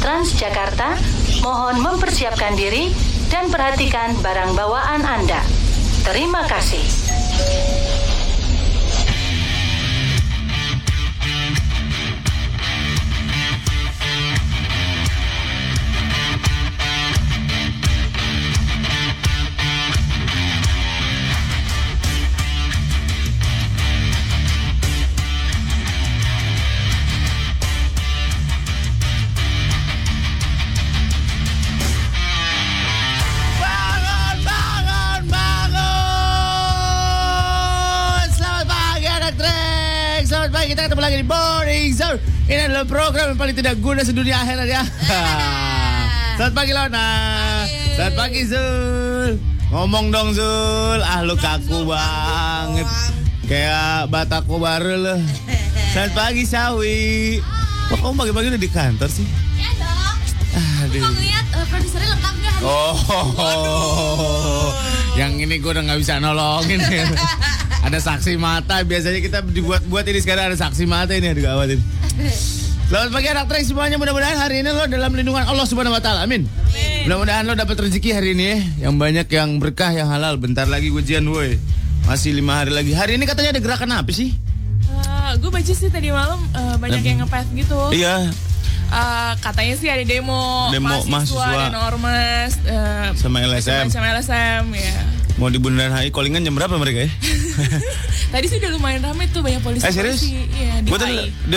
Transjakarta, mohon mempersiapkan diri dan perhatikan barang bawaan Anda. Terima kasih. Program yang paling tidak guna sedunia akhirat ya. Selamat pagi Lona. Selamat pagi Zul. Ngomong dong Zul. Ah lu kaku banget. Kayak bataku baru lu. Selamat pagi Sawi. Kok kamu pagi-pagi udah di kantor sih? Ya dong. Aduh. Kok ngeliat uh, produsernya lengkap nggak hari Oh, yang ini gue udah nggak bisa nolongin. ada saksi mata. Biasanya kita dibuat-buat ini sekarang ada saksi mata ini. Aduh gawat ini. Selamat pagi anak trek semuanya. Mudah-mudahan hari ini lo dalam lindungan Allah Subhanahu Wa Taala. Amin. Mudah-mudahan lo dapat rezeki hari ini ya. Yang banyak, yang berkah, yang halal. Bentar lagi ujian woi. Masih lima hari lagi. Hari ini katanya ada gerakan apa sih? gue baca sih tadi malam eh, banyak yang ngepet gitu. Iya, Eh, katanya sih ada demo, Demo mahasiswa. dan ormas eh, sama LSM. macam LSM ya. Mau di Bundaran HI callingan jam berapa mereka ya? Tadi sih udah lumayan ramai tuh banyak polisi. Eh serius? Iya, di tuh,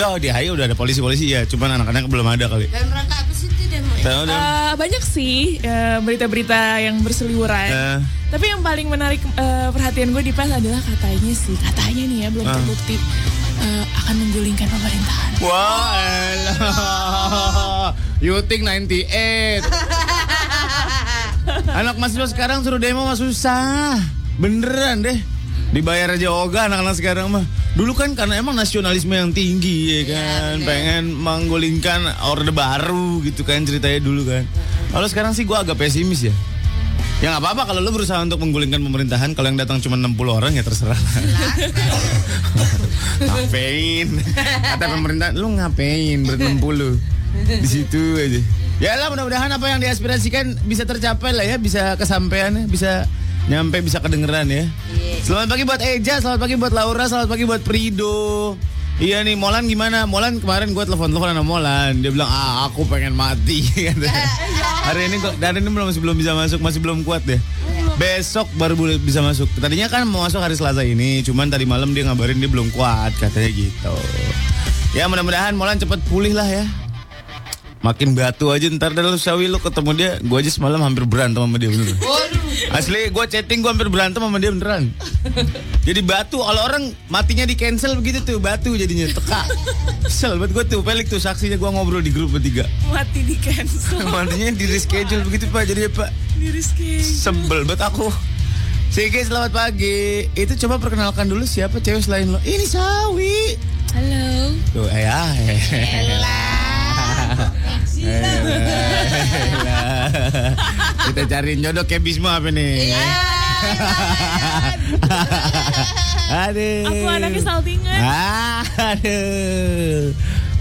oh, di HI udah ada polisi-polisi ya, cuman anak-anak belum ada kali. Dalam rangka apa sih itu demo? Tahu dong. Eh, banyak sih eh, berita-berita yang berseliweran. Eh. Tapi yang paling menarik eh, perhatian gue di PES adalah katanya sih, katanya nih ya belum Ah. terbukti eh, akan menggulingkan pemerintahan. Wah, elah. You think 98. Anak mahasiswa sekarang suruh demo mah susah. Beneran deh. Dibayar aja ogah anak-anak sekarang mah. Dulu kan karena emang nasionalisme yang tinggi ya kan. Pengen menggulingkan orde baru gitu kan ceritanya dulu kan. Kalau sekarang sih gua agak pesimis ya. Ya nggak apa-apa kalau lu berusaha untuk menggulingkan pemerintahan kalau yang datang cuma 60 orang ya terserah. ngapain? Kata pemerintah lu ngapain ber 60? Di situ aja. Ya lah mudah-mudahan apa yang diaspirasikan bisa tercapai lah ya, bisa kesampaian ya, bisa nyampe bisa kedengeran ya. Selamat pagi buat Eja, selamat pagi buat Laura, selamat pagi buat Prido. Iya nih, Molan gimana? Molan kemarin gue telepon-telepon sama Molan. Dia bilang, ah aku pengen mati. Hari ini kok, dari ini belum masih belum bisa masuk, masih belum kuat deh. Besok baru boleh bisa masuk. Tadinya kan mau masuk hari Selasa ini, cuman tadi malam dia ngabarin dia belum kuat, katanya gitu. Ya mudah-mudahan Molan cepet pulih lah ya. Makin batu aja ntar dah lu sawi lu ketemu dia Gue aja semalam hampir berantem sama dia bener. Asli gue chatting gue hampir berantem sama dia beneran. Jadi batu Kalau orang matinya di cancel begitu tuh Batu jadinya teka. Kesel buat gue tuh Pelik tuh saksinya gue ngobrol di grup bertiga. Mati di cancel. Matinya di reschedule begitu pak Jadi pak. Di Rizky. Sebel buat aku. Sige selamat pagi. Itu coba perkenalkan dulu siapa cewek selain lo? Ini Sawi. Halo. Tuh eh ah Kita cari jodoh kayak Bismo apa nih? Aduh. Aku anaknya saltingan. Aduh.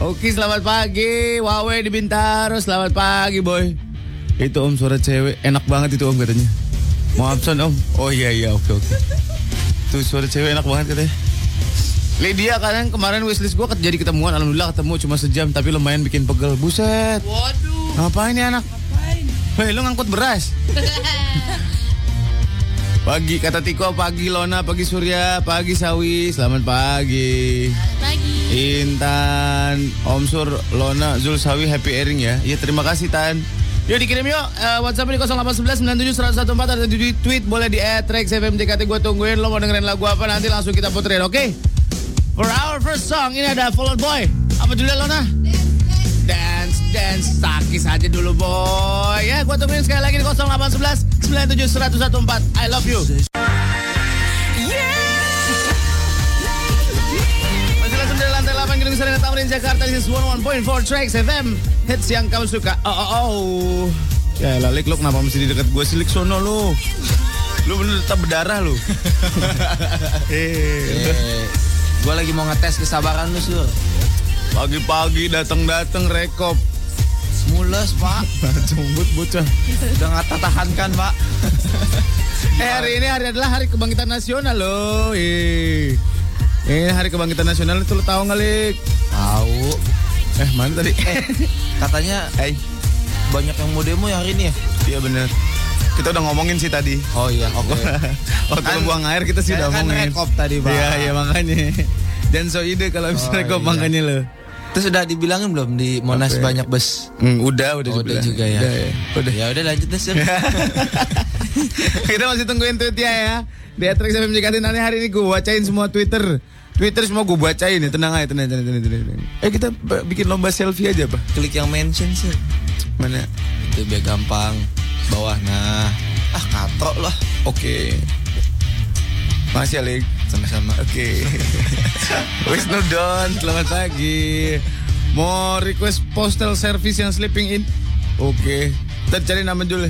Oke, selamat pagi. Wawe di Bintaro. Selamat pagi, boy. Itu Om suara cewek. Enak banget itu Om katanya. Mau absen Om? Oh iya iya, oke oke. Tuh suara cewek enak banget katanya. Lydia kadang kemarin wishlist gue jadi ketemuan. Alhamdulillah ketemu cuma sejam Tapi lumayan bikin pegel. Buset. Waduh. Ngapain nih anak? Ngapain? Hei lu ngangkut beras? Pagi kata Tiko Pagi Lona Pagi Surya Pagi Sawi. Selamat pagi. Pagi. Intan Om Sur Lona Zul Sawi Happy airing ya. Iya terima kasih Tan. Yuk dikirim yuk. Eh, WhatsApp di 0811 97 114 Ada di tweet boleh di add Trax FMJKT gue tungguin. Lo mau dengerin lagu apa nanti langsung kita puterin oke For our first song ini ada Fall Out Boy. Apa judulnya Lona? Dance dance. Takis aja dulu boy. Ya gua tungguin sekali lagi di 0811 97 1014 I love you. Masih langsung dari lantai 8 Gedung Sarina Tamrin Jakarta. This is 11.4 Tracks FM Hits yang kamu suka. Oh oh oh. Ya lah Lik, lu kenapa mesti di dekat gue sih? Lik sono lu. Lu bener tetap berdarah Eh, Eh, gua lagi mau ngetes kesabaran lu sur. Pagi-pagi datang-datang rekop Mules pak, Cumbut bocah udah nggak tahankan pak. Eh hari ini hari adalah hari kebangkitan nasional loh Eh Ini hari kebangkitan nasional itu lo tahu nggak Lik? Tahu. Eh mana tadi? Eh, katanya Eh banyak yang mau demo ya hari ini ya. iya bener Kita udah ngomongin sih tadi Oh iya, oke. Waktu Kan- buang air kita sih kan- udah kan ngomongin rekop tadi, Bang. Iya iya makanya Dan so ide kalau bisa Oh, rekop iya. makanya lo Terus udah dibilangin belum di Monas Apa ya? banyak bus? Hmm, udah, udah, Oh, udah juga ya. Udah, ya. Udah. Ya udah lanjut deh. Kita masih tungguin tweetnya ya. Di Atrax FM Jakarta nanti hari ini gue bacain semua Twitter. Twitter semua gue bacain ya. Tenang aja, tenang, tenang, tenang, tenang. Eh kita bikin lomba selfie aja, Pak. Klik yang mention sur. Mana? Itu biar gampang. Bawah nah. Ah katrok lah. Oke. Masih Alik. Sama-sama. Oke. Wisnu Don, selamat pagi. Mau request postal service yang sleeping in? Oke. Kita cari nama dulu.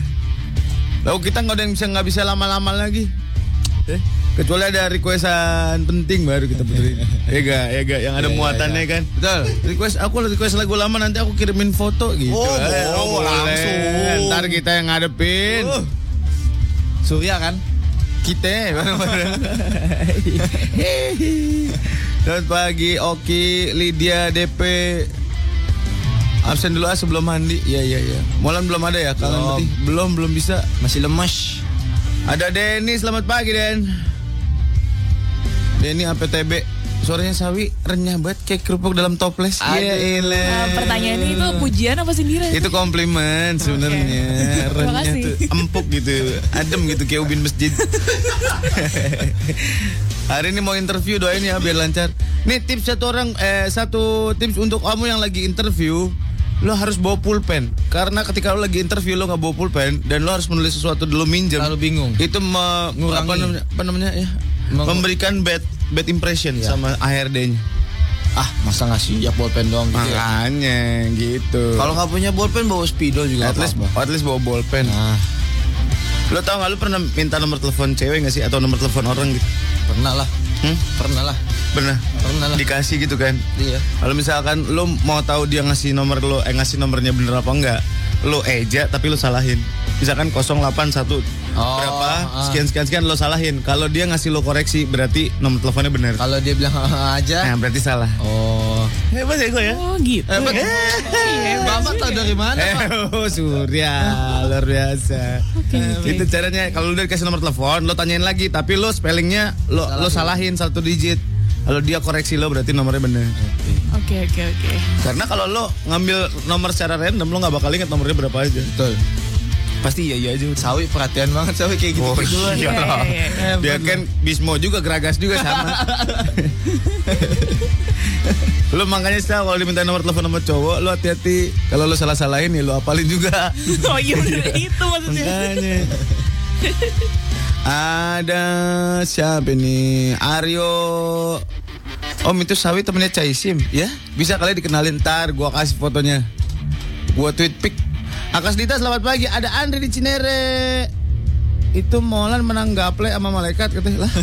Lalu kita nggak ada yang bisa nggak bisa lama-lama lagi. Eh, kecuali ada requestan penting baru kita puterin. ya ga, ya ga, yang ada Iya, iya, muatannya kan. Betul. Request aku request lagu lama nanti aku kirimin foto gitu. Oh, Eh, boleh, langsung. Ntar kita yang ngadepin. Uh. Surya kan? Kita bareng-bareng. Selamat pagi Oki, Lydia, DP. Absen dulu ah sebelum mandi. Iya iya iya. Molan belum ada ya? Kangen Belum. Belum belum bisa. Masih lemes. Ada Denny, selamat pagi Den. Denny APTB. Suaranya Sawi renyah banget kayak kerupuk dalam toples. Iya ilah. Nah, pertanyaannya itu pujian apa sindiran? Itu komplimen sebenarnya. Terima Renyah tuh empuk gitu, adem gitu kayak ubin masjid. Hari ini mau interview doain ya biar lancar. Nih tips satu orang eh satu tips untuk kamu yang lagi interview lo harus bawa pulpen karena ketika lo lagi interview lo nggak bawa pulpen dan lo harus menulis sesuatu dulu minjem Lalu bingung. itu me- Ngurangi. apa namanya apa namanya ya Meng- memberikan bad bad impression Iya. sama HRD-nya Ah masa ngasih ya bolpen doang gitu ya? makanya gitu Kalau nggak punya bolpen bawa spidol juga at least apa-apa. at least bawa bolpen Nah, Lo tau gak lu pernah minta nomor telepon cewek gak sih atau nomor telepon orang gitu? pernah lah. Hmm? Pernah lah. Pernah? Pernah lah. Dikasih gitu kan? Iya. Kalau misalkan lo mau tahu dia ngasih nomor lo, eh ngasih nomornya bener apa enggak, lo eja tapi lo salahin. Misalkan 081 Oh, berapa ah. sekian sekian sekian lo salahin. Kalau dia ngasih lo koreksi berarti nomor teleponnya bener. Kalau dia bilang aja. Nah, berarti salah. Oh. Hebat ya gue ya? Oh gitu. Hebat. Bapak tahu dari mana? Eh, Pak? oh, Surya, luar biasa. Oke, oke. Itu caranya kalau lu udah dikasih nomor telepon, lo tanyain lagi, tapi lo spellingnya lo lo salahin satu digit. Kalau dia koreksi lo berarti nomornya bener. Oke oke oke. Karena kalau lo ngambil nomor secara random lo nggak bakal ingat nomornya berapa aja. Betul. Pasti iya iya aja. Sawi perhatian banget Sawi kayak gitu. Oh iya. Iya, iya, iya. Dia kan Bismo juga Geragas juga sama. lo makanya sih kalau diminta nomor telepon sama cowok lo hati-hati kalau lo salah-salahin ya lo apalin juga. Oh iya itu maksudnya. Makanya. Ada siapa nih? Aryo. Om itu Sawi temennya Caisim, ya? Bisa kali dikenalin ntar, gua kasih fotonya. Gua tweet pic. Akas Dita selamat pagi. Ada Andre di Cinere. Itu Molan menang gaple sama malaikat katanya lah.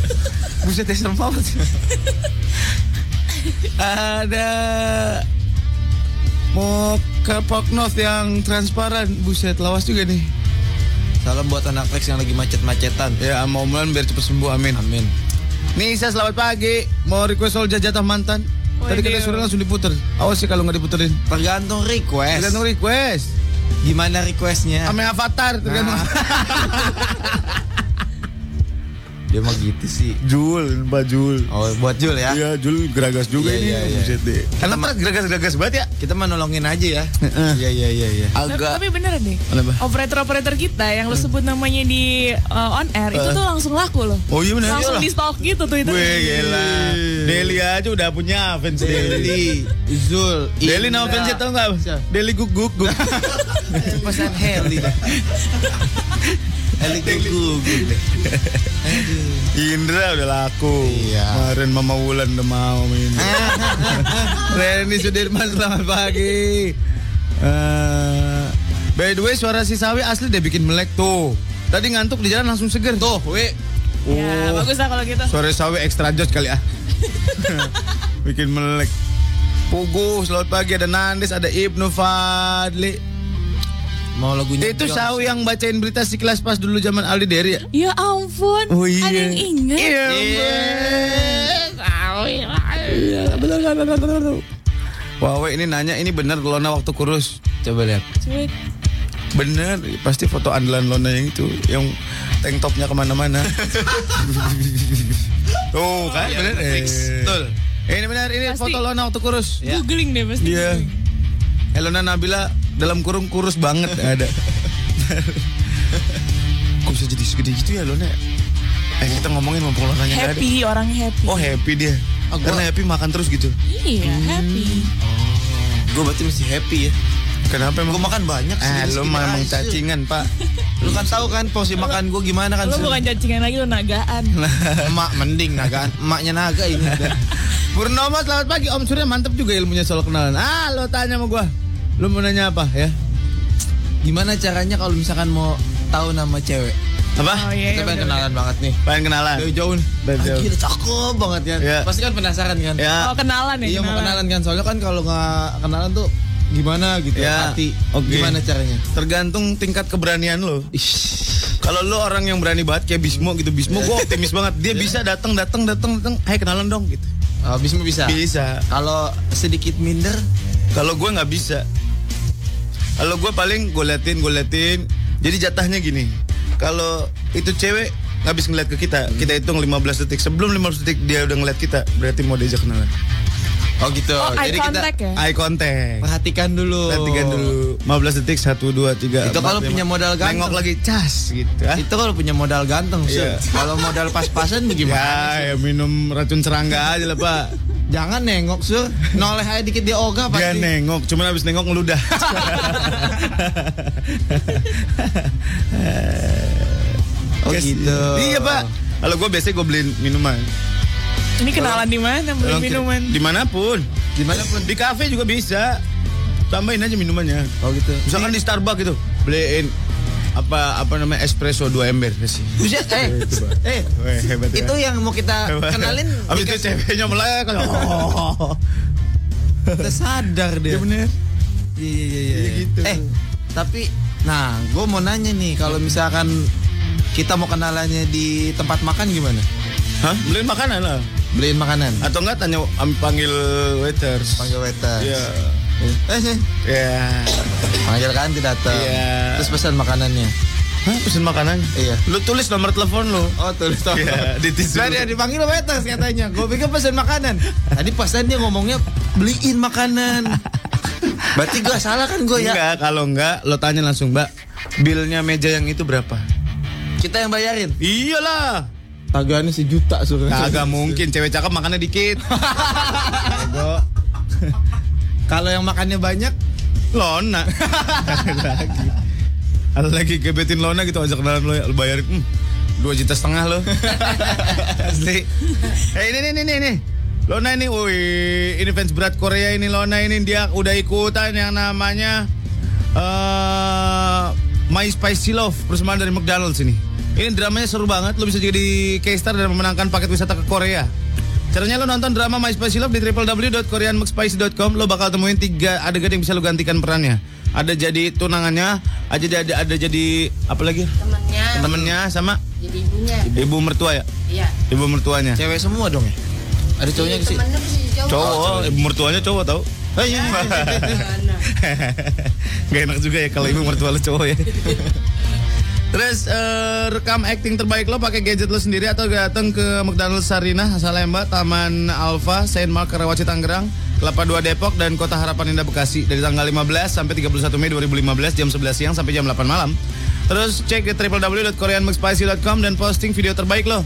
Buset ya serem banget. Ada mau ke yang transparan. Buset lawas juga nih. Salam buat anak Rex yang lagi macet-macetan. Ya, mau mulan biar cepet sembuh, amin. Amin. Nisa, selamat pagi. Mau request soal jatah mantan. Tadi kita suruh langsung diputer. Awas sih kalau nggak diputerin. Tergantung request. Tergantung request. Gimana requestnya? Ame avatar tergantung. Dia mah gitu sih. Jul, Mbak Jul. Oh, buat Jul ya. Iya, Jul geragas juga Iya, ini. iya, iya. Buset deh. Karena geragas-geragas banget ya. Kita mah nolongin aja ya. Heeh. Iya iya iya iya. Tapi, Agak tapi beneran deh. Kenapa? Operator-operator kita yang lo sebut namanya di uh, on air itu tuh langsung laku loh. Oh iya benar. langsung di stok gitu tuh itu. Gue gila. Deli aja udah punya fans Deli. Zul. Deli nama fansnya tau gak? Siapa? Deli guk guk guk. Pesan Heli dah. Heli gugu deh. Indra udah laku. Iya. Kemarin Mama Wulan udah mau main. Reni Sudirman selamat pagi. Eh, by the way suara si Sawi asli dia bikin melek tuh. Tadi ngantuk di jalan langsung seger. Tuh, we. Ya, Oh. bagus lah kalau gitu. Suara Sawi extra jos kali ah. bikin melek. Pugu, selamat pagi ada Nandes, ada Ibnu Fadli. Mau lagunya Itu Beyonce. Sawi yang bacain berita si kelas pas dulu zaman Aldi Deri ya? Ya ampun. Oh iya. Ada yang inget. Iya. Iya. Wawe ini nanya ini benar Lona waktu kurus. Coba lihat. Cuy, Bener, pasti foto andalan Lona yang itu, yang tank topnya ke mana-mana. Tuh kan, Iya, bener. fix. Betul. Eh, Ini benar, ini Pasti. foto Lona waktu kurus. Ya. Googling deh pasti. Iya. Helena Nabila dalam kurung kurus banget ada. Kok bisa jadi segede gitu ya Lona? Eh kita ngomongin mumpung Lonanya nggak ada. Happy, orangnya happy. Oh happy dia. Oh, gua- Karena happy makan terus gitu. Iya, happy. Gue berarti mesti happy ya. Kenapa Gue emang? makan banyak sih. Eh lo segini emang aja. cacingan pak. Lu kan tahu kan porsi makan gue gimana kan. Lo Sul? bukan cacingan lagi, lo nagaan. Emak mending nagaan. Emaknya naga ini. Purnomo selamat pagi Om Surya mantep juga ilmunya soal kenalan. Ah lo tanya sama gua. Lo mau nanya apa ya? Gimana caranya kalau misalkan mau tahu nama cewek? Apa? Oh iya, Kita iya pengen bener. kenalan banget nih. Pengen kenalan. Dari jauh nih. Dari jauh. Anjir cakep banget kan. Iya. Pasti kan penasaran kan. Ya. Oh, kenalan ya, Iya mau kenalan kan. Soalnya kan kalau nggak kenalan tuh gimana gitu Ya, hati. oke. Gimana caranya? Tergantung tingkat keberanian lo. Kalau lo orang yang berani banget kayak Bismo gitu, Bismo gue optimis banget. Dia bisa datang, datang, datang, datang. Hai kenalan dong gitu. Oh, bisa bisa. Bisa. Kalau sedikit minder, Kalau gue nggak bisa. Kalau gue paling gue liatin, gue liatin. Jadi jatahnya gini. Kalau itu cewek habis ngeliat ke kita, kita hitung 15 detik. Sebelum 15 detik dia udah ngeliat kita, berarti mau diajak kenalan. Oh gitu. Oh, eye Jadi kita contact ya? Eye contact. perhatikan dulu. Perhatikan dulu. 15 detik 1 2 3. Itu kalau punya modal ganteng. Nengok lagi cas gitu. ah. Itu kalau punya modal ganteng sih. Iya. Kalau modal pas-pasan bagaimana? Ya, ya minum racun serangga aja lah, Pak. Jangan nengok sur. Noleh aja dikit dia ogah Dia pasti. nengok, cuman habis nengok ngeludah. Oh Guys, gitu. Iya, Pak. Kalau gue biasanya gue beliin minuman. Ini kenalan di mana? Beli Tolong minuman. Di mana pun. Di mana pun. Di kafe juga bisa. Tambahin aja minumannya. Oh gitu. Misalkan di Starbucks gitu, beliin apa apa namanya espresso 2 ember sih. Bisa eh eh Weh, hebat ya. itu yang mau kita kenalin Abis itu ceweknya melek. Oh. kita sadar deh. Iya bener. Iya iya iya. iya. Iya, gitu. Eh tapi nah gue mau nanya nih kalau misalkan kita mau kenalannya di tempat makan gimana? Hah? Beliin makanan lah. Beliin makanan. Atau enggak tanya am- panggil waiters. Panggil waiter. Iya. Eh sih. Iya. Panggil kantin datang. Iya. Terus pesan makanannya. Hah, pesen makanan? Iya. Lu tulis nomor telepon lu. Oh tulis toh. Iya, di tisu. Nah, dia dipanggil waiters katanya. Gue pikir pesan makanan. Tadi pesan dia ngomongnya beliin makanan. Berarti gue salah kan gue ya? Enggak, kalau enggak lo tanya langsung, Mbak. Bilnya meja yang itu berapa? Kita yang bayarin. Iyalah. Tagannya sejuta suruh. Kagak mungkin cewek cakep makannya dikit. Kalau yang makannya banyak, Lona. lagi. Ada lagi gebetin Lona gitu ajak kenalan lo, bayarin hmm, dua juta setengah lo. Asli. Eh ini nih nih nih. Lona ini, wih, ini fans berat Korea ini Lona ini dia udah ikutan yang namanya eh My Spicy Love persembahan dari McDonald's ini. Ini dramanya seru banget, lo bisa jadi K-star dan memenangkan paket wisata ke Korea. Caranya lo nonton drama My Spicy Love di www.koreanmcspicy.com Lo bakal temuin tiga adegan yang bisa lo gantikan perannya Ada jadi tunangannya Ada jadi ada jadi apa lagi? Temennya Temennya sama jadi ibunya. ibu mertua ya? Iya. Ibu mertuanya cewek semua dong ya? Ada cowoknya sih. Bisa jadi cowok. Cowok, ibu mertuanya cowok tau Oh iya. iya. Gak enak juga ya kalau ibu mertua lo cowok ya Terus eh, rekam acting terbaik lo pakai gadget lo sendiri atau datang ke McDonald's Sarina, Salemba, Taman Alfa, Saint Mark, Karawaci, Tangerang, Kelapa 2 Depok dan Kota Harapan Indah Bekasi dari tanggal 15 sampai 31 Mei 2015 jam 11 siang sampai jam 8 malam. Terus cek di www.koreanmcspicy.com dan posting video terbaik lo.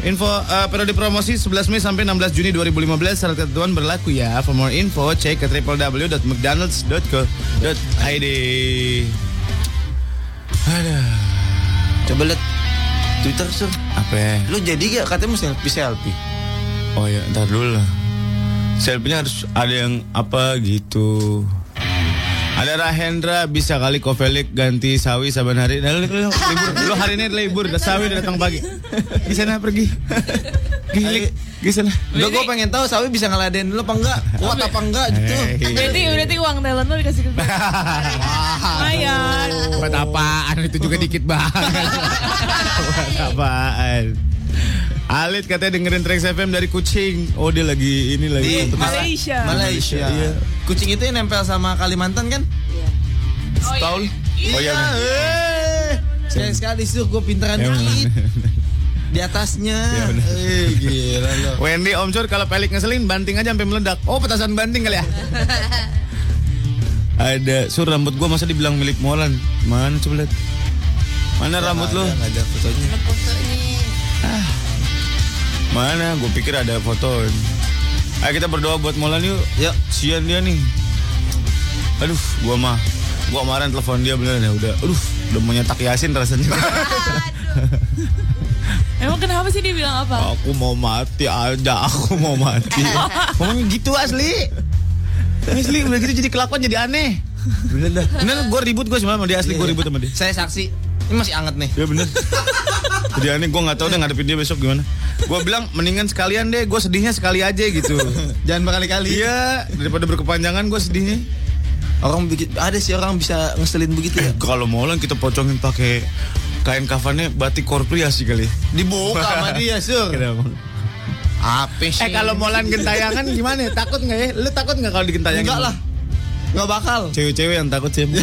Info eh, periode promosi 11 Mei sampai 16 Juni 2015 syarat ketentuan berlaku ya. For more info cek ke www.mcdonalds.co.id. Aduh. Coba lihat Twitter sur. Apa ya? Lu jadi gak katanya mesti selfie selfie. Oh ya, ntar dulu lah. Selfie-nya harus ada yang apa gitu. Ada Rahendra bisa kali Kovelik ganti sawi saban hari. Nah, lu, lu, libur, lu hari ini libur, sawi datang pagi. Di sana pergi. Gilik, di sana. Udah gue pengen tahu Sawi bisa ngeladen dulu apa enggak? Kuat apa enggak gitu. Berarti berarti uang talent lo dikasih ke gue. Lumayan. Buat apaan? Itu juga dikit banget. Buat apaan? Alit katanya dengerin Trax FM dari Kucing. Oh dia lagi ini lagi. Di kompetisi. Malaysia. Malaysia. Iya. Kucing itu yang nempel sama Kalimantan kan? Setahun. Oh iya. bener. eh. Sekali sekali sih gue pinteran dikit. Di atasnya. Ya, bener. eh gila lo. Wendy Om Sur kalau pelik ngeselin banting aja sampai meledak. Oh petasan banting kali ya. Ada sur rambut gua masa dibilang milik Molan. Mana coba lihat. Mana rambut lo? Enggak ada fotonya. Mana? Gue pikir ada foto. Ayo kita berdoa buat Molan yuk. Yuk. Sian dia nih. Aduh, gua mah gua kemarin telepon dia beneran ya udah. Aduh, udah mau nyetak Yasin rasanya. Emang kenapa sih dia bilang apa? aku mau mati aja, aku mau mati. Ngomongnya gitu asli. Asli udah gitu jadi kelakuan jadi aneh. Bener dah. Bener gue ribut gue sama dia asli gue ribut sama dia. Saya saksi. Ini masih anget nih. Ya bener. Jadi aneh gue nggak tahu deh ngadepin dia besok gimana. Gue bilang mendingan sekalian deh, gue sedihnya sekali aja gitu. Jangan berkali-kali. Iya daripada berkepanjangan gue sedihnya. Orang bikin ada sih orang bisa ngeselin begitu ya. Kalau mau lah kita pocongin pakai kain kafannya batik korpri sih kali. Dibuka sama dia, Sur. Apa sih? Eh kalau Molan gentayangan gimana? ya? Takut nggak ya? Lu takut nggak kalau digentayangin? enggak lah. Enggak bakal. Cewek-cewek yang takut sih.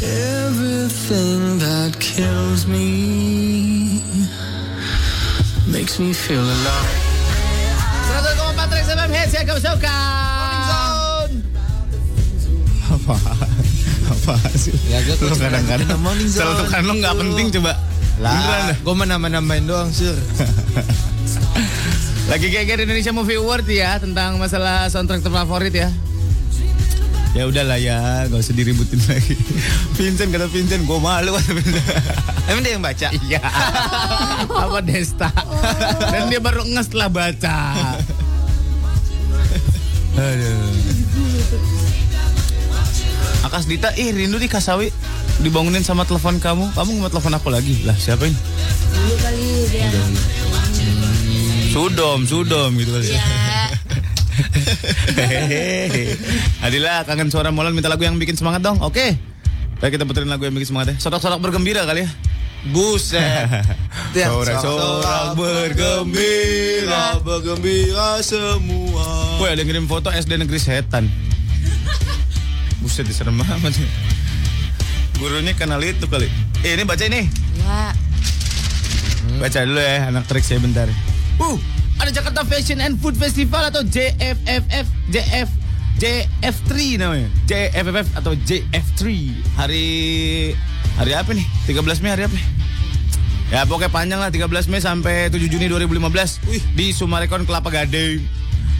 Everything that kills me makes me feel alive. 100,4 Trax FM hits yang kamu suka. Apa? Apa sih? Ya, gue Lu kadang-kadang lanjutin Morning Zone. Celutukan lu nggak Gitu. penting coba. Lah, gue menambah-nambahin doang, Sur. Lagi kayak Indonesia Movie Award ya tentang masalah soundtrack terfavorit ya. Ya udahlah ya, gak usah diributin lagi. Vincent kata Vincent, gue malu kata Vincent. Emang dia yang baca? Iya. Apa Desta? Dan dia baru nges setelah baca. Aduh. Akas Dita, ih rindu di Kasawi dibangunin sama telepon kamu. Kamu mau telepon aku lagi? Lah siapa ini? Dulu kali dia. Sudom, Sudom gitu kali. Ya. Hehehe. Adila kangen suara Molan minta lagu yang bikin semangat dong. Oke. Baik kita puterin lagu yang bikin semangat ya. Sorak-sorak bergembira kali ya. Buset. Sorak-sorak bergembira, bergembira semua. Woi ada yang ngirim foto SD Negeri Setan. Buset diserem banget. Gurunya kenal itu kali. Eh ini baca ini. Ya. Baca dulu ya anak trik saya bentar. Uh, ada Jakarta Fashion and Food Festival atau JFFF JF JF3 namanya. JFFF atau JF3. Hari hari apa nih? 13 Mei hari apa? Ya pokoknya panjang lah 13 Mei sampai 7 Juni 2015 Wih, di Sumarekon Kelapa Gading.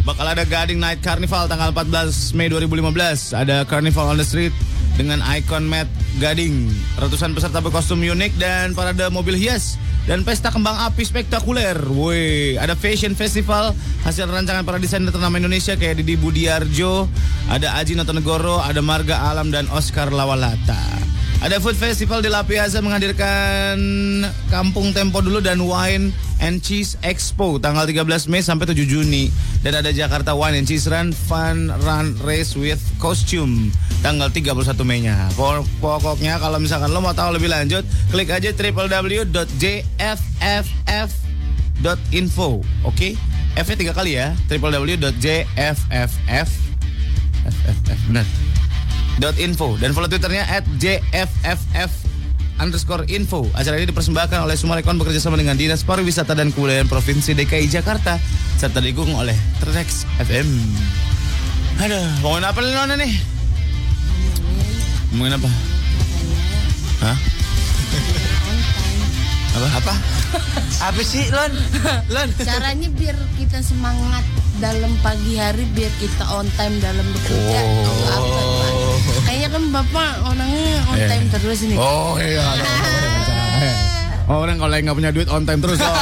Bakal ada Gading Night Carnival tanggal 14 Mei 2015. Ada Carnival on the Street dengan ikon Matt Gading. Ratusan peserta berkostum unik dan parade mobil hias dan pesta kembang api spektakuler. Woi, ada Fashion Festival hasil rancangan para desainer ternama Indonesia kayak Didi Budiarjo, ada Aji Notonegoro, ada Marga Alam dan Oscar Lawalata. Ada Food Festival di La Piazza menghadirkan Kampung Tempo dulu dan Wine and Cheese Expo tanggal 13 Mei sampai 7 Juni. Dan ada Jakarta Wine and Cheese Run Fun Run Race with Costume tanggal 31 Mei-nya. Pok- Pokoknya kalau misalkan lo mau tahu lebih lanjut, klik aja www.jfff.info. Oke? F-nya tiga kali ya. www.jfff FFF benar. Dot info dan follow twitternya at jfff underscore info. Acara ini dipersembahkan oleh Sumarekon bekerja sama dengan Dinas Pariwisata dan Kebudayaan Provinsi DKI Jakarta serta didukung oleh Trax FM. Aduh, ngomongin apa nih Nona nih? Ngomongin apa? Hah? Apa? Apa? Apa sih Lon? Lon. Caranya biar kita semangat dalam pagi hari biar kita on time dalam bekerja. Oh. Itu apa, Pak? Kayaknya kan Bapak orangnya on Iya. time terus nih. Oh iya. ada orang- Orang kalau yang nggak punya duit on time terus. Oh.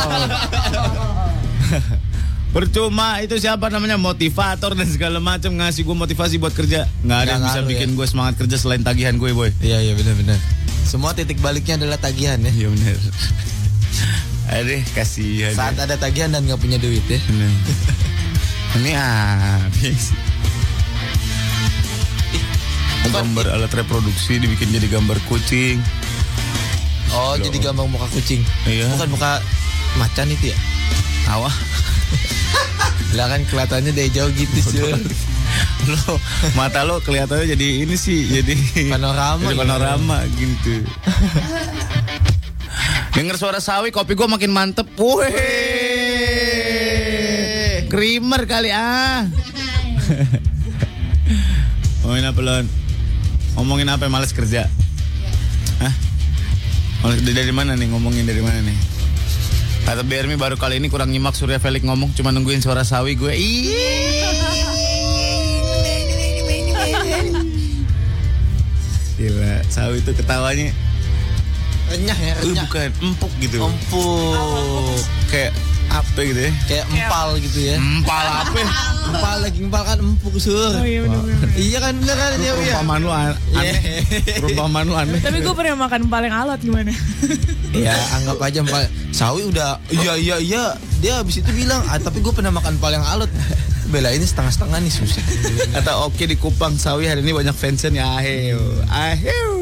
Percuma itu siapa namanya motivator dan segala macam ngasih gue motivasi buat kerja. Nggak ada yang bisa ngaruh bikin ya. gue semangat kerja selain tagihan gue boy. Iya iya benar-benar. Semua titik baliknya adalah tagihan ya. Iya bener. Aduh kasihan. Saat ada tagihan dan nggak punya duit ya. Bener. Ini habis. Gambar alat reproduksi dibikin jadi gambar kucing. Oh jadi gambar muka kucing. Iya. Bukan muka macan itu ya? Awah. Lah kan kelihatannya dari jauh gitu sih. lo mata lo kelihatannya jadi ini sih jadi Panorama jadi gitu. panorama gitu denger suara sawi kopi gue makin mantep Wih creamer kali ah ngomongin apa lon ngomongin apa males kerja Hah? Males- dari, mana nih ngomongin dari mana nih Kata Bermi baru kali ini kurang nyimak Surya Felix ngomong cuma nungguin suara sawi gue. Ih. Gila, sawi itu ketawanya Renyah ya, uh, renyah. bukan empuk gitu. Empuk. Kayak apa gitu ya? Kayak empal gitu ya. Empal apa? Empal lagi empal kan empuk sur. Oh iya bener-bener. Iya kan bener kan ya iya. Perumpamaan lu an- aneh. Perumpamaan lu aneh. Tapi gue pernah makan paling alot gimana? Ya anggap aja empal. Sawi udah iya iya iya dia habis itu bilang ah, tapi gue pernah makan empal yang alot. Bela ini setengah-setengah nih susah. Kata oke di Kupang Sawi hari ini banyak fansnya nih aheu. Aheu.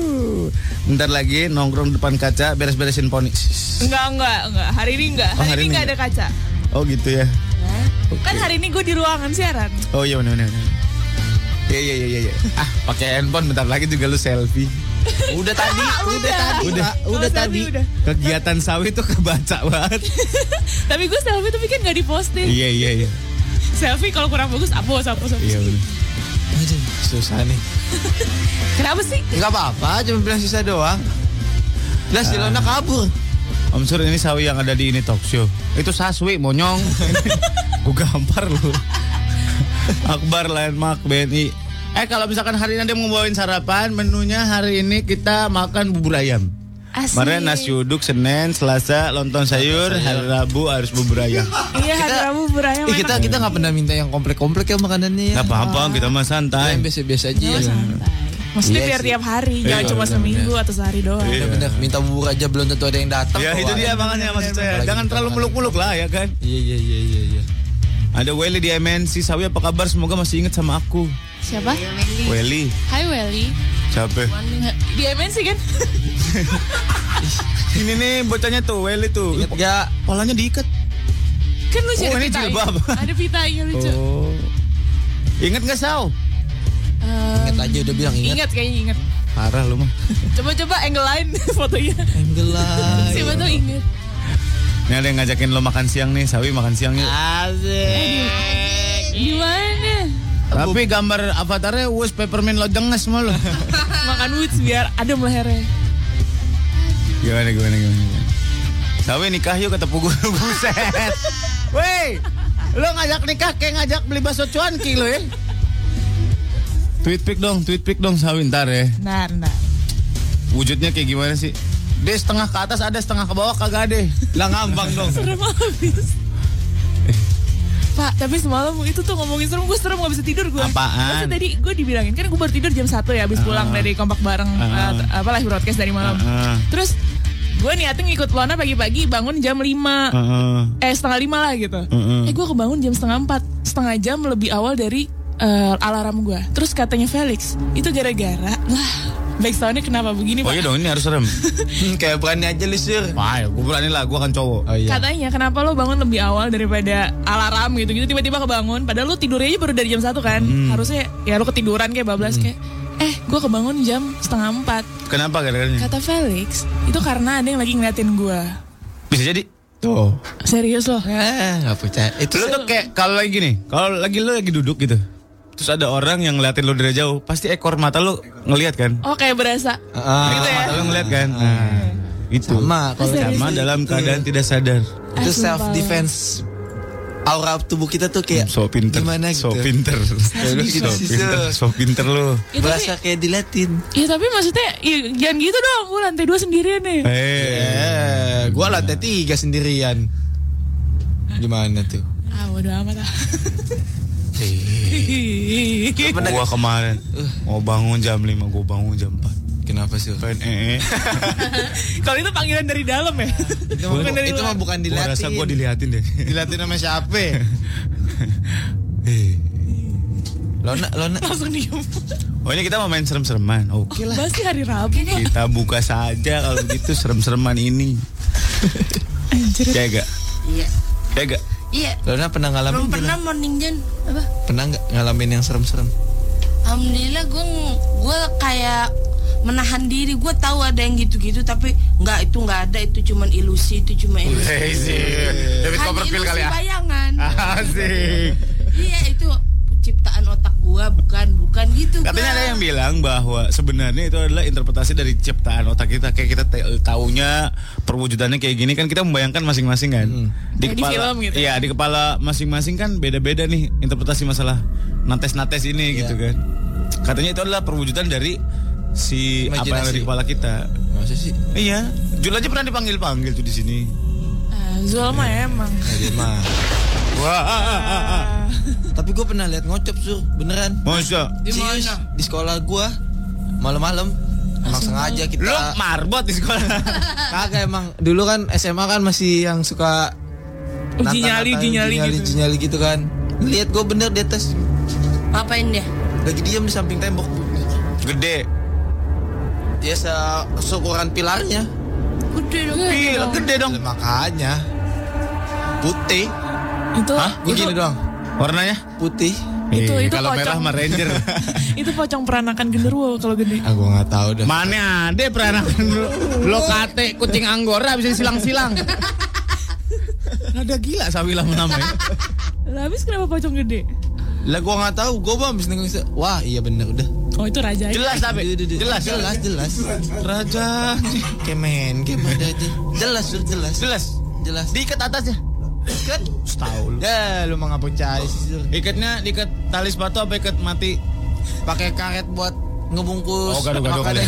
Bentar lagi nongkrong depan kaca beres-beresin poni. Enggak, enggak, enggak. Hari ini enggak. Oh, Hari, hari ini enggak ada kaca. Oh gitu ya. Kan hari ini gue di ruangan siaran. Oh iya benar benar. Iya iya iya iya. Ah, pakai handphone bentar lagi juga lu selfie. Udah tadi, udah tadi, Udah. Udah Oh, tadi. udah. Kegiatan sawi tuh kebaca banget. Tapi gue selfie tapi kan gak diposting. iya iya iya. Selfie kalau kurang bagus hapus, hapus, hapus. Iya benar. Aduh, susah nih. Kenapa sih? Enggak apa-apa, cuma bilang susah doang. Lah si Lona kabur. Om Sur ini sawi yang ada di ini talk show. Itu Saswi monyong. Gue gampar lu. Akbar Landmark BNI. Eh kalau misalkan hari ini ada mau bawain sarapan, menunya hari ini kita makan bubur ayam. Asik. Kemarin nasi uduk Senin, Selasa lontong sayur, hari Rabu harus bubur ayam. Iya, hari Kita- Rabu berayam Eh, kita kita nggak pernah minta yang komplek-komplek ya makanannya ya. Gak apa-apa, kita mah santai. yang biasa-biasa aja ya. Maksudnya Iya biar sih. tiap hari, jangan Iya, cuma benar, seminggu atau sehari doang. Iya. Bener, bener. minta bubur aja belum tentu ada yang datang. Ya itu dia makanya maksud saya. Apalagi Jangan terlalu muluk-muluk lah ya kan. Iya iya iya iya. iya. Ada Welly di MNC Sawi apa kabar? Semoga masih inget sama aku. Siapa? Welly, Hai Welly. siapa? Di MNC kan? Ini nih bocahnya tuh, Welly tuh. Ingat gak? Palanya diikat. Kan lucu Oh, ada ini jilbab. Ada pitanya lucu. Oh. Ingat nggak Saw? Eh, Ingat aja udah bilang ingat. ingat kayaknya ingat. Parah lu mah. Coba-coba angle lain fotonya. Angle lah. Siapa tuh inget. Ini ada yang ngajakin lo makan siang nih, Sawi makan siang yuk. Asik. Di mana? Tapi gambar avatarnya wes peppermint lo denges mah lo. Makan woods biar adem lehernya. gimana gimana gimana. Sawi nikah yuk kata pugu buset. Woi, lo ngajak nikah kayak ngajak beli bakso cuanki lo ya. Tweet pic dong, tweet pic dong Sawi ntar ya. Nah, nah. Wujudnya kayak gimana sih? Dia setengah ke atas ada, setengah ke bawah kagak ada. Lah ngambang dong. Serem habis. Pak, tapi semalam itu tuh ngomongin serem, gue serem gak bisa tidur gue. Apaan? Masa tadi gue dibilangin, kan gue baru tidur jam 1 ya, habis pulang dari kompak bareng, Ah. eh, apa live broadcast dari malam. Ah. Terus gue niatnya ngikut Lona pagi-pagi bangun jam 5 Heeh. eh setengah lima lah gitu. Heeh. Eh gue kebangun jam setengah empat, setengah jam lebih awal dari eh, alarm gue. Terus katanya Felix itu gara-gara lah backsoundnya kenapa begini Oh pak? iya dong ini harus serem. Hmm, kayak berani aja lu sur. Wah, gue berani lah, gue kan cowok. Oh iya. Katanya kenapa lo bangun lebih awal daripada alarm gitu gitu tiba-tiba kebangun padahal lo tidurnya aja baru dari jam satu kan Hmm. harusnya ya lo ketiduran kayak bablas kayak Eh, gue kebangun jam setengah empat. Kenapa gara-garanya? Kata Felix, itu karena ada yang lagi ngeliatin gue. Bisa jadi. Tuh. Serius loh. Eh, nggak percaya. Itu Lu tuh kayak kalau lagi gini, kalau lagi lu lagi duduk gitu. Terus ada orang yang ngeliatin lu dari jauh, pasti ekor mata lu ngeliat kan? Oh kayak berasa. Ah, Gitu ya? Mata lu ngeliat kan? Nah, itu. sama kalau Sama dalam keadaan tidak sadar. itu Ah, self sumpah. defense aura tubuh kita tuh kayak So pinter. gimana So gitu. pinter. defense. So pinter. So pinter lu. Ya, tapi, Berasa kayak dilatin. ya, tapi maksudnya ya, jangan gitu dong. Gue lantai dua sendirian nih. Eh, Eh, gua lantai tiga sendirian. Gimana tuh? Ah bodo amat ah. Gua kemarin mau bangun jam 5, gua bangun jam 4. Kenapa sih? Pengen eh, eh. Kalau itu panggilan dari dalam ya. Itu mah, Bukan dari itu mah bukan Gua dilatin. rasa gua diliatin deh. dilatin sama siapa? Eh. Lona, Lona. Langsung diem. Oh ini kita mau main serem-sereman. Oke lah. Pasti hari Rabu. Kita buka saja kalau begitu serem-sereman ini. Anjir. Gak? Iya. Ya gak? Iya. Lona pernah ngalamin Belum pernah morning Jan. Apa? Pernah nggak ngalamin yang serem-serem? Alhamdulillah gue gue kayak menahan diri gue tahu ada yang gitu-gitu tapi nggak itu nggak ada itu cuman ilusi itu cuma ilusi. David Hanya Copperfield ilusi kali ya. bayangan Asik. iya itu ciptaan otak gue bukan bukan gitu Katanya gua. ada yang bilang bahwa sebenarnya itu adalah interpretasi dari ciptaan otak kita. Kayak kita taunya perwujudannya kayak gini kan kita membayangkan masing-masing kan. Di Kayak di film gitu Iya, di kepala masing-masing kan beda-beda nih interpretasi masalah nates-nates ini gitu kan. Katanya itu adalah perwujudan dari si apa yang ada di kepala kita. Masa sih? Iya, Jul aja pernah dipanggil-panggil tuh di sini. Ah, Zul mah emang. Nah, dia mah. Wah, ah, ah, ah, ah. Tapi gue pernah lihat ngocop sur, beneran. Masa? Di mana? Di sekolah gue malam-malam. Emang sengaja kita. Lu marbot di sekolah. Kagak emang dulu kan SMA kan masih yang suka Uji nyali, uji nyali gitu. nyali gitu kan. Lihat gue bener di atas ngapain dia lagi diam di samping tembok. Gede. Dia se seukuran pilarnya. gede dong Gila, gede dong. Makanya putih. Itu Hah? Gue itu, gini doang. Warnanya? Putih. Itu- Eh, itu kalau pocong. merah mah ranger. itu pocong peranakan genderuwo kalau gede. Ah gue nggak tahu dah. Mana ada peranakan lu? Lo kate kucing anggora bisa disilang-silang. Ada gila sawi lama namanya. Lah habis kenapa pocong gede? Lah gue nggak tahu. Gue bang habis nengok Wah iya bener udah. Oh itu raja. Jelas tapi. Jelas, jelas, jelas. Raja. Kemen, kemen ada aja. Jelas, Sur, jelas. Jelas. Jelas. Diikat atasnya. Kan? Setahu lu. Ya, lu mah nggak percaya sih. Ikatnya diikat tali sepatu apa ikat mati? Pakai karet buat ngebungkus. Oh, gado-gado kali.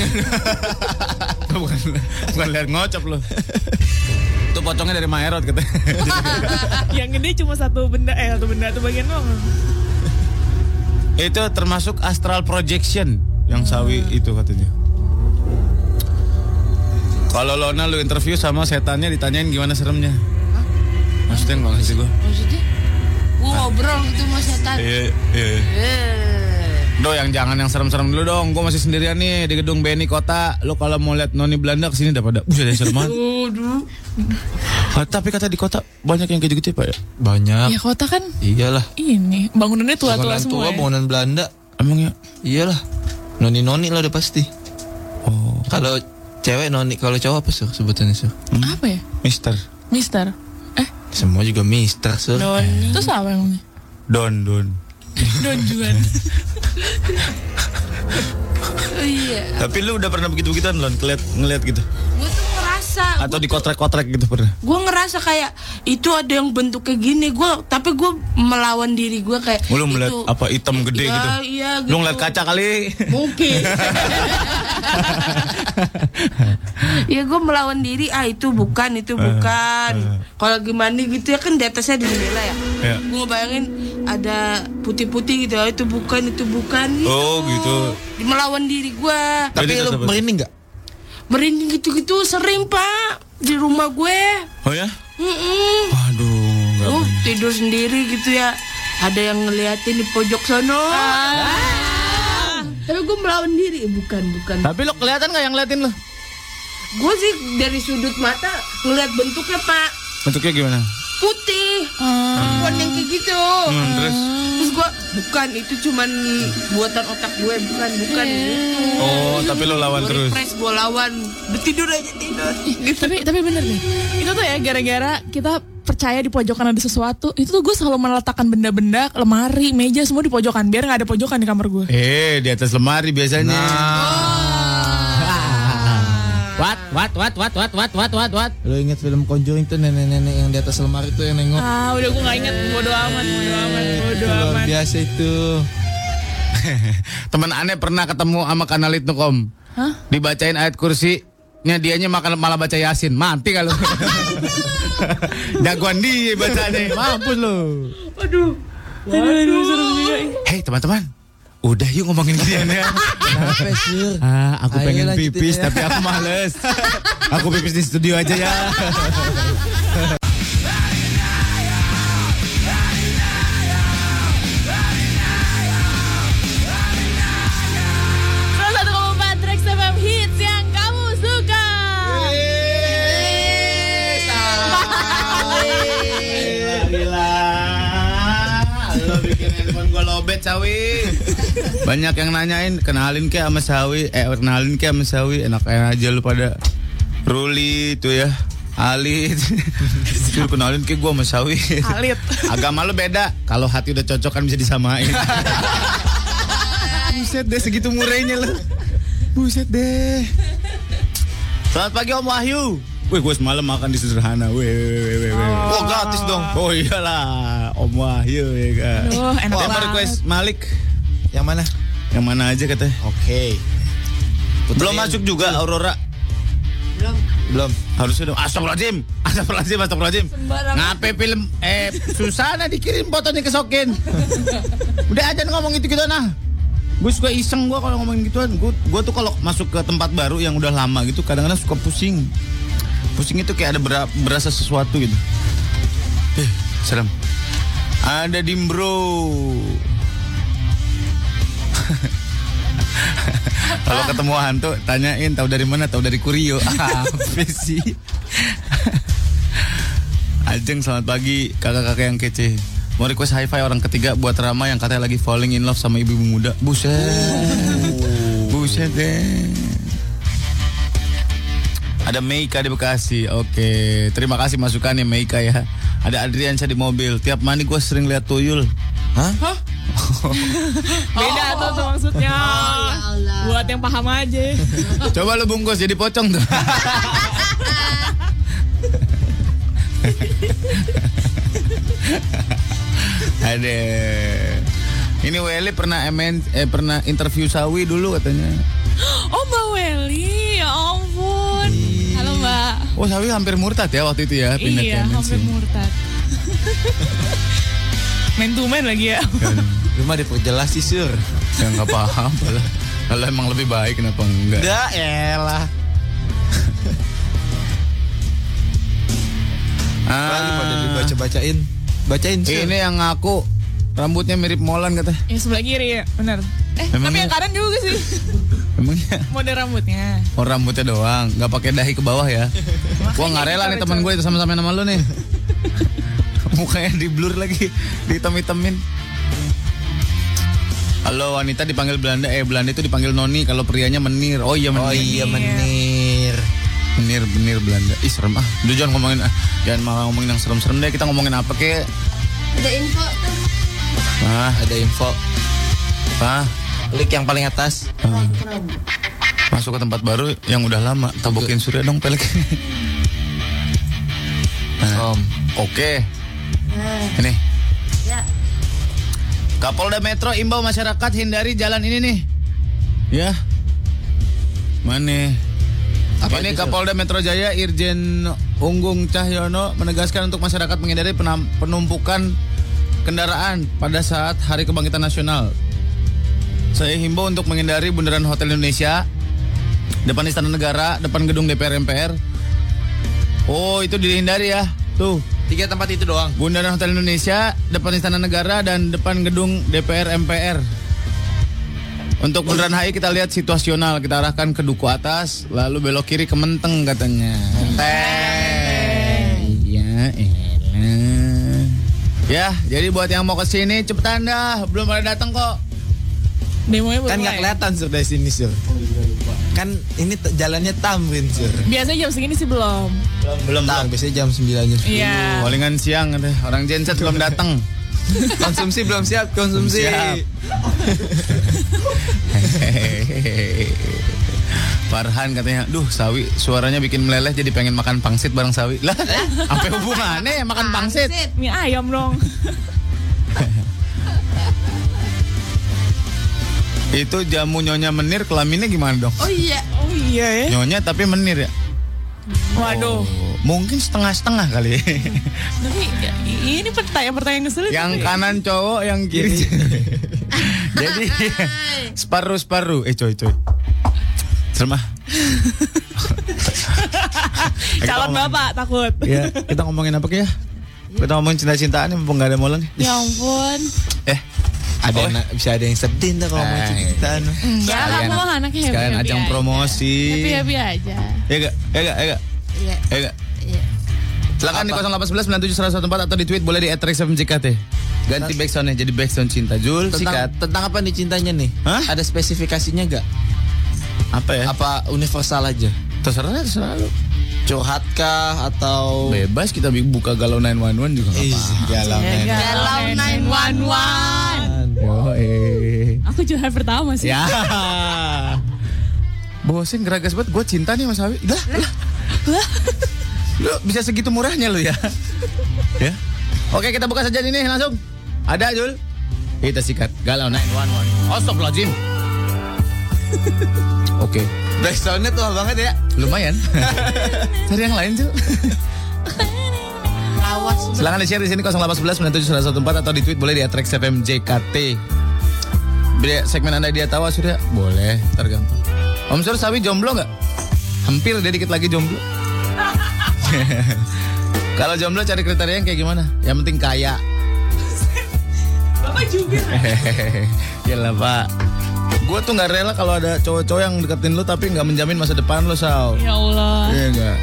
bukan bukan lihat ngocop lu. Itu pocongnya dari Maerot katanya. Yang gede cuma satu benda eh satu benda satu bagian doang. itu termasuk astral projection yang sawi itu katanya. Kalau Lona lu interview sama setannya ditanyain gimana seremnya? Maksudnya nggak ngasih gue? maksudnya gue ngobrol gitu sama setan Iya, iya. Eh. Do yang jangan yang serem-serem dulu dong. Gue masih sendirian nih di gedung Beni Kota. Lu kalau mau lihat Noni Belanda ke sini udah pada. Buset, ada serem banget. Ah, Tapi kata di kota banyak yang kayak gitu ya, Pak ya? Banyak. Ya kota kan Iyalah. ini bangunannya tua-tua Bangunan semua. tua, ya. bangunan Belanda. Emang ya? Iyalah. Noni-noni lah udah pasti. Oh, Kalau cewek noni, kalau cowok apa sur sebutannya sur? Apa ya? Mister. Mister. Eh, Semua juga mister sur. Noni terus apa emangnya? Don, Don. Don Juan. Oh, iya Tapi lu udah pernah begitu-begituan, Lon? Ngeliat, ngeliat gitu? gue tuh ngerasa Atau di kotrek-kotrek gitu pernah? gue ngerasa kayak itu ada yang bentuk kayak gini gue tapi gue melawan diri gue kayak Lu melihat apa hitam gede Iya, gitu? iya Lu ngeliat kaca kali? mungkin ya gue melawan diri ah itu bukan itu bukan kalau gimana gitu ya kan di atasnya di jendela ya Ya. gue ngebayangin ada putih-putih gitu ah, itu bukan itu bukan gitu Oh, gitu. melawan diri gue Tapi lu merinding nggak? Merinding gitu-gitu sering pak di rumah gue Oh ya? Mm-mm. Waduh, nggak Gue bener. tidur sendiri gitu ya ada yang ngeliatin di pojok sono Ah. tapi gue melawan diri bukan bukan Tapi lo kelihatan nggak yang ngeliatin lo? gue sih dari sudut mata ngeliat bentuknya pak Bentuknya gimana? Putih. Perempuan yang kayak gitu. Hmm, terus? Terus gua bukan itu cuman buatan otak gue bukan bukan. Itu Oh, tapi lo lawan Gua terus. refresh gue lawan. Udah tidur aja tidur. Gitu tapi tapi bener nih itu tuh ya gara-gara kita percaya di pojokan ada sesuatu itu tuh gue selalu meletakkan benda-benda lemari meja semua di pojokan biar nggak ada pojokan di kamar gue Eh, di atas lemari biasanya. What? What? What? What? What? What? What? What? What? Lo inget film Conjuring tuh nenek-nenek yang di atas lemari tuh yang nengok. ah udah gue nggak inget bodo amat bodo amat bodo Itu luar amat biasa itu. Temen aneh pernah ketemu sama kanalit Nukom. Hah? Dibacain ayat kursi. Nya dianya makan malah baca Yasin. Mati kalau. Jagoan dia bacanya. Mampus lo. aduh aduh serem juga ih. Hei teman-teman. Udah yuk ngomongin kalian ya. Kenapa sih? Ah, aku Ayo pengen pipis ya. tapi aku males. aku pipis di studio aja ya. Gila. Lo bikin handphone gue lobet Sawi. Banyak yang nanyain kenalin ke sama Sawi, eh kenalin ke sama Sawi, enak-enak aja lu pada Ruli itu ya. Ali Suruh kenalin ke gue sama Sawi. Alit. Agama lu beda. Kalau hati udah cocok kan bisa disamain. Buset deh segitu murahnya lu. Buset deh. Selamat pagi Om Wahyu. Wih gue semalam makan di sederhana. Wih, wih, wih, wih, wih. Oh. Gratis dong. Oh iyalah. Om Wahyu ya kan. Aduh, enak banget. request Malik Yang mana? Yang mana aja katanya Oke. Belum masuk juga Aurora? Belum. Harusnya dong. Astagfirullahaladzim. Astagfirullahaladzim Astagfirullahaladzim. Ngapain film? Eh Susana dikirim fotonya ke Sokin. Udah aja ngomong gitu gitu nah Gue suka iseng gue kalau ngomongin gituan. Gue gue tuh kalau masuk ke tempat baru yang udah lama gitu Kadang-kadang suka pusing. Pusing itu kayak ada bera- berasa sesuatu gitu. Eh serem Ada Dimbro Kalau ketemu hantu tanyain tahu dari mana? Tahu dari Kurio. Apa sih? Ajeng selamat pagi kakak-kakak yang kece. Mau request hi-fi orang ketiga buat Rama yang katanya lagi falling in love sama ibu muda. Buset. Buset deh. Ada Meika di Bekasi. Oke Terima kasih masukannya Meika ya. Ada Adriansyah di mobil. Tiap mandi gue sering lihat tuyul. Hah? Beda tuh tuh maksudnya. Buat yang paham aja. Coba lu bungkus jadi pocong tuh. Ada. Ini Welly pernah emen, eh pernah interview Sawi dulu katanya. Oh Mbak Welly, ya ampun. Halo Mbak. Oh Sawi hampir murtad ya waktu itu ya pindah Iya, hampir murtad. Main to main lagi ya. Cuma diperjelas sih sur. Ya nggak paham lah. Kalau emang lebih baik kenapa enggak? Udah elah. Lagi pada Ah, dibaca-bacain. Bacain sur. ini yang ngaku rambutnya mirip Molan kata. Yang sebelah kiri ya, benar. Eh, Emangnya- tapi yang kanan juga sih. Emangnya Mode rambutnya. Oh rambutnya doang, nggak pakai dahi ke bawah ya. Gua nggak rela nih teman gue itu sama-sama sama lu nih. Mukanya di blur lagi, dihitam-hitamin. Halo wanita dipanggil Belanda, eh Belanda itu dipanggil Noni, kalau prianya Menir. Oh iya Menir. Oh iya menir. Menir, Menir Belanda. Ih serem ah. Udah jangan ngomongin, ah. jangan malah ngomongin yang serem-serem deh. Kita ngomongin apa kek? ada info tuh Ah, Ada info. ah. Klik yang paling atas. Ah. Masuk ke tempat baru yang udah lama. Tabokin surya dong pelek. Nah, Om. Oke. Ini. ya Kapolda Metro imbau masyarakat hindari jalan ini nih. Ya. Mana? Apa ini? Kapolda Metro Jaya Irjen Unggung Cahyono menegaskan untuk masyarakat menghindari penumpukan kendaraan pada saat Hari Kebangkitan Nasional. Saya himbau untuk menghindari bundaran Hotel Indonesia, depan Istana Negara, depan gedung DPR MPR. Oh, itu dihindari ya. Tuh, Tiga tempat itu doang. Bundaran Hotel Indonesia, depan Istana Negara dan depan gedung DPR MPR. Untuk bundaran HI kita lihat situasional, kita arahkan ke duku atas, lalu belok kiri ke Menteng katanya. Menteng. Iya, elah. Ya, jadi buat yang mau ke sini cepetan dah, belum pada datang kok. Demonya belum Kan nggak kelihatan sur dari sini sur. Kan ini t- jalannya Tamrin sur. Biasanya jam segini sih belum. Belum Tam, biasanya jam 9 jam 10. Iya. Palingan siang katanya. orang genset belum datang. Konsumsi belum siap, konsumsi. Siap. Farhan katanya, duh Sawi suaranya bikin meleleh jadi pengen makan pangsit bareng Sawi. Lah, apa hubungannya ya makan pangsit? Mie ayam dong. Itu jamu nyonya menir kelaminnya gimana dong? Oh iya. Oh iya ya. Nyonya tapi menir ya? Waduh. Oh, mungkin setengah-setengah kali. Tapi ini pertanyaan-pertanyaan kesulitan. yang kanan cowok, yang kiri. jadi separuh-separuh. Eh coy coy. Sermah. Calon bapak takut. Ya, kita ngomongin apa ya? Kita ngomongin cinta-cintaan mumpung nggak ada molen. Ya ampun. Eh, Ada Oh. yang, bisa ada yang sedih ntar kalau mau Ah, cerita. Enggak, Sekalian- kamu mah anaknya happy sekalian ajang promosi. Happy happy aja. Ya gak? Ya gak? Ya gak? Iya. Ya? Iya. Silakan di 0811 97 atau di tweet boleh di @rexfmjkt. Ganti backsoundnya jadi backsound cinta. Jul, Tentang, sikat. tentang apa nih cintanya nih? Hah? Ada spesifikasinya gak? Apa ya? Apa universal aja? Terserah, terserah lu. Curhat kah atau Bebas kita buka galau 911 juga apa-apa. galau. Galau 911. Yo, eh. Aku curhat pertama sih. Ya. Bosen geragas banget. Gue cinta nih Mas Awi. Lah, lah. Lu bisa segitu murahnya lu ya. ya. Oke kita buka saja ini langsung. Ada Jul. Kita sikat. Galau 911. Astagfirullahaladzim. Oke. Backsoundnya tua banget ya. Lumayan. Cari yang lain Jul. Silahkan di-share di sini 0811 9714 atau di tweet boleh di @rexfmjkt. Bila segmen Anda dia tahu sudah boleh, tergampang. Om Sur Sawi jomblo nggak? Hampir dia dikit lagi jomblo. Kalau jomblo cari kriteria yang kayak gimana? Yang penting kaya. Bapak juga. Yalah pak. Gue tuh nggak rela kalau ada cowok-cowok yang deketin lu tapi nggak menjamin masa depan lu Sal. Ya Allah. Iya nggak?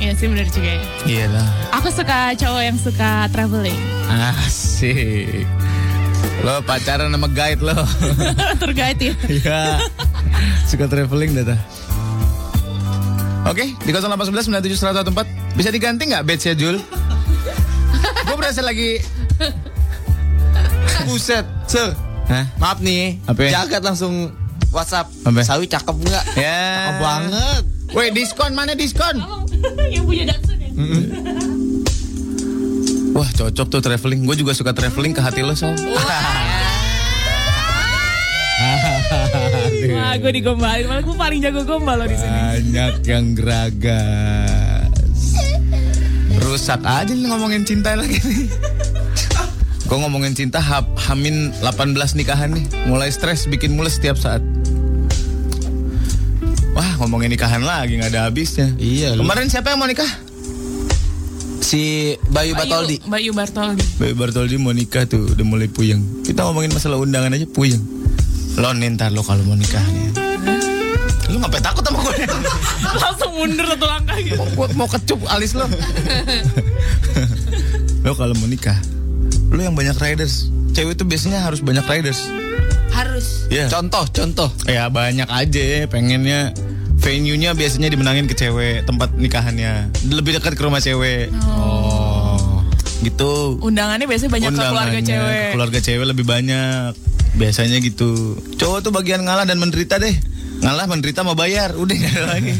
Iya sih bener juga ya. Iya lah. Aku suka cowok yang suka traveling. Asik. Lo pacaran sama guide lo. Tour guide ya. Iya. Suka traveling data. Oke, di 0811 97 bisa diganti nggak badge-nya Jul? Gue berasa lagi Buset, Sir. Hah? Maaf nih. Apa ya? Jagat langsung WhatsApp. Apa? Sawi cakep nggak? Ya. Cakep banget. Woi, diskon mana diskon? yang punya Datsun ya. Wah, cocok tuh traveling. Gue juga suka traveling ke hati lo, Sol. Wah, gue digombalin. Malah gue paling jago gombal loh di sini. Banyak yang geragas. Rusak aja nih ngomongin cinta lagi nih. Gue ngomongin cinta hap, hamin 18 nikahan nih. Mulai stres bikin mules setiap saat. Wah ngomongin nikahan lagi nggak ada habisnya. Iya, lu. Kemarin siapa yang mau nikah? Si Bayu Batoldi. Bayu Bartoldi. Bayi Bartoldi mau nikah tuh udah mulai puyeng. Kita ngomongin masalah undangan aja puyeng. Lo nih ntar lo kalau mau nikah nih. Lu ngapain takut sama gue? Langsung mundur satu langkah gitu. Gue mau kecup alis lo. lo kalau mau nikah, lo yang banyak riders. Cewek tuh biasanya harus banyak riders. Harus. Iya. Contoh, contoh. Ya banyak aja pengennya venue-nya biasanya dimenangin ke cewek tempat nikahannya. Lebih dekat ke rumah cewek. Oh, gitu. Undangannya biasanya banyak ke keluarga Undangannya cewek. ke keluarga cewek lebih banyak. Biasanya gitu. Cowok tuh bagian ngalah dan menderita deh. Ngalah menderita mau bayar. Udah nggak ada lagi.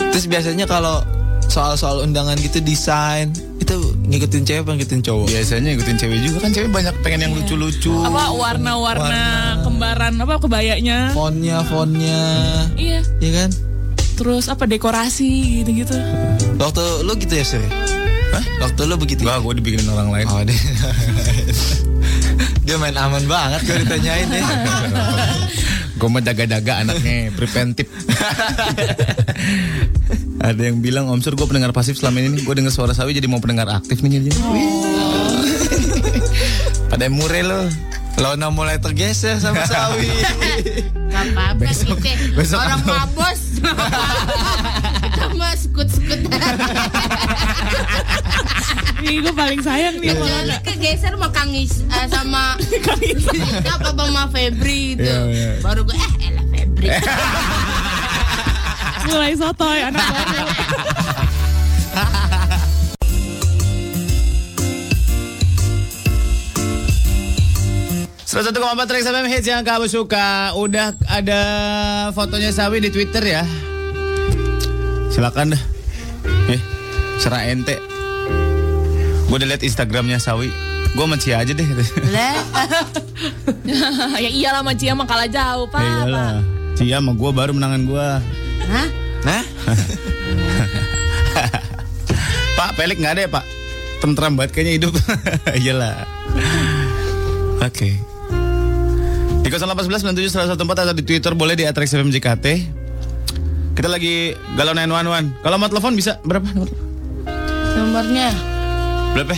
Terus biasanya kalau soal-soal undangan gitu desain itu ngikutin cewek apa ngikutin cowok? biasanya ikutin cewek juga kan cewek banyak pengen yang lucu-lucu Apa warna-warna kembaran apa kebayanya? Fontnya, fontnya, Iya. ya kan? Terus apa dekorasi gitu-gitu. Waktu lu gitu ya sih? Hah? Waktu lu begitu? Gak, gue dibikinin orang lain Oh, dia. dia main aman banget kalau ditanyain ya. Gue mau jaga-jaga anaknya preventif. Ada yang bilang Om Sur gue pendengar pasif selama ini Gue denger suara sawi jadi mau pendengar aktif nih jadinya. Pada mure lo Lona mulai tergeser sama Sawi. Gak apa-apa Besok- kita besok orang apa? mabos. Kita mah sekut-sekut. Nih gue paling sayang nih Kecuali kegeser sama Kang Is, eh, sama apa sama Febri itu. Iya, iya. Baru gue eh elah Febri. Mulai sotoy anak baru. 101,4 Trax FM hits yang kamu suka. Udah ada fotonya Sawi di Twitter ya. Silakan dah. Eh, serah ente. Gue udah liat Instagramnya Sawi. Gue sama Cia aja deh. Lah, ya iyalah sama Cia mah kalah jauh, Pak. Ya iyalah. Cia sama gue baru menangan gue. Hah? Nah, Pak, pelik nggak ada ya Pak? Tentram banget kayaknya hidup. Iyalah. Oke. Di 0811 97 atau di Twitter boleh di Atrax FM JKT. Kita lagi galau 911. Kalau mau telepon bisa berapa? nomor? Nomornya Berapa?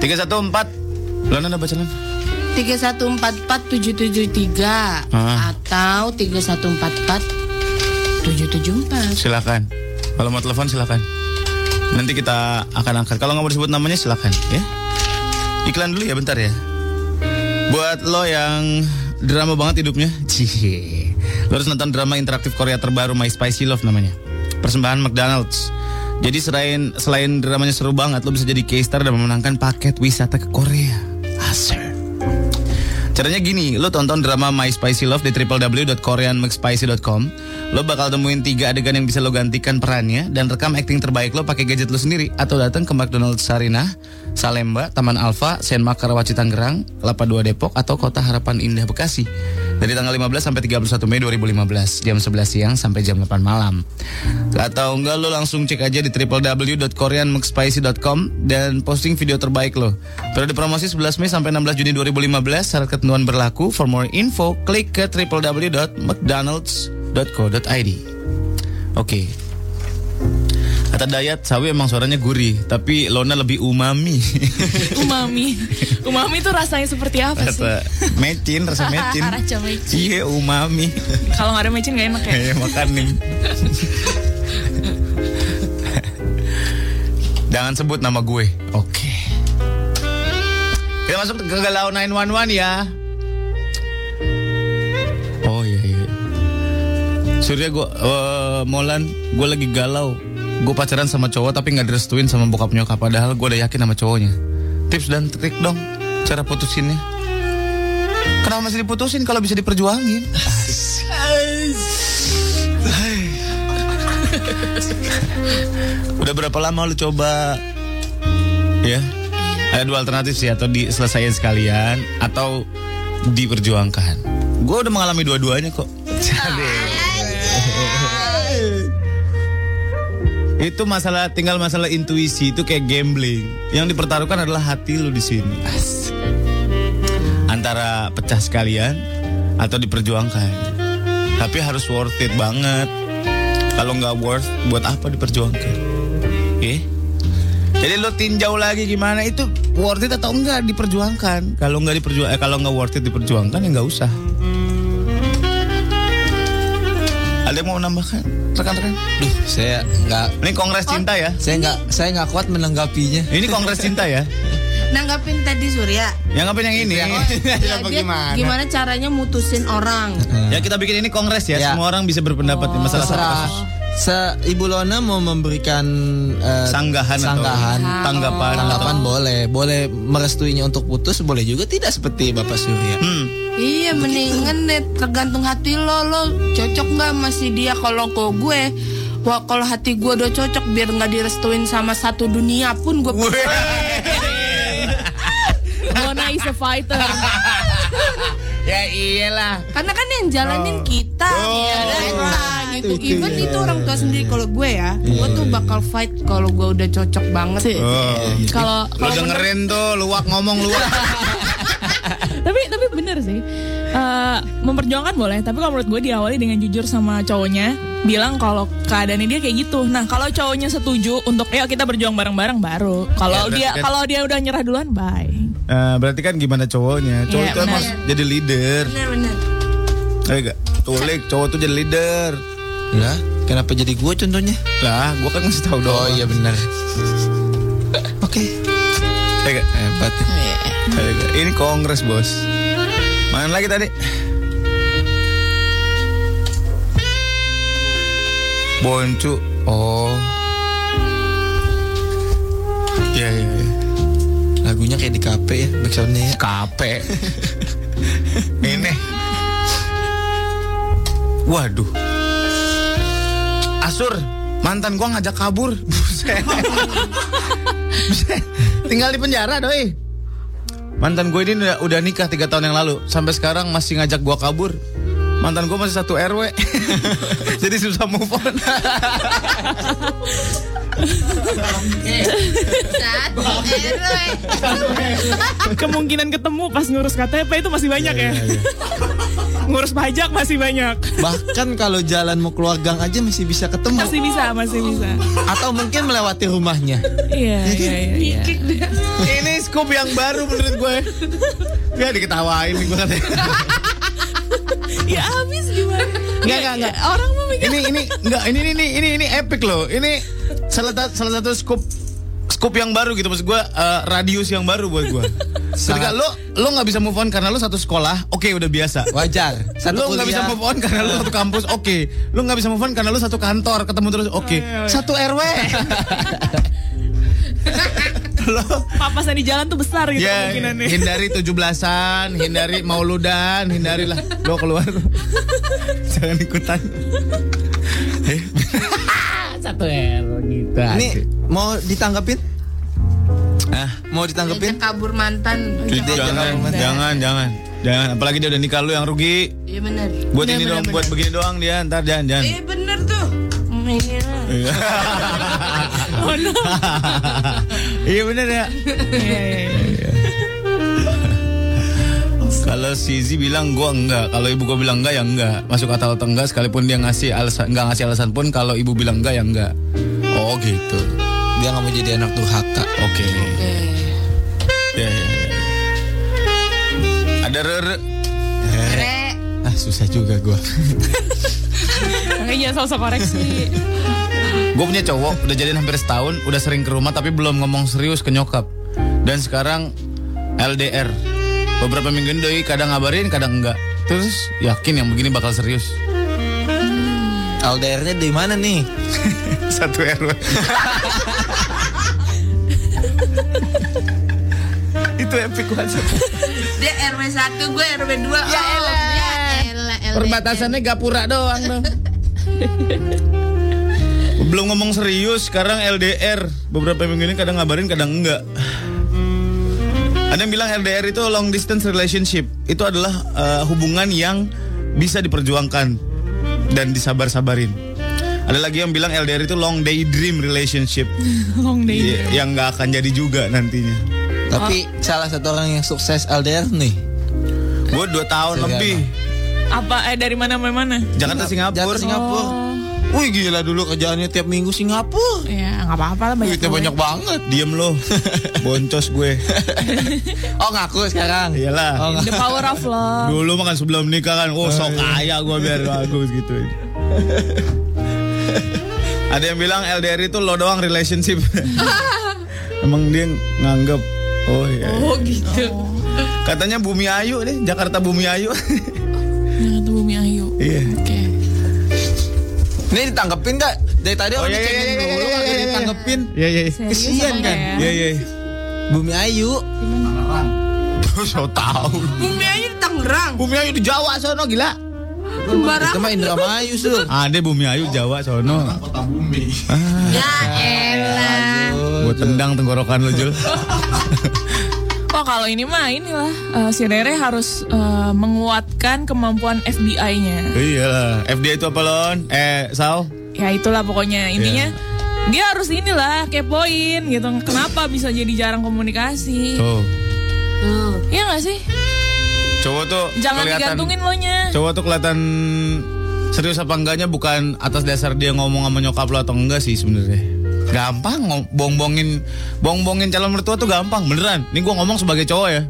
314. Lona ada bacaan? 3144773 Ah. atau 3144774. Silakan. Kalau mau telepon silakan. Nanti kita akan angkat. Kalau nggak mau disebut namanya silakan ya. Iklan dulu ya bentar ya. Buat lo yang drama banget hidupnya, Cie. Lo harus nonton drama interaktif Korea terbaru My Spicy Love namanya. Persembahan McDonald's. Jadi selain selain dramanya seru banget, lo bisa jadi K-star dan memenangkan paket wisata ke Korea. Asik. Caranya gini, lo tonton drama My Spicy Love di www.koreanmcspicy.com. Lo bakal temuin tiga adegan yang bisa lo gantikan perannya dan rekam acting terbaik lo pakai gadget lo sendiri atau datang ke McDonald's Sarinah, Salemba, Taman Alfa, Senma Karawaci Tangerang, Kelapa Dua Depok atau Kota Harapan Indah Bekasi. Dari tanggal 15 sampai 31 Mei 2015 jam 11 siang sampai jam 8 malam. Atau enggak lo langsung cek aja di www.koreanmcspicy.com dan posting video terbaik lo. Periode promosi 11 Mei sampai 16 Juni 2015 syarat ketentuan berlaku. For more info klik ke www.mcdonalds.co.id. Oke. Kata Dayat, sawi emang suaranya gurih, tapi Lona lebih umami. Umami. Umami itu rasanya seperti apa sih? Rasa mecin, rasa mecin. Rasa mecin. Iya, umami. Kalau nggak ada mecin nggak enak ya. Kayak makan nih. Jangan sebut nama gue. Oke. Kita masuk ke galau 911 ya. Oh iya iya. Surya gue, eh, Molan, gue lagi galau. Gue pacaran sama cowok tapi nggak direstuin sama bokap nyokap. Padahal gue udah yakin sama cowoknya. Tips dan trik dong, cara putusinnya. Kenapa masih diputusin kalau bisa diperjuangin? Udah berapa lama lu coba? Ya. Ada dua alternatif sih atau diselesaikan sekalian atau diperjuangkan. Gue udah mengalami dua-duanya kok. itu masalah tinggal masalah intuisi itu kayak gambling. Yang dipertaruhkan adalah hati lu di sini. Antara pecah sekalian atau diperjuangkan. Tapi harus worth it banget. Kalau nggak worth, buat apa diperjuangkan? Oke? Jadi lo tinjau lagi gimana itu worth it atau enggak diperjuangkan? Kalau nggak diperjuang, eh, kalau nggak worth it diperjuangkan ya nggak usah. Ada yang mau menambahkan rekan-rekan? duh, saya nggak, Ini kongres cinta ya? saya nggak, saya nggak kuat menanggapinya. Ini kongres cinta ya? Nanggapin tadi Surya. Yang apa yang ini? Ya, dia gimana caranya mutusin orang? ya kita bikin ini kongres ya. Ya. Semua orang bisa berpendapat di masalah satu Terserah. kasus. Se Ibu Lona mau memberikan eh, Sanggahan atau sanggahan, tanggapan. tanggapan boleh, boleh merestuinya untuk putus, boleh juga tidak seperti Bapak Surya. Hmm. Iya mendingan deh tergantung hati lo lo cocok nggak masih dia kalau ke gue Wah kalau hati gue udah cocok biar nggak direstuin sama satu dunia pun gue Lona is a fighter. ya iyalah. karena kan yang jalanin kita ya kan gitu even itu orang tua sendiri kalau gue ya gue tuh bakal fight kalau gue udah cocok banget Oh. Kalau Lo kalau menurut- dengerin tuh luak ngomong luak. tapi tapi bener sih Eh, memperjuangkan boleh tapi kalau menurut gue diawali dengan jujur sama cowoknya bilang kalau keadaannya dia kayak gitu nah kalau cowoknya setuju untuk ayo kita berjuang bareng-bareng baru kalau Ya, dia kan- kalau dia udah nyerah duluan bye Eh, berarti kan gimana cowoknya? Cowok Iya, itu benar. harus jadi leader. bener-bener Eh enggak. Tulik, cowok tuh jadi leader. Lah, kenapa jadi gue contohnya? Lah, gua kan ngasih tahu doang. Oh iya benar. Oke. Ya, nggak? Hebat. Ya, nggak? Ini kongres, Bos. Mana lagi tadi? Boncu. Oh. Iya, iya, iya. Lagunya kayak di kafe ya, backsoundnya ya. Kape. Ini. Waduh. Asur, mantan gua ngajak kabur. Buset. Buset. Tinggal di penjara doi. Mantan gue ini udah, udah nikah tiga tahun yang lalu. Sampai sekarang masih ngajak gua kabur. Mantan gue masih satu RW. Jadi susah move on. Kemungkinan ketemu pas ngurus KTP itu masih banyak ya. Ngurus pajak masih banyak. Bahkan kalau jalan mau keluar gang aja masih bisa ketemu. Masih bisa, masih bisa. Atau mungkin melewati rumahnya. Iya, iya, iya. iya. ini scoop yang baru menurut gue. Ya diketawain nih gue katanya. Ya habis gimana? Enggak, enggak, enggak. Orang mau mikir ini ini enggak ini ini ini ini ini epic loh. Ini salah satu salah satu scoop scoop yang baru gitu maksud gue eh, radius yang baru buat gue. Ketika lo lo nggak bisa move on karena lo satu sekolah, oke udah biasa. Wajar. Satu lo nggak bisa move on karena lo satu kampus, oke. Lo nggak bisa move on karena lo satu kantor ketemu terus, oke. Satu RW. lo papasan di jalan tuh besar gitu ya kemungkinannya. hindari tujuh belasan, hindari mauludan, hindarilah lo keluar. Jangan ikutan. Eh, satu RW gitu. Ini mau ditanggepin? Ah, Mau ditanggepin? Ngajak kabur mantan. Jangan, jangan. jangan, jangan, jangan. Apalagi dia udah nikah lu yang rugi. Iya bener. Buat Bener, ini bener, dong, bener. buat begini doang dia. Ntar jangan, jangan. Iya bener tuh. Hmm, Iya. Oh no. iya bener ya. Iya, iya, iya. Kalau si Z bilang gua enggak, kalau ibu gua bilang enggak ya enggak. Masuk atau atau enggak sekalipun dia ngasih alasan enggak ngasih alasan pun kalau ibu bilang enggak ya enggak. Oh gitu. Dia nggak mau jadi anak durhaka. Oke. Oke. Ya, ya, ya. Ada rere. Re. Ah susah juga gua. Makanya jangan sosok koreksi. Gue punya cowok udah jadian hampir setahun, udah sering ke rumah tapi belum ngomong serius ke nyokap. Dan sekarang LDR. Beberapa minggu ini doi kadang ngabarin, kadang enggak. Terus yakin yang begini bakal serius. LDR-nya di mana nih? Satu RW. Itu epic banget. Dia RW 1, gue RW 2. Ya elah. Ya elah. elah. Perbatasannya gapura doang dong. Belum ngomong serius, sekarang LDR. Beberapa minggu ini kadang ngabarin, kadang enggak. Ada yang bilang LDR itu long distance relationship. Itu adalah eh, hubungan yang bisa diperjuangkan dan disabar-sabarin. Ada lagi yang bilang LDR itu long daydream relationship. Long day. Y- yang nggak akan jadi juga nantinya. Tapi salah satu orang yang sukses LDR nih. Gue dua tahun Segala. lebih. Apa eh dari mana mana? Jakarta Singapura. Jakarta Singapura. Wih gila dulu kerjaannya tiap minggu Singapura. Ya nggak apa-apa lah banyak. Duitnya duit. banyak banget. Diem lo, boncos gue. Oh ngaku sekarang. Iyalah. Oh, The power of love. Dulu mah kan sebelum nikah kan, oh sok kaya gue biar bagus gitu. Ada yang bilang LDR itu lo doang relationship. Emang dia nganggep, oh iya. iya. Oh gitu. Katanya Bumi Ayu deh, Jakarta Bumi Ayu. Jakarta Bumi Ayu. iya. Oke. Ini ditanggepin gak? Dari tadi Oh orang iya iya dicengin iya iya dulu iya kagak iya, iya. ditanggepin. Iya iya. iya. Kesian kan? enggak Iya ya? iya. Bumi Ayu. Terus so tahu. Bumi aja di Tangerang. Bumi Ayu di Jawa sono gila. Sembarang. Itu mah Indramayu sur. Ada Bumi Ayu Jawa sono. Ya elah. Gue tendang tenggorokan lu Jul. Kalau ini mah inilah eh, si Rere harus eh, menguatkan kemampuan FBI-nya. Iya lah. FD itu apa lon? Eh, Sal? Ya itulah pokoknya intinya Iya. dia harus inilah kepoin gitu. Kenapa bisa jadi jarang komunikasi? Tuh. Tuh. Iya gak sih? Cowok tuh Jangan kelihatan digantungin lo nya. Cowok tuh kelihatan serius apa enggaknya bukan atas dasar dia ngomong sama nyokap lo atau enggak sih sebenarnya. Gampang ngom- bongbongin bongbongin calon mertua tuh gampang beneran. Ini gua ngomong sebagai cowok ya.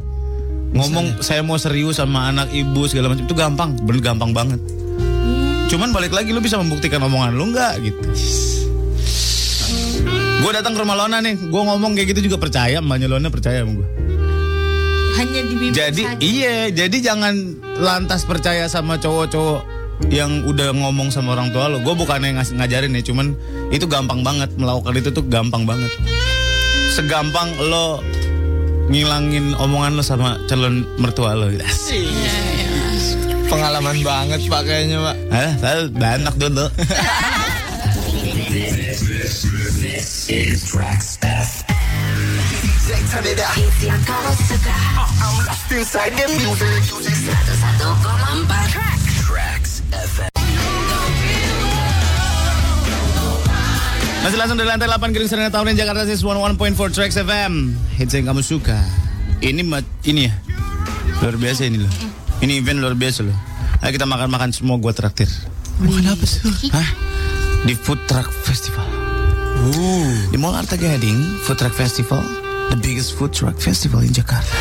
Ngomong saya mau serius sama anak ibu segala macam itu gampang, bener gampang banget. Cuman balik lagi lu bisa membuktikan omongan lu nggak gitu. Gue datang ke rumah Lona nih, gue ngomong kayak gitu juga percaya, mbaknya Lona percaya sama gue. Hanya di bibir Jadi saja. iya, jadi jangan lantas percaya sama cowok-cowok yang udah ngomong sama orang tua lo. Gue bukannya ngas- ngajarin ya, cuman itu gampang banget melakukan itu tuh gampang banget. Segampang lo ngilangin omongan lo sama calon mertua lo. gitu. Pengalaman banget pak kayaknya pak. Ah, saya banyak dulu. Turn it up. I'm lost inside the music. Tracks FM. Masih langsung dari lantai 8 Gering Serena Tahunan Jakarta Sis 11.4 Tracks FM Hits yang kamu suka. Ini ini ya? Luar biasa ini loh. Ini event luar biasa loh. Ayo kita makan-makan semua gua traktir. Makan apa sih? Hah? Di Food Truck Festival. Di Mall Arta Gading Food Truck Festival The biggest food truck festival in Jakarta.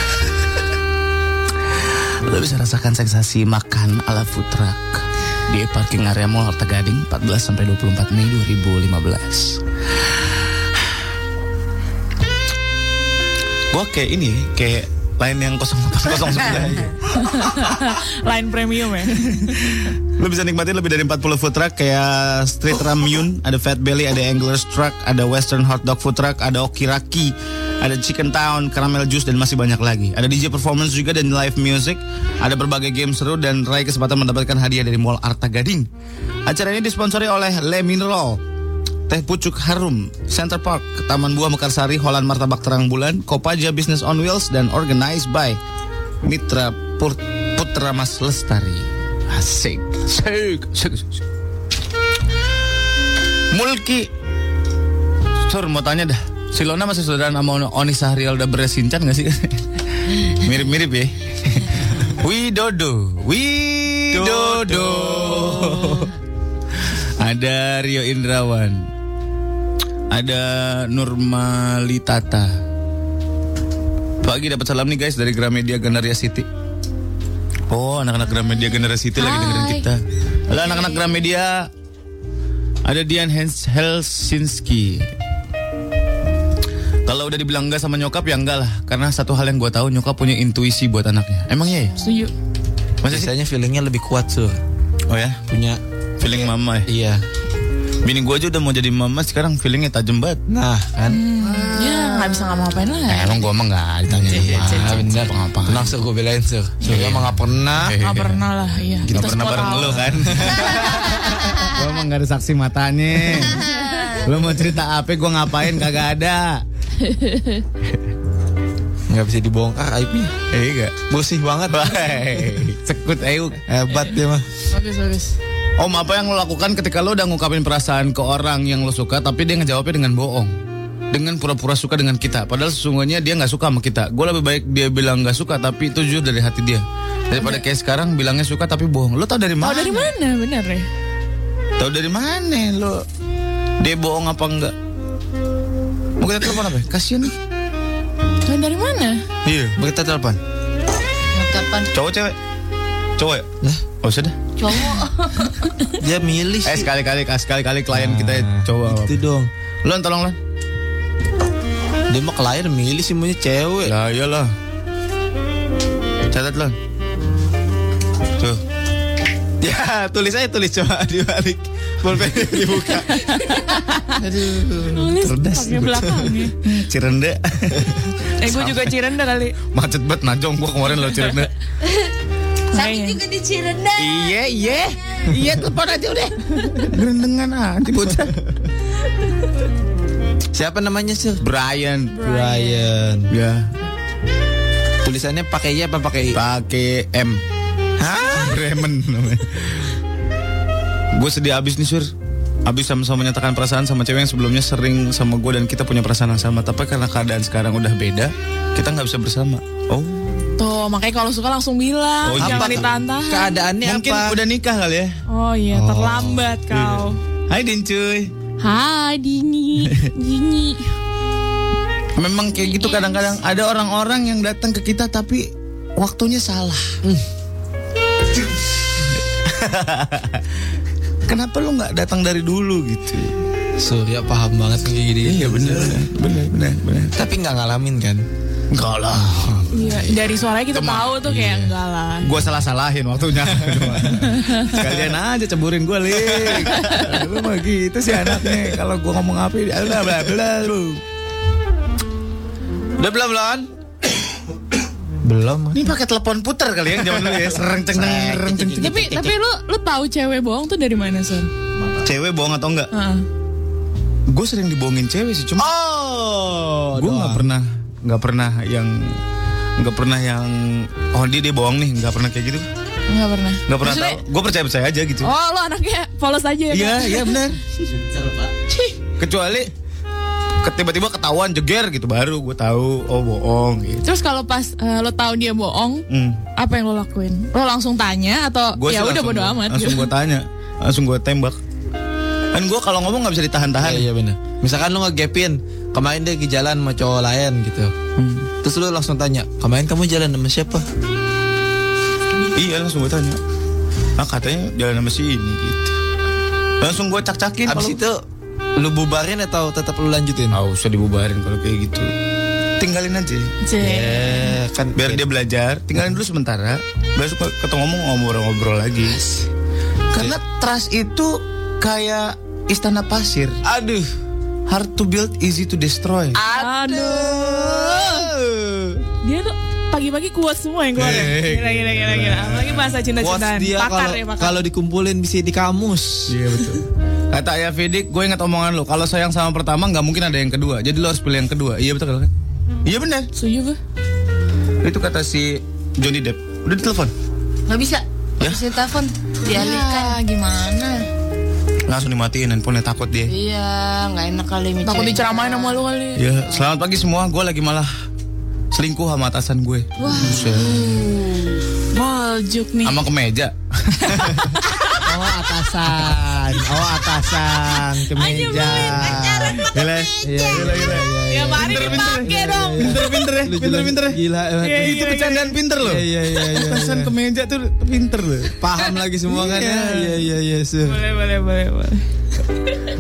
Lo bisa rasakan sensasi makan ala food truck di parking area Mall Arta Gading 14 sampai 24 Mei 2015. Gua kayak ini, kayak lain yang 0809. Line premium ya. Lo bisa nikmatin lebih dari 40 food truck kayak Street Ramyun, ada Fat Belly, ada Angler's Truck, ada Western Hot Dog Food Truck, ada Okiraki, ada Chicken Town, Caramel Juice dan masih banyak lagi. Ada DJ performance juga dan live music, ada berbagai game seru dan raih kesempatan mendapatkan hadiah dari Mall Arta Gading. Acara ini disponsori oleh Le Mineral, Teh Pucuk Harum, Center Park, Taman Buah Mekarsari, Holland Martabak Terang Bulan, Kopaja Business on Wheels, dan organized by Mitra Pur- Putra Mas Lestari. Asik, asik, asik, asik. Mulki, Sur mau tanya dah, si Lona masih saudara sama Oni Sahrial udah beresincan gak sih? Mirip-mirip ya. Widodo, Widodo. Ada Rio Indrawan. Ada Nurmalitata. Pagi dapat salam nih guys dari Gramedia Gandaria City. Oh, anak-anak Gramedia Gandaria City lagi dengerin kita. Halo anak-anak Gramedia. Ada Dian Hens Helsinski. Kalau udah dibilang enggak sama nyokap ya enggak lah. Karena satu hal yang gue tahu nyokap punya intuisi buat anaknya. Emang iya ya? Setuju. Masa sih? Biasanya feelingnya lebih kuat sur. Oh ya? Punya Feeling mama ya? iya. Bini gue aja udah mau jadi mama sekarang feelingnya tajam banget. Nah kan. Ya nggak bisa ngapa-ngapain lah. Eh, emang gue emang gak ditanya Ah, bener. Apa Tenang sur gue belain sur. Sur emang gak pernah. Nggak pernah lah, iya. Kita pernah bareng lu kan Gue emang gak ada saksi matanya Lu mau cerita apa gue ngapain kagak ada Gak bisa dibongkar aibnya. Eh enggak Bersih banget. Sekut ayo Hebat dia mah. Bagus, bagus. Om apa yang lo lakukan ketika lo udah ngungkapin perasaan ke orang yang lo suka Tapi dia ngejawabnya dengan bohong Dengan pura-pura suka dengan kita Padahal sesungguhnya dia gak suka sama kita Gue lebih baik dia bilang gak suka Tapi itu jujur dari hati dia Daripada kayak sekarang bilangnya suka tapi bohong Lo tau dari mana? dari mana? Bener ya. Tahu dari mana lo? Dia bohong apa enggak? Mau kita telepon apa? Kasian nih. Tahu dari mana? Iya, mau kita telepon. Kapan Cowok cewek? Cowok ya? Lah, Oh sudah. cowok dia milih Eh sih. sekali-kali sekali-kali klien kita cowok. Itu dong. Lon tolong Lon. Dia mah klien milih sih maunya cewek. Ya iyalah. Catat Lon. Tuh. Ya, tulis aja tulis coba dibalik. Pulpen dibuka. Aduh, Tulis cerdas. pakai belakangnya. Cirende. Eh gue juga Cirenda kali. Macet banget najong gua kemarin lo Cirende. Kayaknya. juga di Cirenda Iya, iya. Iya, telepon aja udah. Gerendengan aja bocah. Siapa namanya sih? Brian. Brian. Ya, Tulisannya pakai Y apa pakai I? pakai M. Hah? Bremen namanya. Gue sedih abis nih, Sur. Abis sama-sama menyatakan perasaan sama cewek yang sebelumnya sering sama gue dan kita punya perasaan yang sama. Tapi karena keadaan sekarang udah beda, kita nggak bisa bersama. Oh, Tuh, makanya kalau suka langsung bilang. Oh, jangan apa? ditahan-tahan. Keadaannya mungkin apa? udah nikah kali ya. Oh iya, terlambat kau. Hai Din cuy. Hai Dini, Dini. Memang kayak gitu kadang-kadang ada orang-orang yang datang ke kita tapi waktunya salah. kenapa lu nggak datang dari dulu gitu Surya paham banget kayak gini. iya bener bener bener bener Tapi nggak ngalamin kan? Enggak lah Iya, dari suaranya kita tahu tuh kayak enggak lah. gue salah salahin waktunya sekalian aja ceburin gue lik lu mah gitu sih anaknya kalau gue ngomong apa ya udah bla bla lu Udah belum belum? belum. ini pakai telepon putar kali ya zaman dulu ya sereng ceng ceng ceng. Tapi tapi lu lu tahu cewek bohong tuh dari mana, Son? cewek bohong atau enggak Heeh. gue sering dibohongin cewek sih cuma Oh, gue nggak pernah nggak pernah yang nggak pernah yang oh dia dia bohong nih nggak pernah kayak gitu Enggak pernah. nggak pernah Maksudnya- tahu gue percaya percaya aja gitu Oh, lu anaknya polos aja ya? iya iya benar kecuali ke- tiba-tiba ketahuan jeger gitu baru gue tahu oh bohong gitu Terus kalau pas eh, lo tahu dia bohong, Hmm. apa yang lo lakuin? Lo langsung tanya atau Gua ya udah bodo amat langsung gitu? gue tanya langsung gue tembak kan gue kalau ngomong nggak bisa ditahan-tahan Iya, iya bener. Misalkan lu ngegapin, kemarin dia ke jalan sama cowok lain gitu. Terus lu langsung tanya, kemarin kamu jalan sama siapa? iya langsung gue tanya. Ah katanya jalan sama si ini gitu. Langsung gue cak-cakin Abis itu lu bubarin atau tetap lu lanjutin? Nggak usah dibubarin kalau kayak gitu. Tinggalin aja. Cek. Eh, kan biar dia belajar. Tinggalin dulu sementara. Besok ketemu ngomong ngobrol-ngobrol lagi. Karena trust itu kayak istana pasir. Aduh. Hard to build easy to destroy Aduh. Dia tuh pagi-pagi kuat semua yang keluar. ya? Eh, Gila, gila, gila, gila. Apalagi bahasa cinta-cintaan. dia Pakar kalau ya, pakar. kalau dikumpulin bisa di kamus. iya betul kata ayah Fedik gue ingat omongan lo kalau sayang sama pertama nggak mungkin ada yang kedua jadi lo harus pilih yang kedua iya betul kan iya benar Setuju gue. itu kata si Johnny Depp udah ditelepon Nggak bisa. Ya? Bisa telepon dialihkan. Ya, gimana? Langsung dimatiin handphonenya takut dia Iya, nggak enak kali mi Takut diceramain sama lu kali. Ya, selamat pagi semua. Gue lagi malah selingkuh sama atasan gue. Buset. Boljuk nih. Sama kemeja. Oh atasan, oh atasan kemeja. Gila. Iya, gila, gila, iya, Ya mari dipakai dong. Pinter-pinter ya. Pinter-pinter ya. Gila. Iya, Itu bercandaan pinter loh. Iya, iya, iya, iya, Atasan iya. kemeja tuh pinter loh. Paham lagi semua kan ya? Iya, iya, iya. Boleh, boleh, boleh, boleh.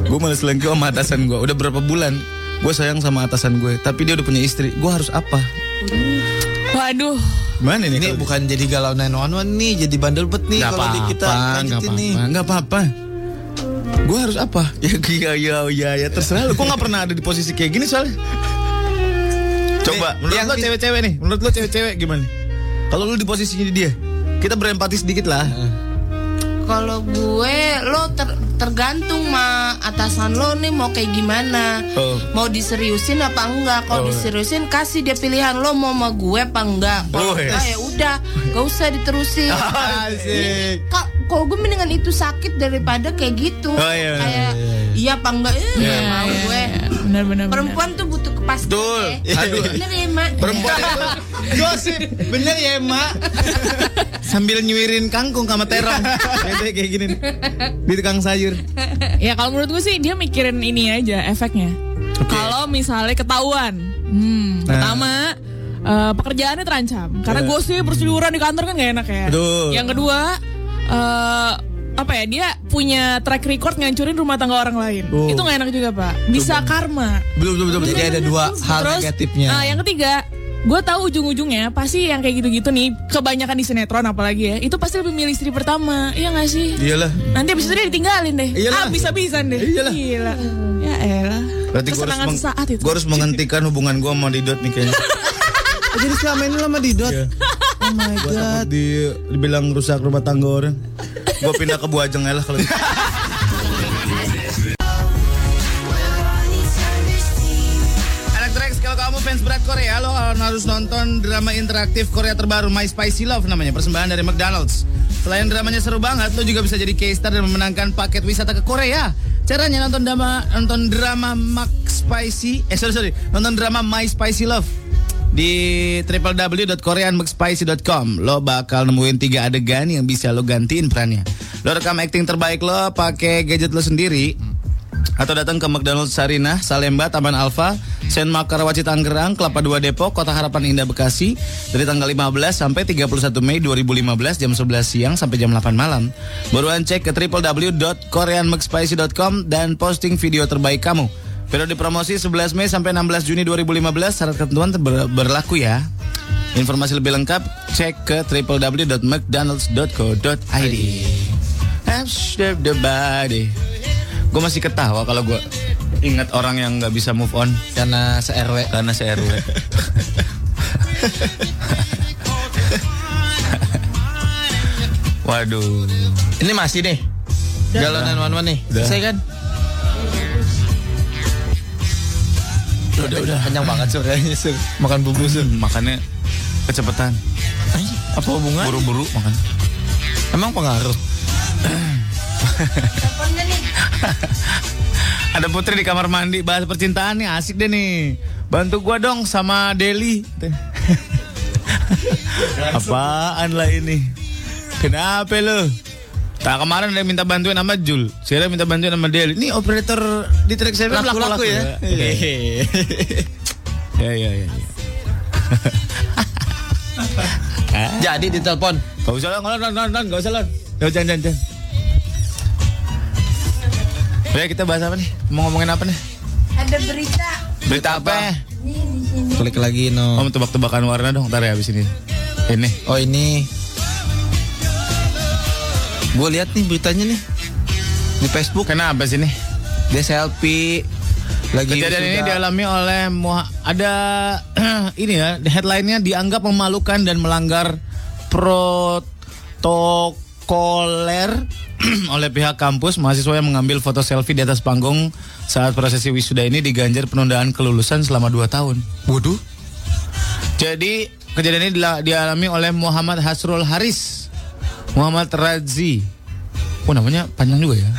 Gue malah selingkuh sama atasan gue. Udah berapa bulan. Gue sayang sama atasan gue. Tapi dia udah punya istri. Gue harus apa? Waduh. Nih? Ini kalau- bukan jadi galau 911 nih, jadi bandel bet nih kalau di kita nggak lanjutin nih. apa-apa, nggak apa-apa. Gue harus apa? Ya iya iya iya ya terserah lu. Gue nggak pernah ada di posisi kayak gini soalnya. Coba, Nih, menurut yang lo cewek-cewek nih, menurut lo cewek-cewek gimana? Kalau lu di posisinya dia, kita berempati sedikit lah. Kalau gue lo ter- tergantung ma atasan lo nih mau kayak gimana. Oh. Mau diseriusin apa enggak? Oh. Kalau diseriusin kasih dia pilihan lo mau sama gue apa enggak. Oh, enggak yes. ya udah, gak usah diterusin. Kalau gue mendingan itu sakit daripada kayak gitu. Oh, iya, Kayak iya apa enggak? Eh, nggak mau gue. Benar, benar, benar. Perempuan tuh butuh kepastian. Betul. ya. Aduh. Bener ya, Mak? Perempuan itu gosip, bener ya emak. Sambil nyuirin kangkung sama terong, Biasanya kayak gini nih. Di tukang sayur. Ya kalau menurut gue sih dia mikirin ini aja efeknya. Kalau misalnya ketahuan, hmm, Nah. pertama eh, pekerjaannya terancam karena Iya. gosip perseluruhan di kantor kan gak enak ya. Betul. Yang kedua eh, apa ya dia punya track record ngancurin rumah tangga orang lain. Oh. Itu gak enak juga pak. Bisa karma. Belum belum belum. Jadi ada dua hal Terus, negatifnya. nah, yang ketiga, gue tahu ujung-ujungnya pasti yang kayak gitu-gitu nih, kebanyakan di sinetron apalagi ya, itu pasti lebih milih istri pertama, iya gak sih? Iyalah. Nanti abis itu dia ditinggalin deh, Iyalah. ah bisa-bisan deh, Iyalah. gila, ya elah, Berarti gue harus, meng- itu. gua harus menghentikan hubungan gue sama Didot nih kayaknya. Jadi selama ini lama didot. Iya. Oh my takut god. di, dibilang rusak rumah tangga orang. Gue pindah ke Buajeng aja lah kalau. Kamu fans berat Korea, lo harus nonton drama interaktif Korea terbaru My Spicy Love namanya, persembahan dari McDonald's. Selain dramanya seru banget, lo juga bisa jadi case star dan memenangkan paket wisata ke Korea. Caranya nonton drama nonton drama Max Spicy, eh sorry sorry, nonton drama My Spicy Love di www.koreanmcspicy.com lo bakal nemuin tiga adegan yang bisa lo gantiin perannya lo rekam acting terbaik lo pakai gadget lo sendiri atau datang ke McDonald's Sarinah, Salemba, Taman Alfa, Sen Makarawaci Tangerang, Kelapa 2 Depok, Kota Harapan Indah Bekasi dari tanggal 15 sampai 31 Mei 2015 jam 11 siang sampai jam 8 malam. Buruan cek ke www.koreanmcspicy.com dan posting video terbaik kamu. Periode promosi 11 Mei sampai 16 Juni 2015 syarat ketentuan ber- berlaku ya. Informasi lebih lengkap cek ke www.mcdonalds.co.id. The body. Gue masih ketawa kalau gue ingat orang yang nggak bisa move on Karena se-RW. karena se RW. Waduh. Ini masih nih. Jalanan one nih. Udah. Selesai kan? Udah, udah. Kenyang banget sur kayaknya sur. Makan bubur sur. Makannya kecepatan. Apa hubungan? Buru-buru makan. Emang pengaruh. Ada Putri di kamar mandi bahas percintaan nih asik deh nih. Bantu gua dong sama Deli. Apaan lah ini? Kenapa lo? Tak kemarin ada yang minta bantuin sama Jul. Sekarang minta bantuin sama Deli. Ini operator di track saya Laku-laku ya. Hehehe. Ya ya ya. ya. Jadi ditelepon. Gak usah lah, gak usah lah, gak usah lah. Gak usah, jangan, jangan. Ya kita bahas apa nih? Mau ngomongin apa nih? Ada berita. Berita apa? Klik lagi no. Om tebak-tebakan warna dong, ntar ya abis ini. Ini. Oh ini. Gue lihat nih beritanya nih di Facebook. Kenapa sih nih? Dia selfie lagi Kejadian ini dialami oleh Muha- ada ini ya headline-nya dianggap memalukan dan melanggar protokoler oleh pihak kampus mahasiswa yang mengambil foto selfie di atas panggung saat prosesi wisuda ini diganjar penundaan kelulusan selama 2 tahun. Waduh. Jadi kejadian ini dialami oleh Muhammad Hasrul Haris, Muhammad Razi. Oh namanya panjang juga ya.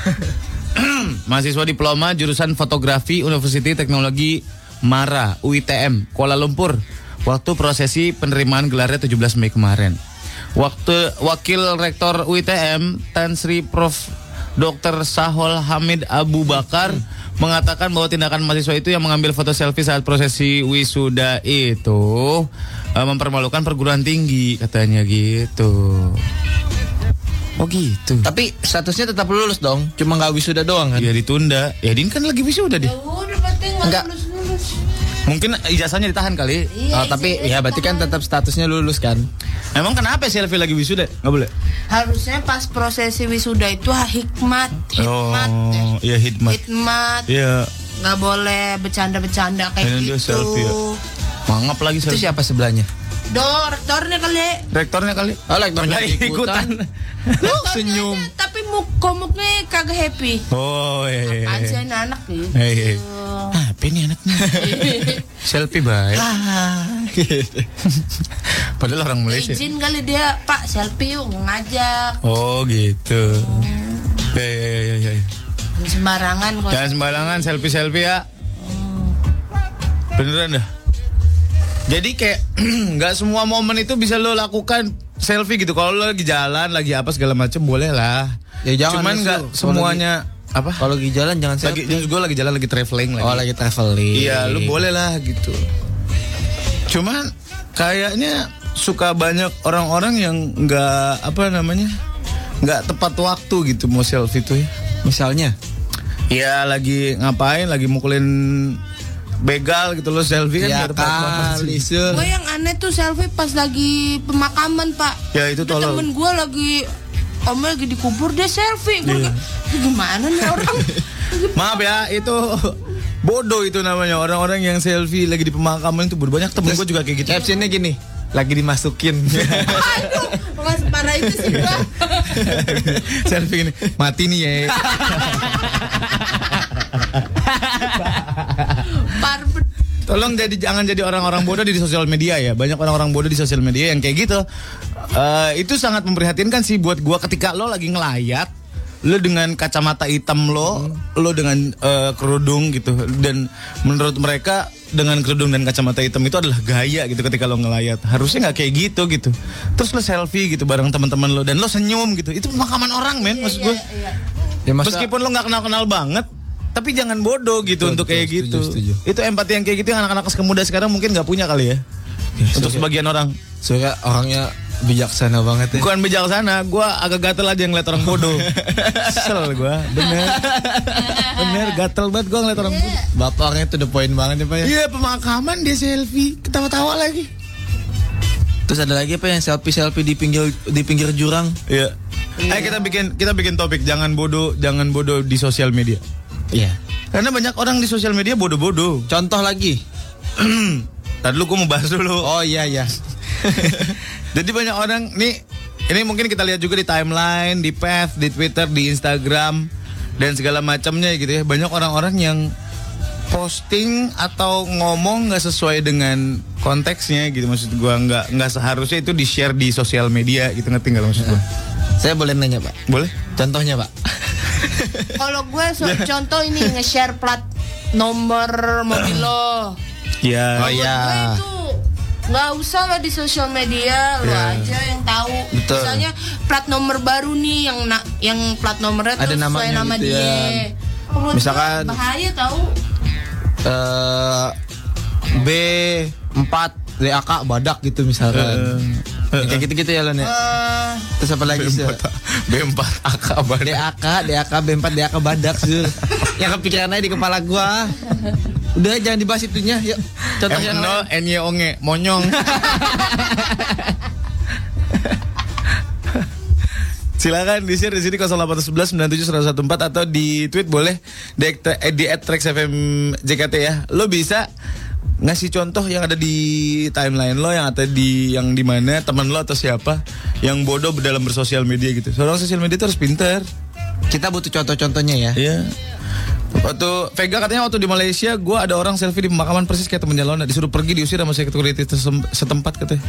Mahasiswa diploma jurusan fotografi University Teknologi Mara UITM Kuala Lumpur. Waktu prosesi penerimaan gelarnya 17 Mei kemarin. Waktu wakil rektor UITM Tan Sri Prof Dr. Sahol Hamid Abu Bakar mengatakan bahwa tindakan mahasiswa itu yang mengambil foto selfie saat prosesi wisuda itu eh, mempermalukan perguruan tinggi katanya gitu. Oh gitu. Tapi statusnya tetap lulus dong. Cuma nggak wisuda doang kan? Ya ditunda. Ya Din kan lagi wisuda dia. Udah penting Enggak. lulus lulus. Mungkin ijazahnya ditahan kali. Oh, tapi ya berarti kan tetap statusnya lulus kan? Emang kenapa selfie lagi wisuda? Nggak boleh. Harusnya pas prosesi wisuda itu hikmat, hikmat. Oh, iya hikmat. hikmat. Iya. Nggak boleh bercanda-bercanda kayak Ini dia gitu. selfie ya. Mangap lagi Itu selfie. siapa sebelahnya? Do, rektornya kali. Rektornya kali. Oh, lektornya Lah, ikutan. Lu senyum. Tapi muk komuknya kagak happy. Oh, iya. Apaan sih anak nih? Hei, hei. Apa ini anaknya? selfie baik. Padahal orang Malaysia. Izin kali dia, Pak selfie yuk ngajak. Oh gitu. Ya, ya, ya, ya, ya. Sembarangan kok. Jangan sembarangan selfie-selfie ya. Beneran dah. Jadi kayak nggak semua momen itu bisa lo lakukan selfie gitu. Kalau lo lagi jalan, lagi apa segala macam boleh lah. Ya, jangan, Cuman Mas, nggak semuanya apa? Kalau lagi jalan jangan Lagi selfie. gue lagi jalan lagi traveling lagi. Oh, lagi traveling. Iya, lu boleh lah gitu. Cuman kayaknya suka banyak orang-orang yang nggak apa namanya nggak tepat waktu gitu mau selfie tuh ya. Misalnya, Iya lagi ngapain? Lagi mukulin begal gitu loh selfie kan ya. Sur. Gue yang aneh tuh selfie pas lagi pemakaman pak. Ya itu Ada tolong. temen gue lagi Om lagi dikubur dia selfie. Gue Iya. kayak, gimana nih orang? Maaf ya itu bodoh itu namanya orang-orang yang selfie lagi di pemakaman itu berbanyak temen gue juga kayak gitu. Captionnya gini, lagi dimasukin. Aduh, mas parah itu sih pak. selfie ini mati nih ya. Tolong jadi jangan jadi orang-orang bodoh di sosial media ya. Banyak orang-orang bodoh di sosial media yang kayak gitu. Eh, itu sangat memprihatinkan sih buat gua ketika lo lagi ngelayat lo dengan kacamata hitam lo, lo dengan eh, kerudung gitu dan menurut mereka dengan kerudung dan kacamata hitam itu adalah gaya gitu ketika lo ngelayat. Harusnya nggak kayak gitu gitu. Terus lo selfie gitu bareng teman-teman lo dan lo senyum gitu. Itu pemakaman orang men maksud gue. ya masa Meskipun lo nggak kenal-kenal banget, tapi jangan bodoh gitu Betul, untuk betul, kayak setuju, gitu. setuju. Itu empati yang kayak gitu yang anak-anak muda sekarang mungkin nggak punya kali ya. untuk sebagian orang. Soalnya orangnya bijaksana banget ya. Bukan bijaksana, gua agak gatel aja ngeliat orang bodoh. Kesel gua, bener. bener, gatel banget gua ngeliat orang bodoh. Bapak orangnya tuh the point banget ya Pak ya. Iya, pemakaman dia selfie, ketawa-tawa lagi. Terus ada lagi apa yang selfie-selfie di pinggir di pinggir jurang? Iya. Ayo kita bikin kita bikin topik jangan bodoh, jangan bodoh di sosial media. Iya. Karena banyak orang di sosial media bodoh-bodoh. Contoh lagi. Tadi lu gua mau bahas dulu. Oh iya iya. Jadi banyak orang nih ini mungkin kita lihat juga di timeline, di path, di Twitter, di Instagram dan segala macamnya gitu ya. Banyak orang-orang yang posting atau ngomong nggak sesuai dengan konteksnya gitu maksud gua nggak nggak seharusnya itu di share di sosial media gitu ngerti nggak lo maksud gua? Saya boleh nanya Pak. Boleh? Contohnya Pak. Kalau gue so- contoh ini nge-share plat nomor mobil lo. Ya. Oh, iya. Itu nggak usah lah di sosial media lo Iya. aja yang tahu. Betul. Misalnya plat nomor baru nih yang na- yang plat nomornya Ada tuh sesuai nama gitu dia. ya. Menurut gue Misalkan- bahaya tahu. Eh B4 DAK badak gitu misalkan. Kayak gitu-gitu ya Lon ya. Eh, Terus apa lagi sih? B4 AK badan. DAK, DAK, B4, DAK badak sih. yang kepikiran aja di kepala gua. Udah jangan dibahas itunya. Yuk. Contoh yang M0 lain. NY onge monyong. Silakan di share di sini 0811 97 114 atau di tweet boleh di, di @traxfm JKT ya. Lo bisa ngasih contoh yang ada di timeline lo yang ada di yang di mana teman lo atau siapa yang bodoh dalam bersosial media gitu. Soalnya sosial media itu harus pinter. Kita butuh contoh-contohnya ya. Iya. Waktu Vega katanya waktu di Malaysia gue ada orang selfie di pemakaman persis kayak temennya Lona disuruh pergi diusir sama security setempat katanya.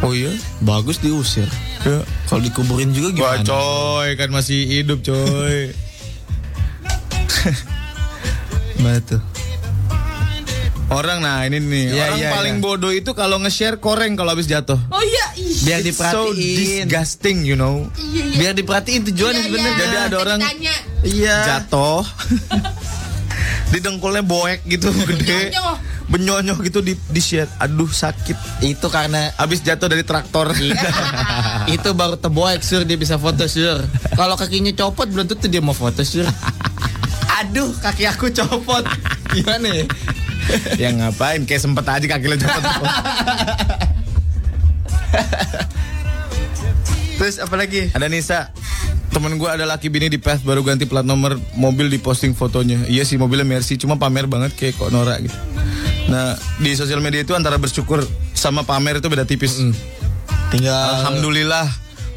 Oh iya? Bagus diusir. Ya. Kalau dikuburin juga Wah gimana? coy kan masih hidup coy. Tuh? Orang nah ini nih Iya, orang iya, paling iya. bodoh itu kalau nge-share koreng kalau habis jatuh. oh iya, ih. Biar It's so diperhatiin. disgusting you know. Iya, iya. Biar diperhatiin tujuannya Iya, sebenarnya. iya. Jadi ada orang- Iya. Jatuh. di dengkulnya boek gitu gede. Benyonyoh. Benyonyoh gitu di di share. Aduh sakit. Itu karena Habis jatuh dari traktor. itu baru teboek sur dia bisa foto sur. Kalau kakinya copot belum tentu dia mau foto sur. Aduh kaki aku copot. Gimana ya? ya ngapain kayak sempet aja kaki lo copot. Terus apa lagi? Ada Nisa Temen gue ada laki bini di path baru ganti plat nomor mobil di posting fotonya. Iya sih mobilnya Mercy cuma pamer banget kayak kok Nora gitu. Nah di sosial media itu antara bersyukur sama pamer itu beda tipis. Tinggal Alhamdulillah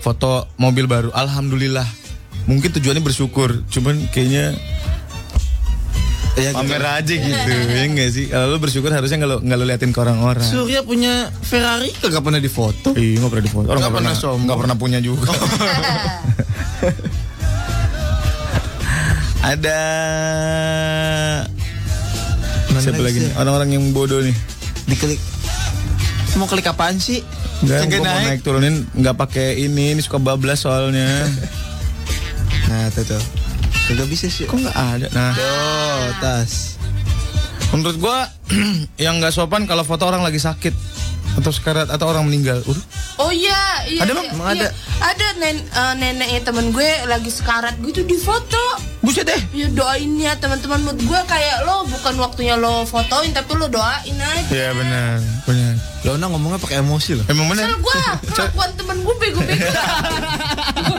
foto mobil baru. Alhamdulillah. Mungkin tujuannya bersyukur, cuman kayaknya ya, pamer aja gitu. ya enggak sih? Kalau lu bersyukur harusnya nggak lu nggak lu liatin ke orang-orang. Surya punya Ferrari kagak pernah difoto. Iya nggak pernah difoto. Orang Nggak pernah sombong. nggak pernah punya juga. Ada Mana siapa lagi nih? Orang-orang yang bodoh nih. Diklik. Mau klik apaan sih? Enggak, gua mau naik turunin nggak pakai ini, ini suka bablas soalnya. Nah, tuh tuh. Kagak bisa sih. Kok nggak ada? Nah, Tuh, tas. menurut gua yang nggak sopan kalau foto orang lagi sakit atau sekarat atau orang meninggal. Udah. Oh iya, iya. Ada, iya, Bang? Emang iya. ada? Ada nen, eh, neneknya temen gue lagi sekarat gitu di foto. Buset deh. Ya doain ya teman-teman menurut gue kayak lo bukan waktunya lo fotoin tapi lo doain aja. Iya benar, benar. Lona ngomongnya pakai emosi loh. Emang benar. Misal gue kelakuan temen gue bego-bego. Gue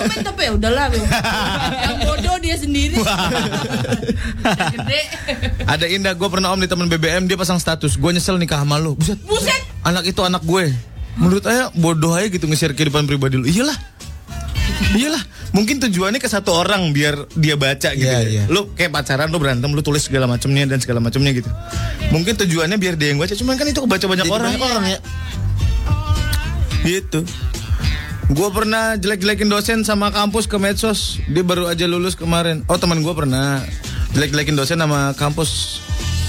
komen tapi ya udahlah. Yang bodoh dia sendiri. Gede. Ada Indah, gue pernah om di temen BBM dia pasang status, gue nyesel nikah sama lu. Buset. Buset. Anak itu anak gue. Menurut saya bodoh aja gitu nge-share kehidupan pribadi lu. Iyalah. Iyalah, mungkin tujuannya ke satu orang biar dia baca gitu. Iya, ya. iya. Lu kayak pacaran lu berantem lu tulis segala macamnya dan segala macamnya gitu. Mungkin tujuannya biar dia yang baca, cuman kan itu kebaca banyak Jadi orang. banyak orang ya. Gitu. Gue pernah jelek-jelekin dosen sama kampus ke medsos. Dia baru aja lulus kemarin. Oh teman gue pernah jelek-jelekin dosen sama kampus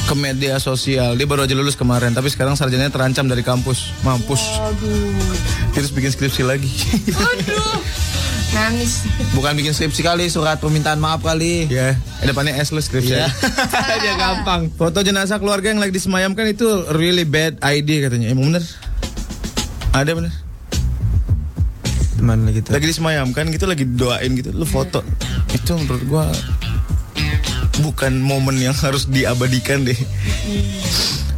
ke media sosial. Dia baru aja lulus kemarin. Tapi sekarang sarjananya terancam dari kampus. Mampus. Terus bikin skripsi lagi. Aduh. Nangis. Bukan bikin skripsi kali, surat permintaan maaf kali. Ya, eh, depannya S lu skripsi. Iya. Dia gampang. Foto jenazah keluarga yang lagi disemayamkan itu really bad idea katanya. Emang bener? Ada bener? Mana gitu. Lagi disemayamkan gitu, lagi doain gitu, lu foto. Itu menurut gua bukan momen yang harus diabadikan deh.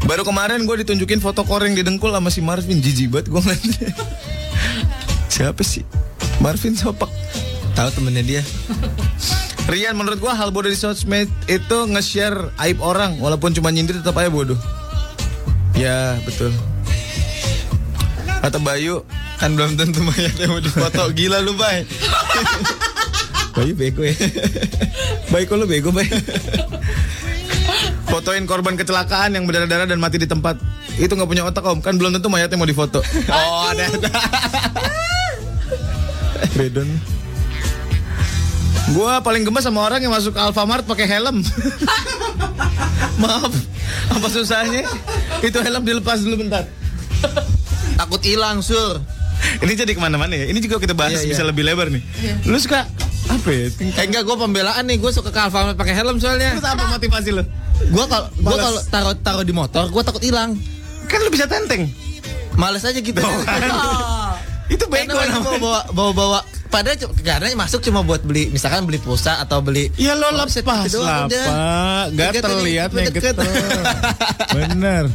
Baru kemarin gue ditunjukin foto koreng di dengkul sama si Marvin jijik banget gue ngeliatnya. Siapa sih? Marvin Sopak. Tahu temennya dia. Rian menurut gua hal bodoh di sosmed itu nge-share aib orang walaupun cuma nyindir tetap aja bodoh. Ya betul. Kata Bayu Kan belum tentu mayatnya mau difoto. Gila lu, Bay. Bayu bego ya. Bayu kok lu bego Bay. Fotoin korban kecelakaan yang berdarah-darah dan mati di tempat. Itu nggak punya otak om. Kan belum tentu mayatnya mau difoto. Oh, ada ada. Bedon. Gua paling gemes sama orang yang masuk Alfamart pakai helm. Maaf, apa susahnya? Itu helm dilepas dulu bentar. Takut hilang, Sur. Ini jadi ke mana-mana ya. Ini juga kita bahas Iya, iya. bisa lebih lebar nih. Lu suka apa ya? Eh enggak, gue pembelaan nih. Gue suka ke Alfamart pakai helm soalnya. Terus apa motivasi lu? Gue kalau gue kalau taruh taruh di motor, gue takut hilang. Kan lu bisa tenteng. Males aja gitu. Itu Karena bego namanya. bawa bawa bawa, bawa padahal karena masuk cuma buat beli misalkan beli pulsa atau beli Ya lo lepas gitu lah pak ini, liatnya deket. Bener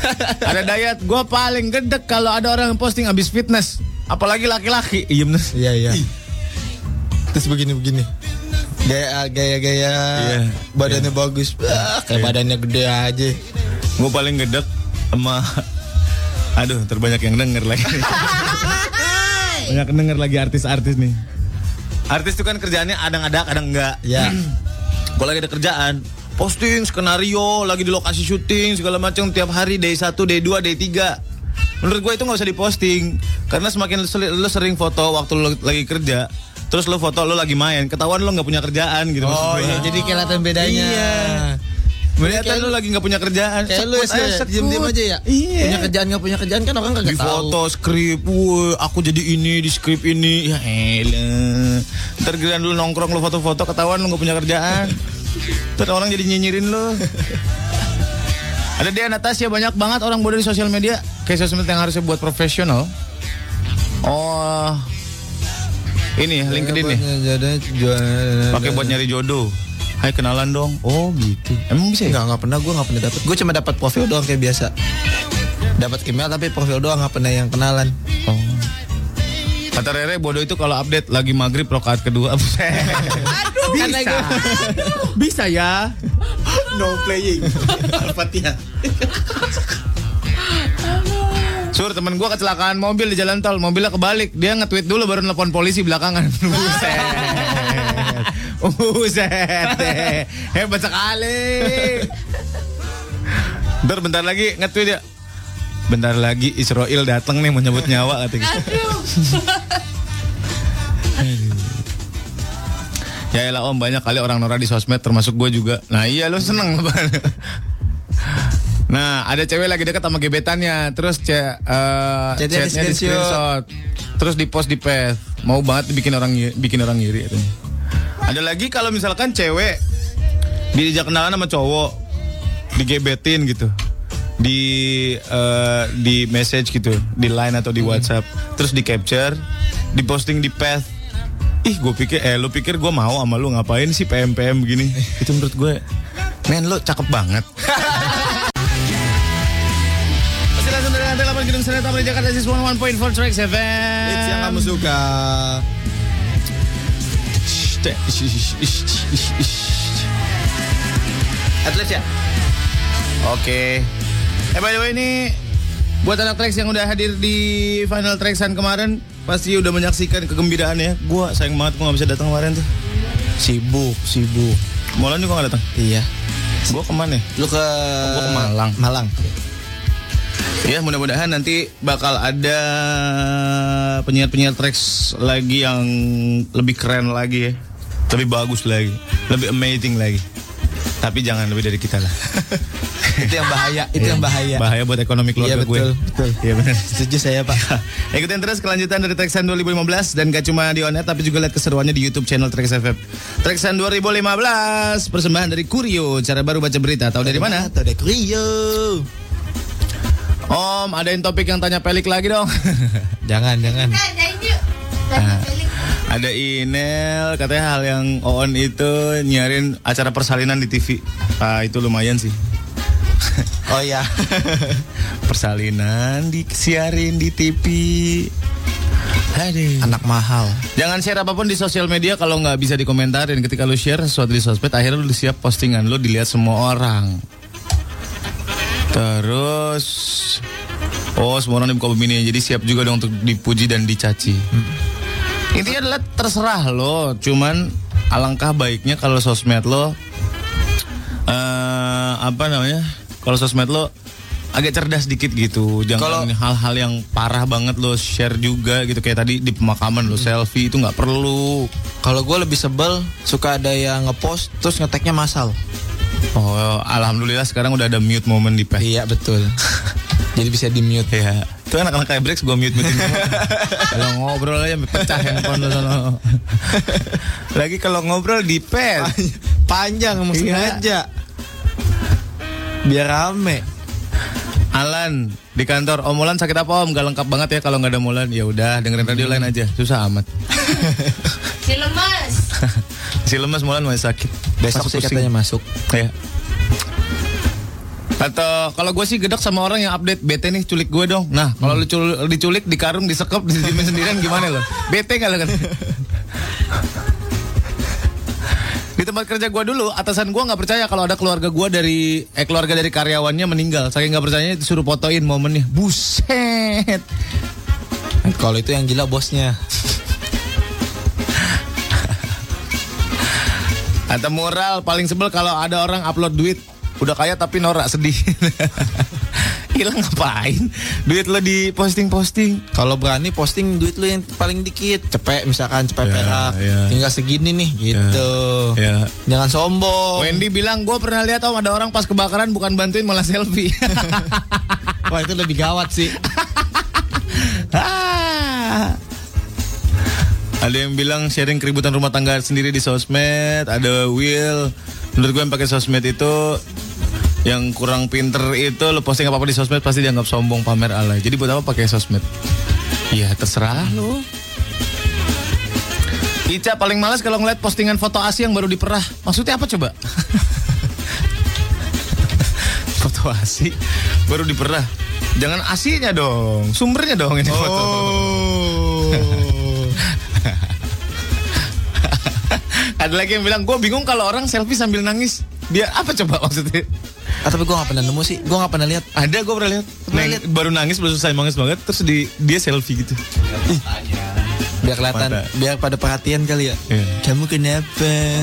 Ada Dayat Gue paling gedek kalau ada orang yang posting abis fitness Apalagi laki-laki Iya bener Iya iya. Terus begini begini. Gaya gaya gaya Iya. badannya bagus. Ah, kayak badannya gede aja. Gue paling gedek sama Aduh terbanyak yang denger lagi Banyak denger lagi artis-artis nih Artis itu kan kerjaannya kadang ada kadang enggak Ya. Kalau lagi ada kerjaan Posting skenario Lagi di lokasi syuting Segala macam Tiap hari day 1, day 2, day 3 Menurut gue itu nggak usah diposting Karena semakin lu, sering foto Waktu lu lagi kerja Terus lu foto lu lagi main Ketahuan lu nggak punya kerjaan gitu Oh iya, jadi kelihatan bedanya. Iya. Kayak lu lagi nggak punya kerjaan Kayak lu ya, aja, sekut. diem-diem aja ya. Iya Punya kerjaan nggak punya kerjaan kan orang kagak di tahu. foto skrip, wah aku jadi ini di skrip ini, ya elah. Ntar giliran lu nongkrong lu foto-foto ketahuan lu nggak punya kerjaan. Ntar orang jadi nyinyirin lu. Ada dia Natasha banyak banget orang bodoh di sosial media. Kayak sosmed yang harusnya buat profesional. Oh, ini LinkedIn nih. Pakai buat nyari jodoh. Hai kenalan dong. Oh gitu. Emang bisa ya? Enggak, enggak pernah gue enggak pernah dapat. Gue cuma dapat profil doang kayak biasa. Dapat email tapi profil doang enggak pernah yang kenalan. Oh. Kata Rere bodoh itu kalau update lagi maghrib rokaat kedua. Buset. Bisa. Bisa ya. No playing. Al-Fatihah. Sur temen gua kecelakaan mobil di jalan tol, mobilnya kebalik. Dia nge-tweet dulu baru nelpon polisi belakangan. Buset. Buset. Hebat sekali. Bentar bentar lagi nge-tweet ya. Bentar lagi Israel datang nih mau nyebut nyawa katanya. Ya elah om banyak kali orang norak di sosmed termasuk gue juga. Nah iya lo seneng. Nah ada cewek lagi deket sama gebetannya. Terus ce, eh, Chatnya chatnya di screenshot. Terus di post di pet Mau banget bikin orang bikin orang ngiri katanya. Ada lagi kalau misalkan cewek Diajak kenalan sama cowok Digebetin gitu di eh, di message gitu di line atau di WhatsApp. Terus di capture di posting di path. Ih gue pikir eh lu pikir gue mau sama lu ngapain sih PM PM begini? Itu menurut gue men lu cakep banget. Masih langsung dari lantai 8 Gedung Senen Taman Jakarta Sis 101.4 Trax FM It's yang kamu suka. Atlet ya? Oke. Eh by the way ini buat anak Trax yang udah hadir di final Traxan kemarin pasti udah menyaksikan kegembiraannya. Gua sayang banget gua gak bisa datang kemarin tuh. Sibuk, sibuk. Molan juga gak datang. Iya. Gua ke mana? Lu ke Gua ke Malang. Malang. Ya mudah-mudahan nanti bakal ada penyiar-penyiar Trax lagi yang lebih keren lagi ya. Lebih bagus lagi. Lebih amazing lagi. Tapi jangan lebih dari kita lah. itu yang bahaya, itu yang bahaya. Bahaya buat ekonomi keluarga Iya, betul, gue. betul. Iya benar. Setuju saya, Pak. Ikutin terus kelanjutan dari Traxan 2015 dan gak cuma di Onet tapi juga lihat keseruannya di YouTube channel Trax FM. Traxan 2015 persembahan dari Kurio, cara baru baca berita. Tahu dari mana? Tahu deh, Rio. Om, adain topik yang tanya pelik lagi dong. Jangan, jangan. Ada email katanya hal yang on itu nyiarin acara persalinan di TV. Ah, itu lumayan sih. Oh iya. Persalinan disiarin di TV. Aduh. Anak mahal. Jangan share apa pun di sosial media kalau nggak bisa dikomentarin. Ketika lu share sesuatu di sosmed, akhirnya lu siap postingan lu dilihat semua orang. Terus, oh semua orang di muka bumi ini, jadi siap juga dong untuk dipuji dan dicaci. Intinya adalah terserah lo, cuman alangkah baiknya kalau sosmed lo, eh apa namanya? Kalau sosmed lo agak cerdas dikit gitu, jangan hal-hal yang parah banget lo share juga gitu kayak tadi di pemakaman lo selfie itu nggak perlu. Kalau gue lebih sebel suka ada yang ngepost terus ngeteknya masal. Oh, alhamdulillah sekarang udah ada mute moment di pet. Iya betul. Jadi bisa di mute. Ya. Tuh anak-anak kayak Brex gue mute-mute Kalau ngobrol aja pecah handphone lo sono. Lagi kalau ngobrol di pet. Panjang emang Iya. sengaja. Biar rame. Alan di kantor Om Mulan sakit apa Om? Gak lengkap banget ya kalau nggak ada Mulan. Ya udah dengerin radio lain aja. Susah amat. Si lemes. si lemes Mulan masih sakit. Besok sih pusing. katanya masuk. Ya. Atau kalau gue sih gedek sama orang yang update bete nih culik gue dong. Nah kalau lu cul- diculik, dikarung, disekep, didimin sendirian gimana lo? Bete gak lo kan? Di tempat kerja gue dulu, atasan gue nggak percaya kalau ada keluarga gue dari eh keluarga dari karyawannya meninggal. Saking nggak percayanya disuruh fotoin momennya. Buset. Kalau itu yang gila bosnya. Atau moral paling sebel kalau ada orang upload duit udah kaya tapi norak sedih. Hilang ngapain? Duit lo di posting-posting. Kalau berani posting duit lu yang paling dikit, cepet misalkan cepet Ya, perak, ya. tinggal segini nih gitu. Ya. Jangan sombong. Wendy bilang gue pernah lihat om ada orang pas kebakaran bukan bantuin malah selfie. Wah itu lebih gawat sih. Ah. ada yang bilang sharing keributan rumah tangga sendiri di sosmed. Ada Will. Menurut gue yang pakai sosmed itu yang kurang pinter itu lo posting apa apa di sosmed pasti dianggap sombong pamer alay. Jadi buat apa pakai sosmed? Ya terserah lo. Ica paling males kalau ngeliat postingan foto Asi yang baru diperah. Maksudnya apa coba? foto Asi baru diperah. Jangan asinya dong, sumbernya dong ini foto. Ada lagi yang bilang, gue bingung kalau orang selfie sambil nangis. Dia apa coba maksudnya? Ah, tapi gue gak pernah nemu sih, gue gak pernah lihat. Ada gue pernah lihat. Neng, baru nangis belum selesai nangis banget, terus di, dia selfie gitu. Biar kelihatan, Mata. biar pada perhatian kali ya. Iya. Kamu kenapa?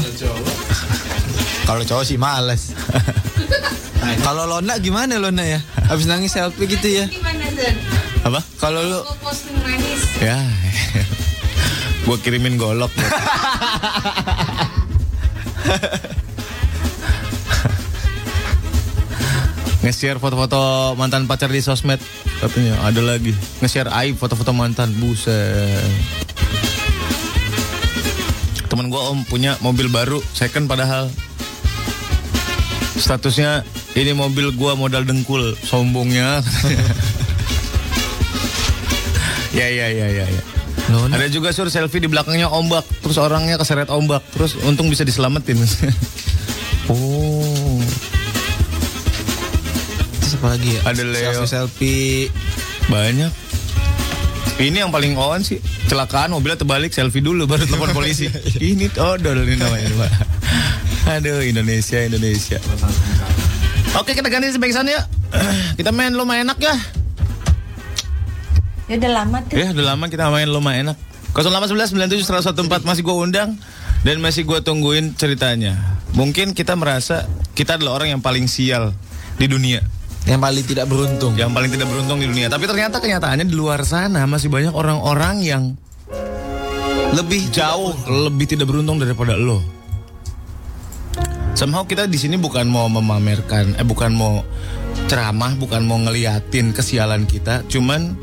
Kalau cowok sih males. Kalau Lona gimana Lona ya? Habis nangis selfie gitu ya? Gimana Zen? Apa? Kalau lu Gue posting nangis. Ya, gue kirimin golok. Nge-share foto-foto mantan pacar di sosmed. Katanya ada lagi. Nge-share aib foto-foto mantan. Buset. Temen gue om punya mobil baru. Second padahal. Statusnya ini mobil gua modal dengkul. Sombongnya. Ya ya ya ya ya. Lona ada juga sur selfie di belakangnya ombak, terus orangnya keseret ombak, terus untung bisa diselamatin. oh, terus apa lagi ya? Ada Leo. Selfie selfie. banyak. Ini yang paling on sih, kecelakaan mobilnya terbalik selfie dulu baru telepon polisi. ini odol ini namanya, Pak. Aduh, Indonesia, Indonesia. Oke, kita ganti sebaik sana yuk. Kita main lo main enak ya. Ya udah lama tuh. Ya udah lama kita main loma enak 081997 masih gue undang Dan masih gue tungguin ceritanya Mungkin kita merasa Kita adalah orang yang paling sial Di dunia Yang paling tidak beruntung. Yang paling tidak beruntung di dunia Tapi ternyata kenyataannya di luar sana Masih banyak orang-orang yang Lebih Jauh lebih tidak beruntung daripada lo Somehow kita di sini bukan mau memamerkan, eh bukan mau ceramah, bukan mau ngeliatin kesialan kita, cuman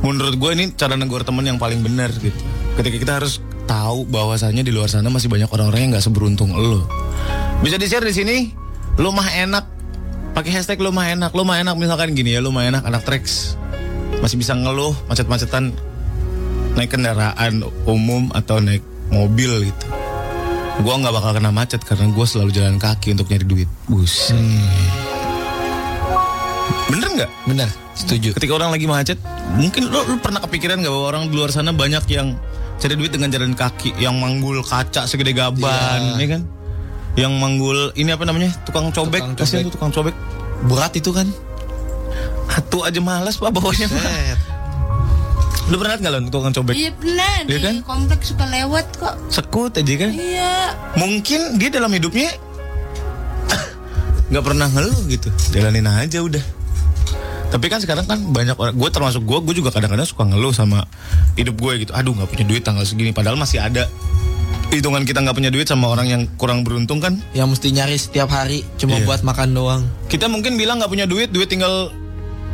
menurut gue ini cara negor temen yang paling benar gitu. Ketika kita harus tahu bahwasannya di luar sana masih banyak orang-orang yang nggak seberuntung lo. Bisa di share di sini, lo mah enak, pakai hashtag lo mah enak, lo mah enak misalkan gini ya, lo mah enak anak tracks masih bisa ngeluh macet-macetan naik kendaraan umum atau naik mobil gitu. Gua nggak bakal kena macet karena gue selalu jalan kaki untuk nyari duit. Bus. Bener nggak? Benar, setuju. Ketika orang lagi macet, mungkin lo, lo pernah kepikiran nggak bahwa orang di luar sana banyak yang cari duit dengan jalan kaki, yang manggul kaca segede gaban, Iya. ya kan? Yang manggul ini apa namanya? Tukang cobek, Tukang kasihan tuh tukang cobek. Berat itu kan? Satu aja malas pak bawanya. Set. Lu pernah nggak lo tukang cobek? Iya benar Iya di kan? kompleks suka lewat kok. Sekut aja kan? Iya. Mungkin dia dalam hidupnya nggak pernah ngeluh gitu, jalanin aja udah. Tapi kan sekarang kan banyak orang, gue termasuk gue, gue juga kadang-kadang suka ngeluh sama hidup gue gitu. Aduh nggak punya duit tanggal segini, padahal masih ada. Hitungan kita nggak punya duit sama orang yang kurang beruntung kan? Yang mesti nyari setiap hari cuma Iya. buat makan doang. Kita mungkin bilang nggak punya duit, duit tinggal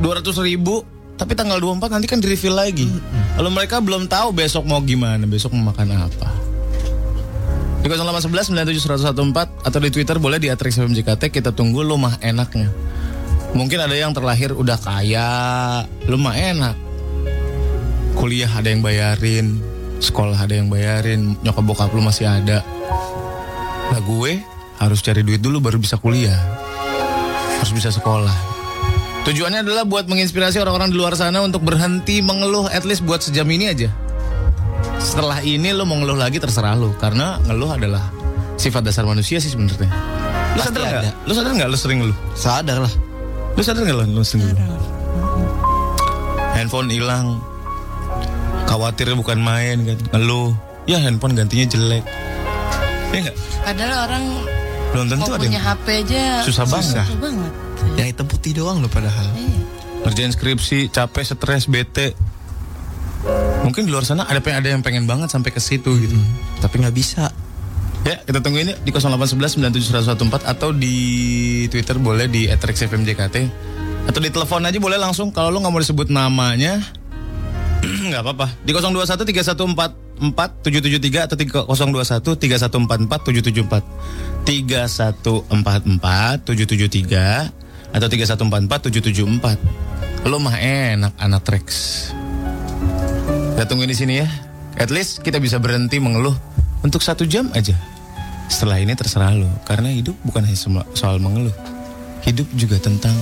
200 ribu, tapi tanggal 24 nanti kan di refill lagi. Kalau mereka belum tahu besok mau gimana, besok mau makan apa. Di 0811 97114 atau di Twitter boleh di @rexfmjkt kita tunggu lu mah enaknya. Mungkin ada yang terlahir udah kaya, lu mah enak. Kuliah ada yang bayarin, sekolah ada yang bayarin, nyokap bokap lu masih ada. Nah gue harus cari duit dulu baru bisa kuliah. Harus bisa sekolah. Tujuannya adalah buat menginspirasi orang-orang di luar sana untuk berhenti mengeluh at least buat sejam ini aja. Setelah ini lo mau ngeluh lagi terserah lo karena ngeluh adalah sifat dasar manusia sih sebenarnya. Lo sadar nggak? Lo sadar nggak lo sering ngeluh? Sadar lah. Lo sadar nggak lo, lo sering ngeluh? Handphone hilang, khawatir bukan main kan, ngeluh. Ya handphone gantinya jelek. Ya nggak? Padahal orang Belum tentu ada punya yang HP aja susah banget. susah banget. Yang hitam putih doang loh padahal. Ngerjain skripsi, capek, stres, bete. Mungkin di luar sana ada ada yang pengen banget sampai ke situ gitu. Tapi nggak bisa. Ya, kita tunggu ini di 0811 97114 atau di Twitter boleh di @rexfmjkt atau di telepon aja boleh langsung kalau lo nggak mau disebut namanya nggak apa-apa. Di 021 3144 773 atau di 021 3144 774. 3144 773 atau 3144 774. Lo mah enak anak Trax. Kita tungguin di sini ya. At least kita bisa berhenti mengeluh untuk satu jam aja. Setelah ini terserah lo, karena hidup bukan hanya soal mengeluh. Hidup juga tentang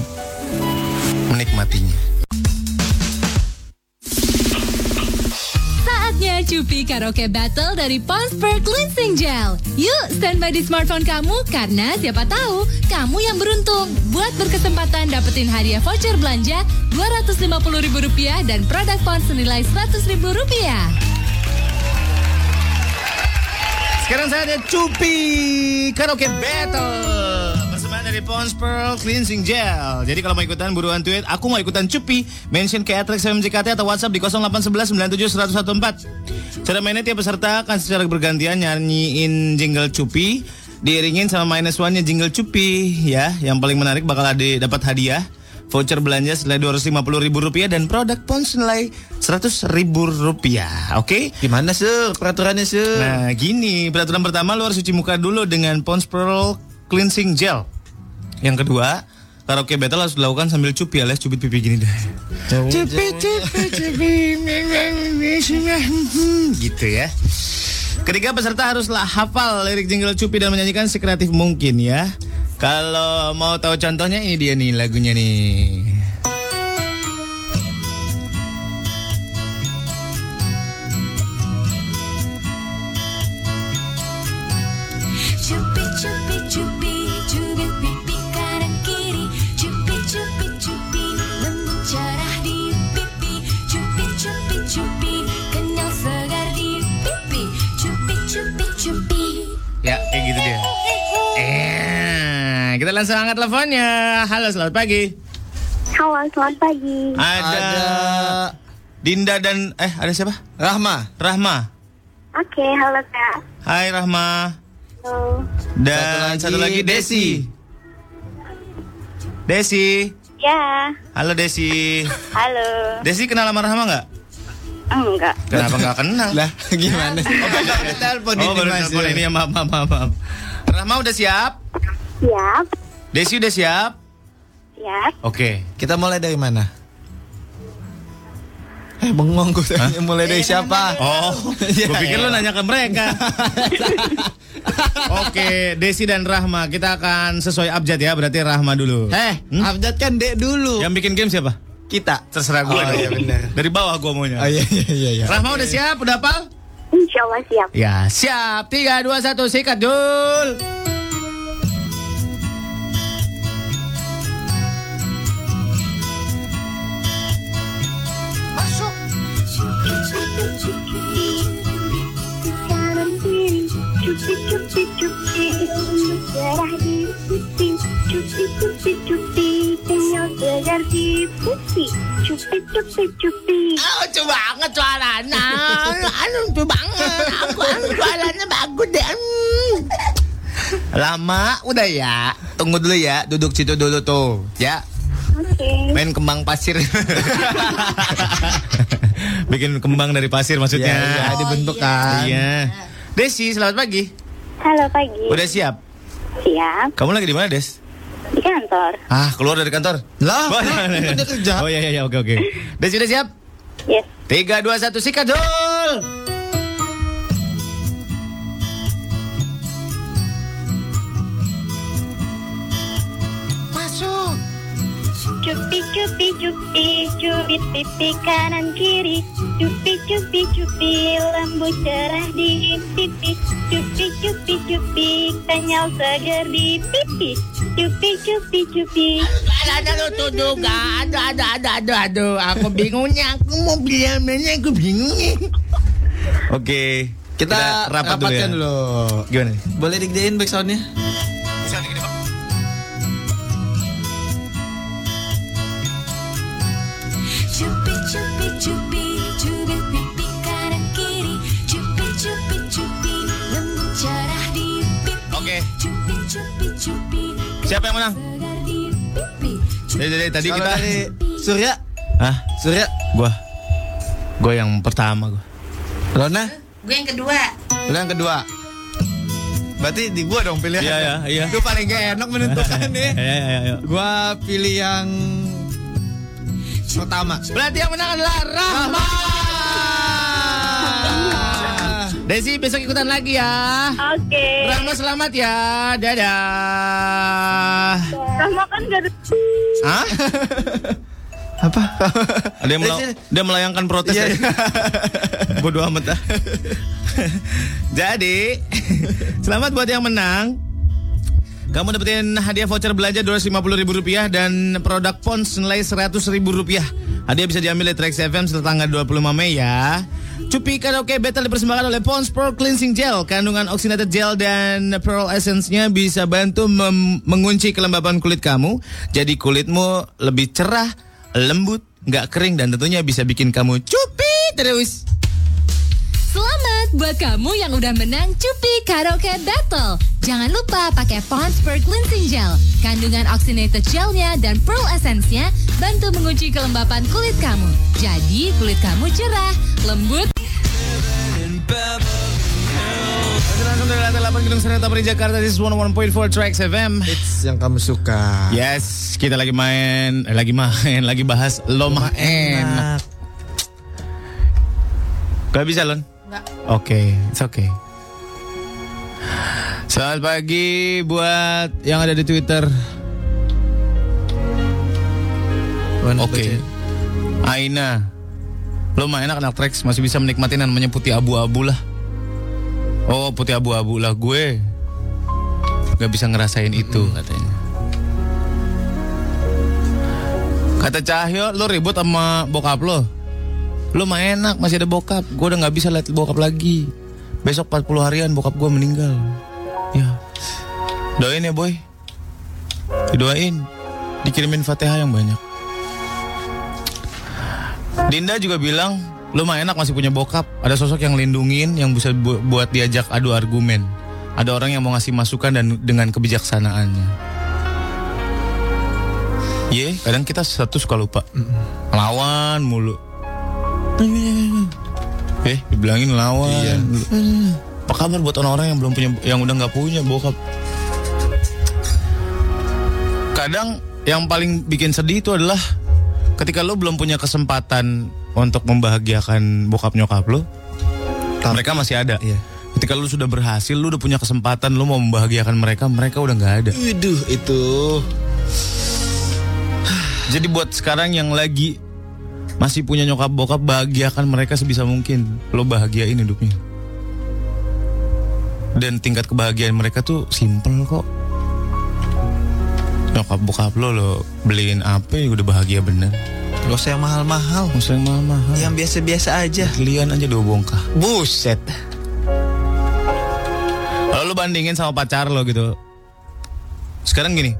menikmatinya. Cupi Karaoke Battle dari Ponsper Cleansing Gel. Yuk, standby di smartphone kamu karena siapa tahu kamu yang beruntung buat berkesempatan dapetin hadiah voucher belanja Rp250.000 dan produk Pons senilai Rp100.000. Sekarang ada Cupi Karaoke Battle dari Pond's Pearl Cleansing Gel Jadi kalau mau ikutan buruan tweet Aku mau ikutan Cupi Mention ke Atrex MJKT atau WhatsApp di 0811 97 1014 Cara mainnya tiap peserta akan secara bergantian nyanyiin jingle Cupi Diiringin sama minus one-nya jingle Cupi ya Yang paling menarik bakal ada dapat hadiah Voucher belanja senilai Rp250.000 rupiah dan produk Pons senilai Rp100.000 rupiah. Oke? Gimana sih peraturannya sih? Nah gini, peraturan pertama lu harus cuci muka dulu dengan Pond's Pearl Cleansing Gel. Yang kedua, karaoke battle harus dilakukan sambil cupi alias cubit pipi gini deh. Cupi cupi cupi gitu ya. Ketiga peserta haruslah hafal lirik jingle cupi dan menyanyikan sekreatif mungkin ya. Kalau mau tahu contohnya ini dia nih lagunya nih. Langsung angkat teleponnya. Halo, selamat pagi. Halo, selamat pagi. Ada, Ada Dinda dan eh ada siapa? Rahma. Rahma. Oke, halo Kak. Hai Rahma. Halo. Dan satu lagi, Desi. Desi. Ya, Halo Desi. halo. Desi kenal sama Rahma nggak? Enggak. Kenapa nggak kenal? Lah, gimana? Oh, baru telepon oh, ini baru Mas. telepon ini ya, maaf, maaf, maaf. Rahma udah siap? Siap, Desi udah siap? siap. Oke. Kita mulai dari mana? Eh, bengong gue tanya mulai dari siapa? Oh, Ya, gue pikir ya. lu nanya ke mereka. Oke, Desi dan Rahma, kita akan sesuai abjad ya, berarti Rahma dulu. Eh, Hmm? update kan dek dulu. Yang bikin game siapa? Kita. Terserah gue. Oh, iya, benar. Dari bawah gue maunya. Oh iya iya iya. iya. Rahma udah siap? Udah hafal? Insya Allah siap. Ya, siap. 3, 2, 1, sikat dul. Kiri, cupi cupi cupi, cerah di pipi, cupi cupi cupi, kenyal segar di pipi, cupi cupi cupi. lucu banget suaranya. Anu lucu banget. Aku anu suaranya bagus deh. Lama udah ya. Tunggu dulu ya. Duduk situ dulu tuh. Ya. Oke. Main kembang pasir. Bikin kembang dari pasir maksudnya. Ya, ya, dibentuk kan. Iya. Desi, selamat pagi. Halo pagi. Udah siap? Siap. Kamu lagi di mana, Des? Di kantor. Ah, keluar dari kantor. Lah, Oh, kan kerja. Oh iya iya iya, oke oke. Desi udah siap? Yes. Tiga, dua, satu, sikat dul. Cupi cupi cupi, cubit pipi kanan kiri. Cupi cupi cupi, lembut cerah di pipi. Cupi cupi cupi, kenyal segar di pipi. Cupi cupi cupi. Ada lucu juga. Aduh, aduh, aduh, aduh, aduh. Aku bingungnya. Aku mau bilang mana aku bingungnya. Oke. Kita, rapat dulu ya. rapatkan dulu. Gimana? Boleh digedein back soundnya? Cupi Siapa yang menang? Jadi, jadi tadi Kalau kita. dari Surya, Hah? Surya, Gua. Gua yang pertama gua. Rona, Gue yang kedua. lu yang kedua. Berarti di gua dong pilihan. Iya, iya, iya. Itu paling gak enak menentukan nih. Iya, iya, iya. Gua pilih yang pertama. Berarti yang menang adalah Rahma. Desi besok ikutan lagi ya. Oke. Rahma selamat ya. Dadah. Rahma kan gak ada Hah? Apa? Ada yang mela- dia melayangkan protes Iya, ya. Bodoh amat ah. Jadi, selamat buat yang menang. Kamu dapetin hadiah voucher belanja 250 ribu rupiah dan produk Pons senilai 100 ribu rupiah. Hadiah bisa diambil di Trax FM setelah tanggal 25 Mei ya. Cupi Karaoke Battle dipersembahkan oleh Pons Pearl Cleansing Gel. Kandungan oxygenated gel dan pearl essence-nya bisa bantu mengunci kelembapan kulit kamu. Jadi kulitmu lebih cerah, lembut, nggak kering dan tentunya bisa bikin kamu cupi terus. Buat kamu yang udah menang Cupi Karaoke Battle. Jangan lupa pakai Pond's Pearl Cleansing Gel. Kandungan oxygenated gelnya dan pearl essence-nya bantu mengunci kelembapan kulit kamu. Jadi kulit kamu cerah, lembut, langsung dari lantai 8 Gedung Seri Tapri Jakarta This is 101.4 Tracks FM Hits yang kamu suka. Yes, kita lagi main, eh, lagi main, lagi bahas Loma enak. Gak bisa, Lon? Enggak. Oke, it's okay. Selamat pagi buat yang ada di Twitter. Oke. Aina. Lo mah enak anak tracks masih bisa menikmati namanya putih abu-abu lah. Oh, putih abu-abu lah gue. Gak bisa ngerasain itu katanya. Kata Cahyo, lo ribut sama bokap lo. Lo mah enak, masih ada bokap. Gue udah gak bisa lihat bokap lagi. Besok 40 harian bokap gue meninggal. Ya. Doain ya boy. Didoain. Dikirimin fatihah yang banyak. Dinda juga bilang, lo mah enak masih punya bokap. Ada sosok yang lindungin, yang bisa bu- buat diajak adu argumen. Ada orang yang mau ngasih masukan dan dengan kebijaksanaannya. Ye, kadang kita satu suka lupa. Lawan mulu. Eh, dibilangin lawan. Iya. mulu. Apa kabar buat orang-orang yang belum punya, yang udah nggak punya bokap? Kadang yang paling bikin sedih itu adalah ketika lo belum punya kesempatan untuk membahagiakan bokap nyokap lo, mereka masih ada. Iya. Ketika lu sudah berhasil, lu udah punya kesempatan, lu mau membahagiakan mereka, mereka udah nggak ada. Waduh, itu. Jadi buat sekarang yang lagi masih punya nyokap bokap, bahagiakan mereka sebisa mungkin. Lo bahagiain hidupnya. Dan tingkat kebahagiaan mereka tuh simple kok. Nyokap bokap lo lo beliin apa ya udah bahagia bener. Gak usah yang mahal-mahal. Nggak usah yang mahal-mahal. Yang biasa-biasa aja. Kalian aja dua bongkah. Buset. Kalau lu bandingin sama pacar lo gitu. Sekarang gini.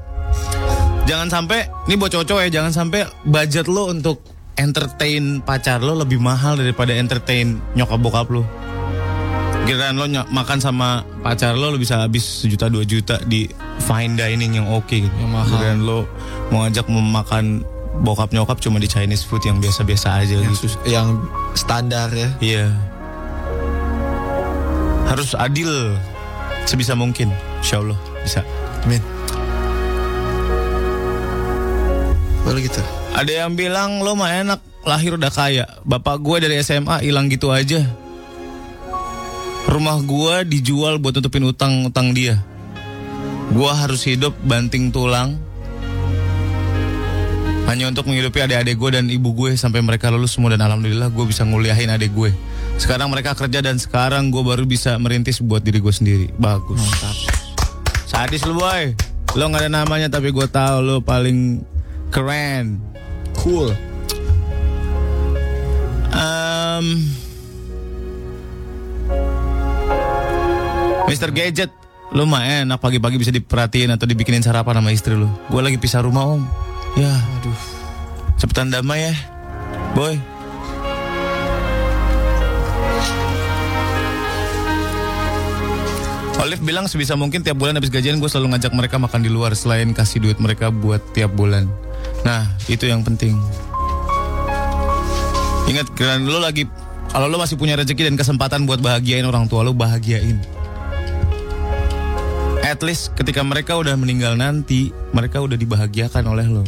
Jangan sampai ini buat cowok-cowok ya, jangan sampai budget lo untuk entertain pacar lo lebih mahal daripada entertain nyokap bokap lo. Kirain lo makan sama pacar lo lo bisa habis sejuta dua juta di fine dining yang oke gitu. Yang mahal. Kirain lo mau ngajak memakan bokap nyokap cuma di Chinese food yang biasa-biasa aja Yang, gitu. yang standar ya. Iya. Harus adil sebisa mungkin. Insya Allah bisa. Amin. Baru gitu. Ada yang bilang lo mah enak lahir udah kaya. Bapak gue dari SMA hilang gitu aja. Rumah gue dijual buat tutupin utang-utang dia. Gue harus hidup banting tulang. Hanya untuk menghidupi adik-adik gue dan ibu gue sampai mereka lulus semua dan alhamdulillah gue bisa nguliahin adik gue. Sekarang mereka kerja dan sekarang gue baru bisa merintis buat diri gue sendiri. Bagus. Sadis lu boy. Lo nggak ada namanya tapi gue tahu lo paling keren. Cool. Um, Mr. Gadget, lu mah enak pagi-pagi bisa diperhatiin atau dibikinin sarapan sama istri lu. Gue lagi pisah rumah om. Ya, aduh. Cepetan damai ya, boy. Olive bilang sebisa mungkin tiap bulan habis gajian gue selalu ngajak mereka makan di luar selain kasih duit mereka buat tiap bulan. Nah, itu yang penting. Ingat kira lo lagi kalau lo masih punya rezeki dan kesempatan buat bahagiain orang tua lo bahagiain. At least ketika mereka udah meninggal nanti, mereka udah dibahagiakan oleh lo.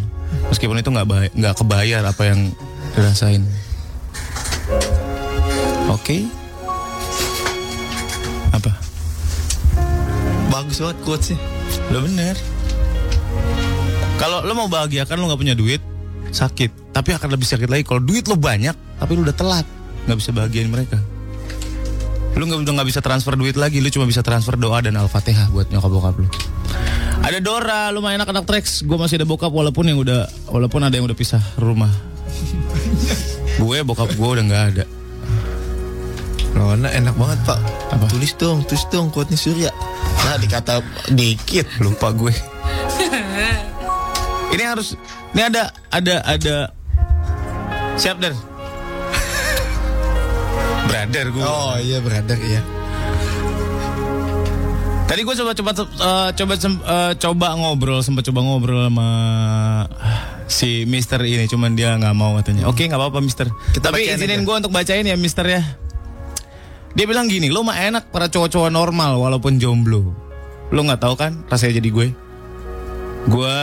Meskipun itu nggak nggak kebayar apa yang dirasain. Oke? Apa? Bagus banget quotesnya. Lo bener. Kalau lo mau bahagiakan lo nggak punya duit, sakit. Tapi akan lebih sakit lagi kalau duit lo banyak, tapi lo udah telat, nggak bisa bahagiain mereka. Lo nggak udah nggak bisa transfer duit lagi, lo cuma bisa transfer doa dan al-fatihah buat nyokap bokap lo. Ada Dora, lumayan anak-anak tracks. Gue masih ada bokap walaupun yang udah, walaupun ada yang udah pisah rumah. gue bokap gue udah nggak ada. Rona enak banget pak. Tulis dong, tulis dong quote-nya Surya. Nah dikata dikit. Lupa gue. Ini harus, ini ada, ada, ada. Siap der. Brother gue. Oh iya brother iya. Tadi gue coba coba eh, coba eh, coba ngobrol sempat coba ngobrol sama si Mister ini cuman dia nggak mau katanya. Oke nggak apa-apa Mister. Kita Tapi izinin gue untuk bacain ya Mister ya. Dia bilang gini, lo mah enak para cowok-cowok normal walaupun jomblo. Lo nggak tahu kan rasanya jadi gue. Gue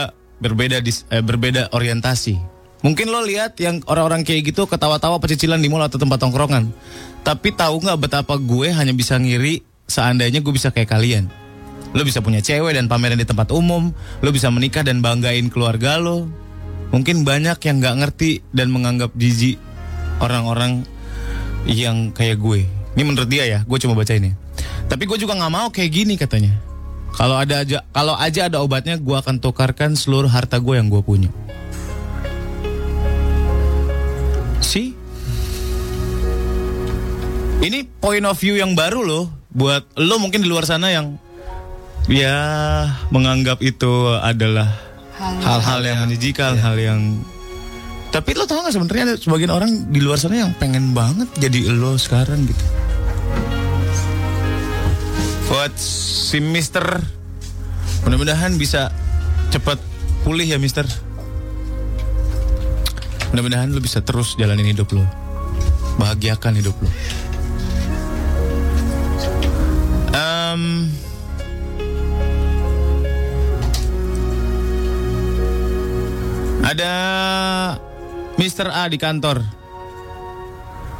berbeda dis- eh, berbeda orientasi. Mungkin lo lihat yang orang-orang kayak gitu ketawa-tawa pecicilan di mall atau tempat tongkrongan. Tapi tahu nggak betapa gue hanya bisa ngiri seandainya gue bisa kayak kalian. Lo bisa punya cewek dan pameran di tempat umum, lo bisa menikah dan banggain keluarga lo. Mungkin banyak yang nggak ngerti dan menganggap jijik orang-orang yang kayak gue. Ini menurut dia ya, gue cuma baca ini. Tapi gue juga nggak mau kayak gini katanya. Kalau ada aja, kalau aja ada obatnya, gue akan tukarkan seluruh harta gue yang gue punya. Si, ini point of view yang baru loh, buat lo mungkin di luar sana yang ya menganggap itu adalah hal-hal yang menjijikan, hal yang tapi lo tau gak sebenarnya ada sebagian orang di luar sana yang pengen banget jadi lo sekarang gitu. Buat si Mister Mudah-mudahan bisa cepat pulih ya Mister. Mudah-mudahan lu bisa terus jalanin hidup lu. Bahagiakan hidup lu. Em, Ada Mr. A di kantor.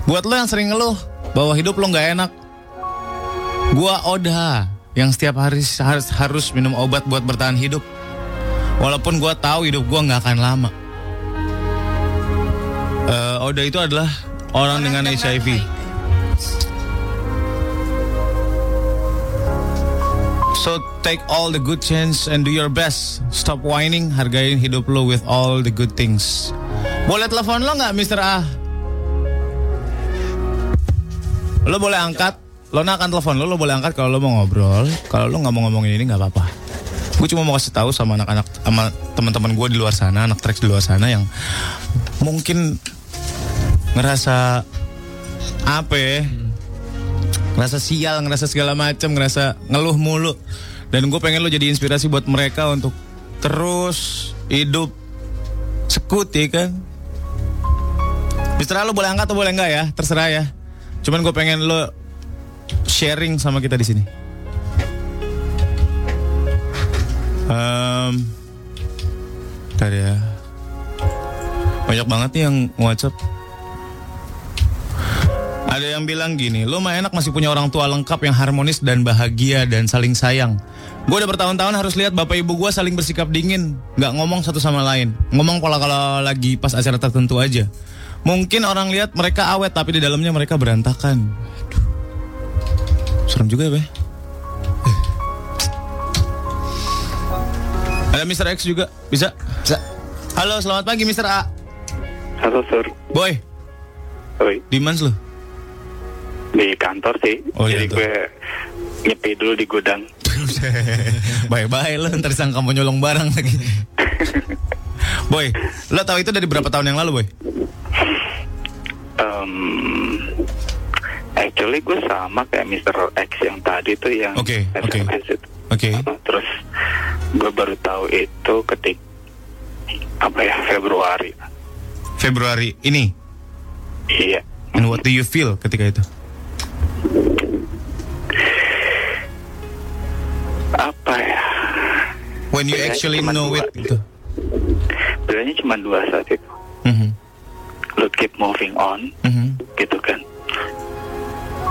Buat lo yang sering ngeluh Bahwa hidup lo nggak enak Gua Oda yang setiap hari harus harus minum obat buat bertahan hidup. Walaupun gua tahu hidup gua nggak akan lama. Eh, Oda itu adalah orang, dengan HIV. So take all the good chance and do your best. Stop whining, hargain hidup lo with all the good things. Boleh telepon lo nggak, Mr. A? Lo boleh angkat. Lo akan telepon lo, lo boleh angkat kalau lo mau ngobrol. Kalau lo nggak mau ngomongin ini nggak apa-apa. Gue cuma mau kasih tahu sama anak-anak, sama teman-teman gue di luar sana, anak tracks di luar sana yang mungkin ngerasa apa ya? Ngerasa sial, ngerasa segala macam, ngerasa ngeluh mulu. Dan gue pengen lo jadi inspirasi buat mereka untuk terus hidup sekut ya kan. A, lo boleh angkat atau boleh enggak ya? Terserah ya. Cuman gue pengen lo sharing sama kita di sini. Um, bentar ya. Banyak banget nih yang WhatsApp. Ada yang bilang gini, lo mah enak masih punya orang tua lengkap yang harmonis dan bahagia dan saling sayang. Gue udah bertahun-tahun harus lihat bapak ibu gue saling bersikap dingin, nggak ngomong satu sama lain. Ngomong pola kalau lagi pas acara tertentu aja. Mungkin orang lihat mereka awet tapi di dalamnya mereka berantakan. Aduh. Serem juga ya, Be. Ada Mr. X juga, bisa? Bisa. Halo, selamat pagi Mr. A. Halo Sur, Boy, Oi, di mans lu? di kantor sih. Oh, di Jadi kantor. gue nyepi dulu di gudang. Bye-bye lo, ntar disangka mau nyolong barang lagi. boy, lo tahu itu dari berapa tahun yang lalu, Boy? Em, actually gue sama kayak Mr. X yang tadi tuh yang Oke, oke. SMS itu. Oke. Terus gue baru tahu itu ketik apa ya Februari. Februari ini. Iya. And what do you feel ketika itu? Apa ya? When you Bedanya actually know dua it sih. gitu. Bedanya cuma dua saat itu. Mhm, Lo keep moving on, mhm. gitu kan?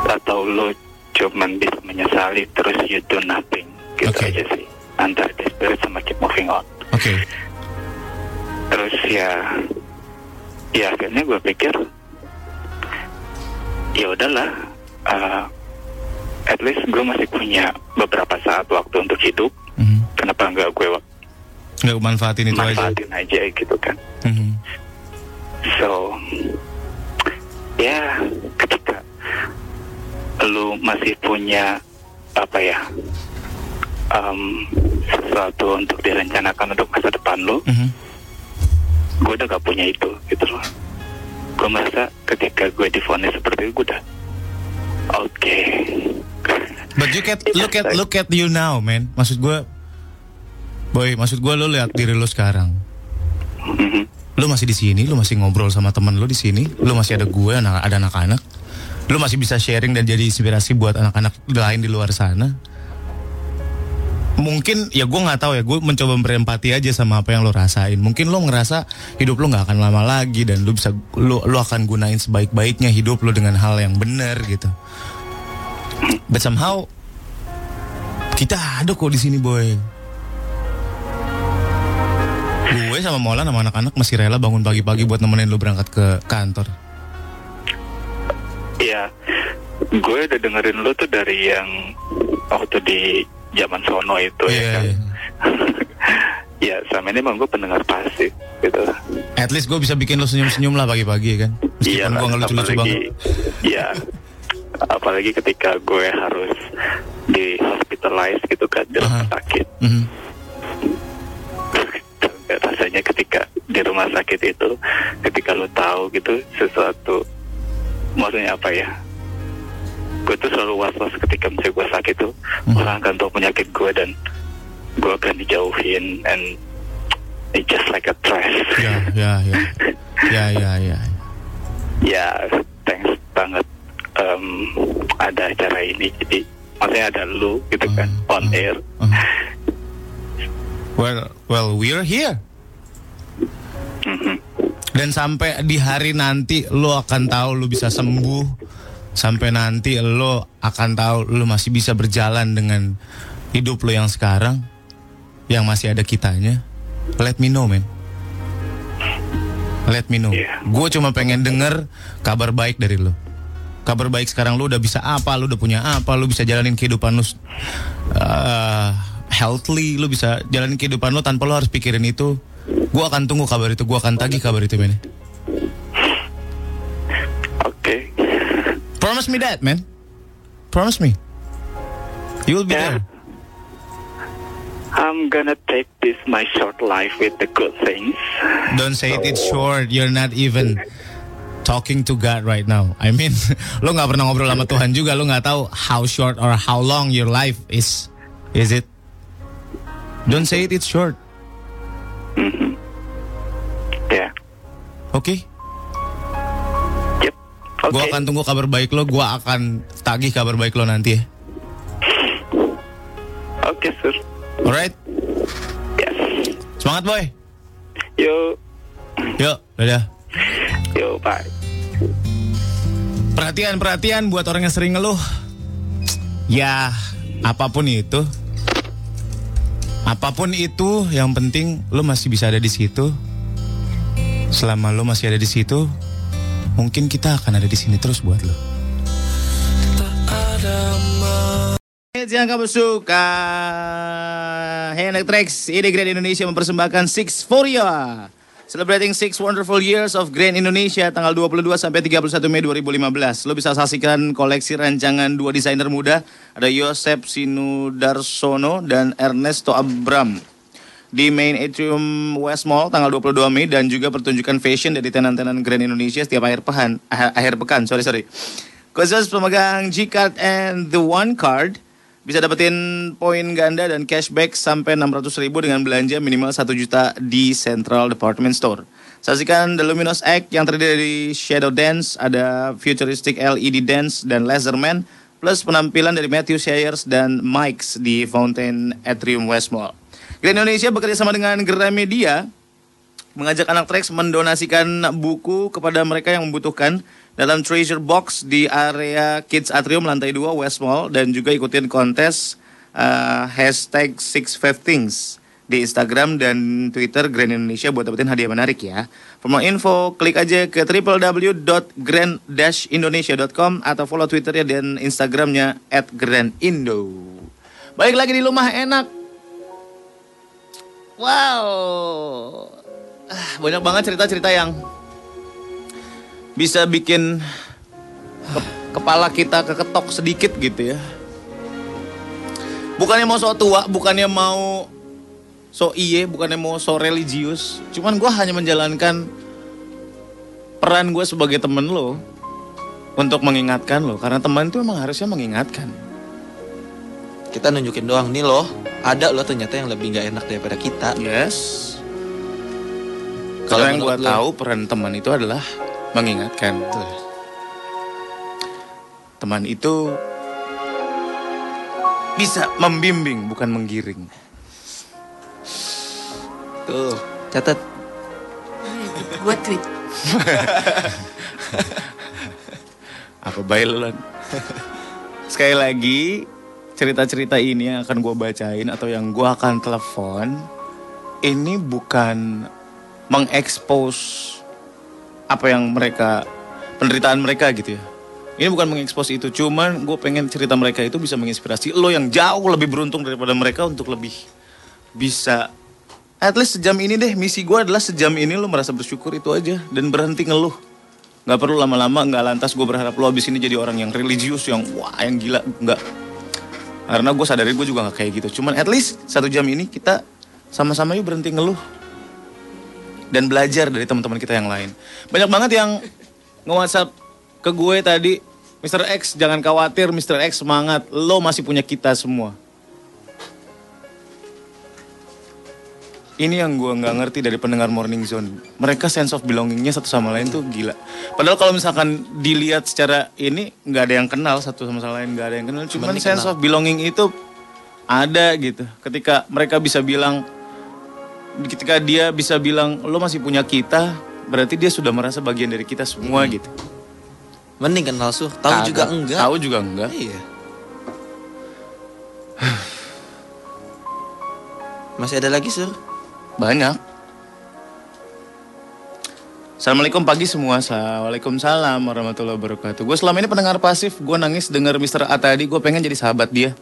Atau lo cuman bisa menyesali terus you do nothing, gitu Oke. aja sih. Antara desperate sama keep moving on. Oke. Terus ya, ya akhirnya gue pikir, ya udahlah, uh, at least gue masih punya beberapa saat waktu untuk hidup. Mhm. Kenapa nggak gue Nggak manfaatin itu aja. manfaatin aja gitu kan? Mhm. So, ya ketika lu masih punya apa ya um, sesuatu untuk direncanakan untuk masa depan lu, Mhm. gue udah gak punya itu gitu loh. Gue merasa ketika gue difonis seperti itu, gue udah oke. But you can look at look at you now, man. Maksud gue, boy, maksud gue lo lihat diri lo sekarang. Mhm. Lo masih di sini, lo masih ngobrol sama teman lo di sini, lo masih ada gue, ada anak-anak. Lo masih bisa sharing dan jadi inspirasi buat anak-anak lain di luar sana. Mungkin ya gue nggak tahu ya, gue mencoba berempati aja sama apa yang lo rasain. Mungkin lo ngerasa hidup lo nggak akan lama lagi dan lo bisa lo lo akan gunain sebaik-baiknya hidup lo dengan hal yang benar gitu. But somehow kita ada kok di sini boy. Gue sama Molan sama anak-anak masih rela bangun pagi-pagi buat nemenin lu berangkat ke kantor. Iya, gue udah dengerin lu tuh dari yang waktu di zaman sono itu ya Iya, kan. iya. ya selama ini emang gue pendengar pasif gitu. At least gue bisa bikin lu senyum-senyum lah pagi-pagi kan. Meskipun lah, gue banget. Iya, apalagi ketika gue harus di hospitalize gitu kan di rumah sakit. Mhm. rasanya ketika di rumah sakit itu ketika lu tahu gitu sesuatu maksudnya apa ya? Gue tuh selalu was-was ketika misalnya gue sakit tuh orang akan tahu penyakit gue dan gue akan dijauhin and it's just like a trash. Ya, ya, ya. Ya, ya, ya. ya thanks banget em, ada acara ini. Jadi maksudnya ada lu gitu kan on air. Well, well, we're here. Dan sampai di hari nanti lo akan tahu lo bisa sembuh. Sampai nanti lo akan tahu lo masih bisa berjalan dengan hidup lo yang sekarang. Yang masih ada kitanya. Let me know, man. Let me know. Gue cuma pengen denger kabar baik dari lo. Kabar baik sekarang lo udah bisa apa, lo udah punya apa, lo bisa jalanin kehidupan lo uh, healthily, lo bisa jalanin kehidupan lo tanpa lo harus pikirin itu. Gue akan tunggu kabar itu, gue akan tagih kabar itu, men. Oke. Promise me that, man. Promise me. You will be there. I'm gonna take this my short life with the good things Don't say it, it's short. You're not even talking to God right now. I mean, lo nggak pernah ngobrol sama Tuhan juga. Lo nggak tahu how short or how long your life is. Is it? Don't say it, it's short. Ya. Oke? Gue akan tunggu kabar baik lo. Gue akan tagih kabar baik lo nanti ya. Oke, sir. Alright? Semangat boy. Yo. Yuk, dadah. Yo, bye. Perhatian, perhatian buat orang yang sering ngeluh. Ya, apa pun itu. Apa pun itu, yang penting lo masih bisa ada di situ. Selama lo masih ada di situ, mungkin kita akan ada di sini terus buat lo. Yang kamu suka anak Trax Ini Grand Indonesia mempersembahkan Six for Ya Celebrating six wonderful years of Grand Indonesia tanggal 22 sampai 31 Mei 2015. Lo bisa saksikan koleksi rancangan dua desainer muda, ada Yosep Sinudarsono dan Ernesto Abram di Main Atrium West Mall tanggal 22 Mei dan juga pertunjukan fashion dari tenan-tenan Grand Indonesia setiap akhir pekan. ah- Akhir pekan, sorry sorry. Khusus pemegang G-Card and The One Card bisa dapetin poin ganda dan cashback sampai 600 ribu dengan belanja minimal 1 juta di Central Department Store. Saksikan The Luminous Act yang terdiri dari Shadow Dance, ada Futuristic LED Dance, dan Laserman, plus penampilan dari Matthew Sayers dan Mike's di Fountain Atrium West Mall. Grand Indonesia bekerja sama dengan Gramedia mengajak anak Trax mendonasikan buku kepada mereka yang membutuhkan dalam treasure box di area Kids Atrium lantai 2 West Mall dan juga ikutin kontes uh, hashtag Six Five Things di Instagram dan Twitter Grand Indonesia buat dapetin hadiah menarik ya. For more info, klik aja ke www.grand-indonesia.com atau follow Twitternya dan Instagramnya at grandindo. Baik lagi di rumah enak. Wow, Ah, banyak banget cerita-cerita yang bisa bikin ke- kepala kita keketok sedikit gitu ya. Bukannya mau so tua, bukannya mau so iye, bukannya mau so religius. Cuman gue hanya menjalankan peran gue sebagai temen lo untuk mengingatkan lo. Karena teman itu emang harusnya mengingatkan. Kita nunjukin doang nih loh, ada loh ternyata yang lebih nggak enak daripada kita. Yes. Kalau yang gue tahu peran teman itu adalah mengingatkan. Teman itu bisa membimbing bukan menggiring. Tuh, catat. Gue tweet. Apa baik lu, Lan? Sekali lagi cerita-cerita ini yang akan gue bacain atau yang gue akan telepon ini bukan mengekspos apa yang mereka penderitaan mereka gitu ya. Ini bukan mengekspos itu, cuman gue pengen cerita mereka itu bisa menginspirasi lo yang jauh lebih beruntung daripada mereka untuk lebih bisa at least sejam ini deh misi gue adalah sejam ini lo merasa bersyukur itu aja dan berhenti ngeluh nggak perlu lama-lama nggak lantas gue berharap lo abis ini jadi orang yang religius yang wah yang gila nggak karena gue sadari gue juga nggak kayak gitu cuman at least satu jam ini kita sama-sama yuk berhenti ngeluh dan belajar dari teman-teman kita yang lain banyak banget yang nge-whatsapp ke gue tadi Mr. X jangan khawatir, Mr. X semangat. Lo masih punya kita semua. Ini yang gue nggak ngerti dari pendengar Morning Zone. Mereka sense of belongingnya satu sama lain tuh gila. Padahal kalau misalkan dilihat secara ini nggak ada yang kenal satu sama lain, nggak ada yang kenal. Cuman sense of belonging itu ada gitu. Ketika mereka bisa bilang, ketika dia bisa bilang lo masih punya kita, berarti dia sudah merasa bagian dari kita semua gitu. Mending kenal Sur. Tahu juga enggak. Tahu juga enggak. Iya. Masih ada lagi Sur? Banyak. Assalamualaikum pagi semua. Waalaikumsalam warahmatullahi wabarakatuh. Gue selama ini pendengar pasif. Gue nangis denger Mr. A tadi. Gue pengen jadi sahabat dia.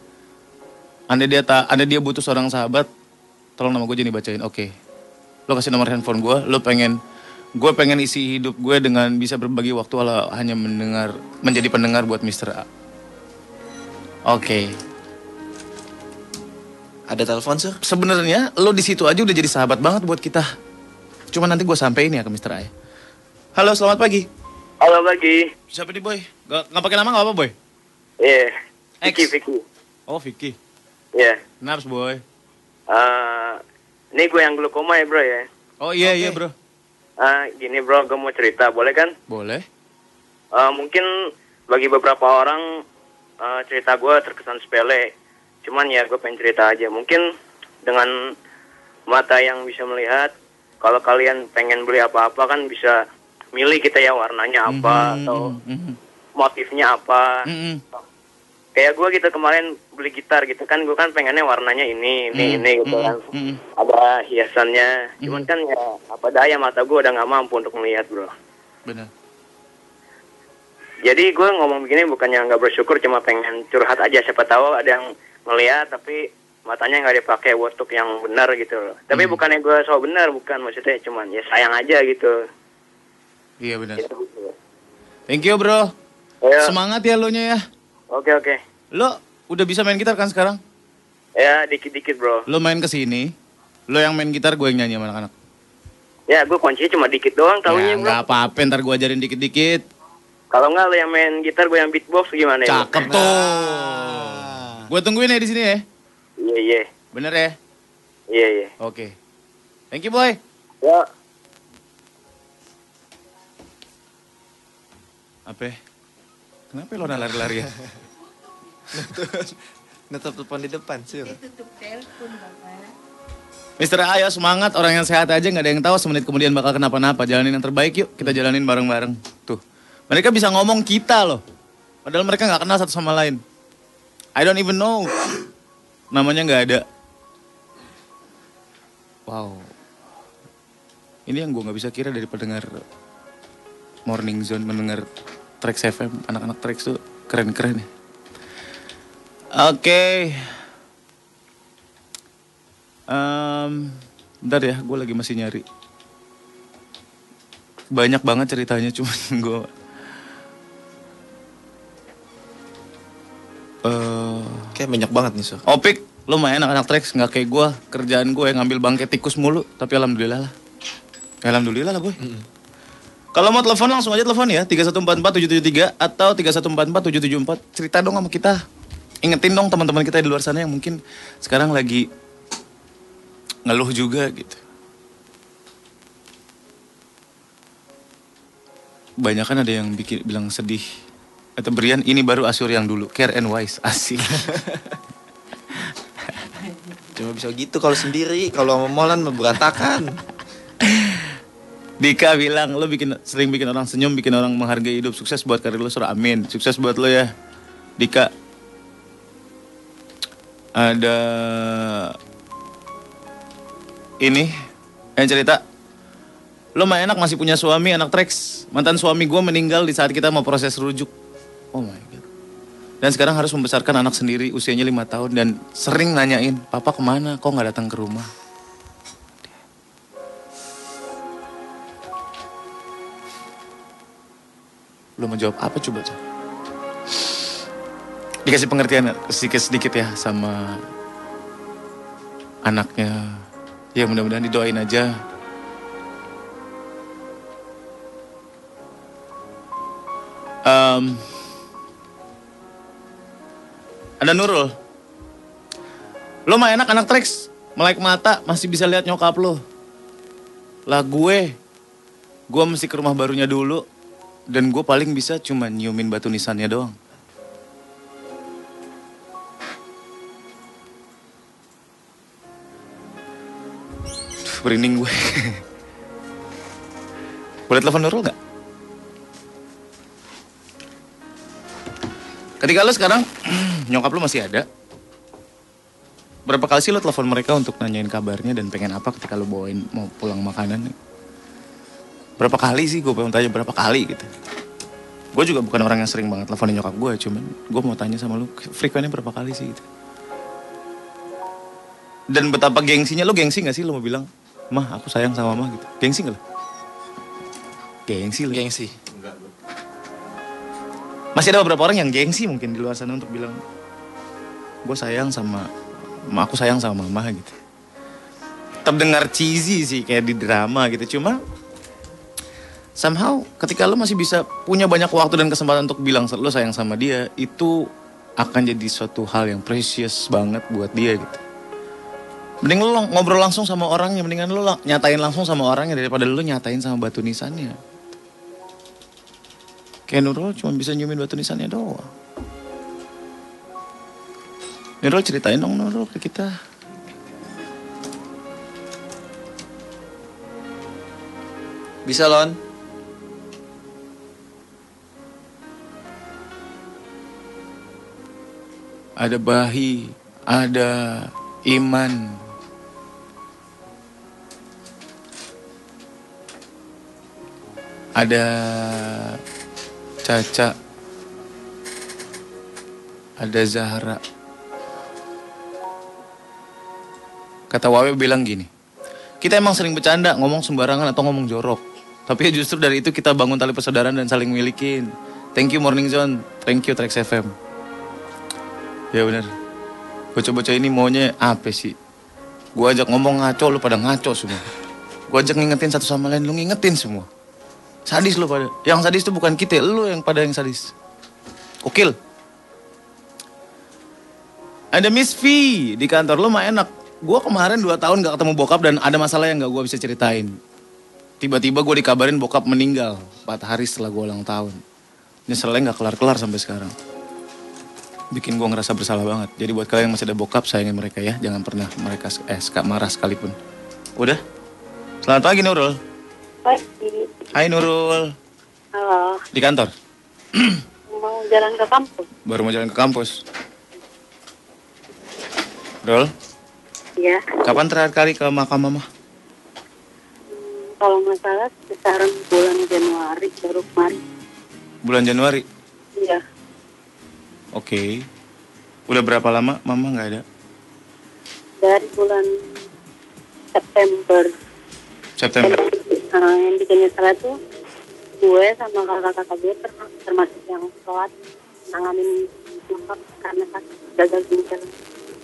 Anda dia tak, anda dia butuh seorang sahabat. Tolong nama gue jadi bacain. Oke. Lo kasih nomor handphone gue. Lo pengen, gue pengen isi hidup gue dengan bisa berbagi waktu walau hanya mendengar, menjadi pendengar buat Mr. A. Oke. Ada telepon Sur? Sebenarnya lo di situ aja udah jadi sahabat banget buat kita. Cuma nanti gue sampein ya ke Mr. A. ya. Halo, selamat pagi. Halo pagi. Siapa nih boy? Gak, nggak pakai nama nggak apa boy? Iya. X. Vicky, Vicky. Oh Vicky. Iya. Kenapa boy? Eh, ini gue yang glukoma ya bro ya. Oh iya iya bro. Eh, gini bro, gue mau cerita, boleh kan? Boleh. Eh, mungkin bagi beberapa orang eh, cerita gue terkesan sepele. Cuman ya gue pengen cerita aja. Mungkin dengan mata yang bisa melihat, kalau kalian pengen beli apa-apa kan bisa milih kita ya warnanya apa atau motifnya apa. Kayak gue gitu kemarin beli gitar gitu kan, gue kan pengennya warnanya ini, ini, ini gitu kan. Ada hiasannya. Cuman kan ya apa daya mata gue udah nggak mampu untuk melihat bro. Benar. Jadi gue ngomong begini bukannya nggak bersyukur, cuma pengen curhat aja. Siapa tahu ada yang ngeliat tapi matanya nggak dipakai untuk yang benar gitu loh. Tapi bukannya gue so benar, bukan maksudnya cuman ya sayang aja gitu. Iya benar. Thank you bro. Ya. Semangat ya lo nya ya. Oke oke. Lo udah bisa main gitar kan sekarang? Ya dikit-dikit bro. Lo main ke sini. Lo yang main gitar, gue yang nyanyi sama anak-anak. Ya gue kuncinya cuma dikit doang Ya tahunya bro. nggak apa-apa, ntar gue ajarin dikit-dikit. Kalau nggak lo yang main gitar, gue yang beatbox gimana ya? Cakep tuh. Gue tungguin ya di sini ya. Iya iya. Bener ya? Iya iya. Oke. Thank you boy. Ya. Apa? Kenapa lo lari-lari ya? Netep telepon di depan Sur. Mister A, ayo semangat. Orang yang sehat aja nggak ada yang tahu semenit kemudian bakal kenapa-napa. Jalanin yang terbaik yuk. Kita jalanin bareng-bareng. Tuh. Mereka bisa ngomong kita loh. Padahal mereka nggak kenal satu sama lain. I don't even know. Namanya nggak ada. Wow. Ini yang gue nggak bisa kira dari pendengar Morning Zone, mendengar Trax FM. Anak-anak Trax tuh keren-keren ya. Oke. Em, bentar ya, gue lagi masih nyari. Banyak banget ceritanya, cuman gue... eh Kayak banyak banget nih Sur. Opik, lumayan anak-anak Trax, nggak kayak gue. Kerjaan gue yang ngambil bangkai tikus mulu, tapi alhamdulillah lah. Ya, alhamdulillah lah boy. Kalau mau telepon langsung aja telepon ya 3144773 atau 3144774 cerita dong sama kita. Ingetin dong teman-teman kita di luar sana yang mungkin sekarang lagi ngeluh juga gitu. Banyak kan ada yang bikin bilang sedih. Atau Brian ini baru Asur yang dulu, care and wise, asik. Cuma bisa gitu kalau sendiri, kalau sama Molan berantakan. Dika bilang lo bikin sering bikin orang senyum, bikin orang menghargai hidup. Sukses buat karir lo, Sur. Amin. Sukses buat lo ya. Dika. Ada ini yang cerita lo mah enak masih punya suami anak Trax mantan suami gue meninggal di saat kita mau proses rujuk oh my god dan sekarang harus membesarkan anak sendiri usianya lima tahun dan sering nanyain papa ke mana kok nggak datang ke rumah Lo mau jawab apa coba coba? Dikasih pengertian sedikit-sedikit ya sama anaknya. Ya mudah-mudahan didoain aja. Em, Ada Nurul. Lo mah enak anak treks. Melek mata masih bisa lihat nyokap lo. Lah gue, gue mesti ke rumah barunya dulu. Dan gue paling bisa cuma nyiumin batu nisannya doang. Duh, Merinding gue. Boleh telepon Nurul nggak? Ketika lo sekarang nyokap lo masih ada, berapa kali sih lo telepon mereka untuk nanyain kabarnya dan pengen apa ketika lo bawain mau pulang makanan? Berapa kali sih gue pengen tanya berapa kali gitu? Gue juga bukan orang yang sering banget teleponin nyokap gue, cuman gue mau tanya sama lo frekuennya berapa kali sih gitu? Dan betapa gengsinya lo gengsi gak sih lo mau bilang, mah aku sayang sama mama gitu? Gengsi gak lo? Gengsi lo. Gengsi. Masih ada beberapa orang yang gengsi mungkin di luar sana untuk bilang gue sayang sama ma- aku sayang sama mama gitu. Terdengar cheesy sih kayak di drama gitu. Cuma somehow ketika lo masih bisa punya banyak waktu dan kesempatan untuk bilang lo sayang sama dia itu akan jadi suatu hal yang precious banget buat dia gitu. Mending lo ngobrol langsung sama orangnya, mendingan lo nyatain langsung sama orangnya daripada lo nyatain sama batu nisannya. Kayak Nurul cuma bisa nyiumin batu nisannya doang. Nurul ceritain dong Nurul ke kita. Bisa Lon? Ada Bahi, ada Iman. Ada Caca. Ada Zahra. Kata Wawe bilang gini. Kita emang sering bercanda, ngomong sembarangan atau ngomong jorok. Tapi justru dari itu kita bangun tali persaudaraan dan saling milikin. Thank you Morning Zone, thank you Trax FM. Ya bener. Bocah-bocah ini maunya apa sih? Gua ajak ngomong ngaco, lu pada ngaco semua. Gua ajak ngingetin satu sama lain, lu ngingetin semua. Sadis lu pada. Yang sadis itu bukan kita, lu yang pada yang sadis. Okil. Ada Miss V di kantor lu mah enak. Gua kemarin 2 tahun gak ketemu bokap dan ada masalah yang gak gua bisa ceritain. Tiba-tiba gue dikabarin bokap meninggal 4 hari setelah gue ulang tahun. Nyeselnya gak kelar-kelar sampai sekarang. Bikin gue ngerasa bersalah banget. Jadi buat kalian yang masih ada bokap, sayangin mereka ya. Jangan pernah mereka eh, marah sekalipun. Udah? Selamat pagi Nurul. Pagi. Hai Nurul. Halo. Di kantor? Mau jalan ke kampus? Baru mau jalan ke kampus. Nurul, Ya. kapan terakhir kali ke makam mama? Kalau nggak salah sekitaran bulan Januari baru kemarin. Bulan Januari? Iya. Oke. Udah berapa lama mama nggak ada? Dari bulan September. September. Nah, yang bikin nyesel itu gue sama kakak-kakak gue ter- termasuk yang sholat nanganin nyokap karena sakit gagal ginjal.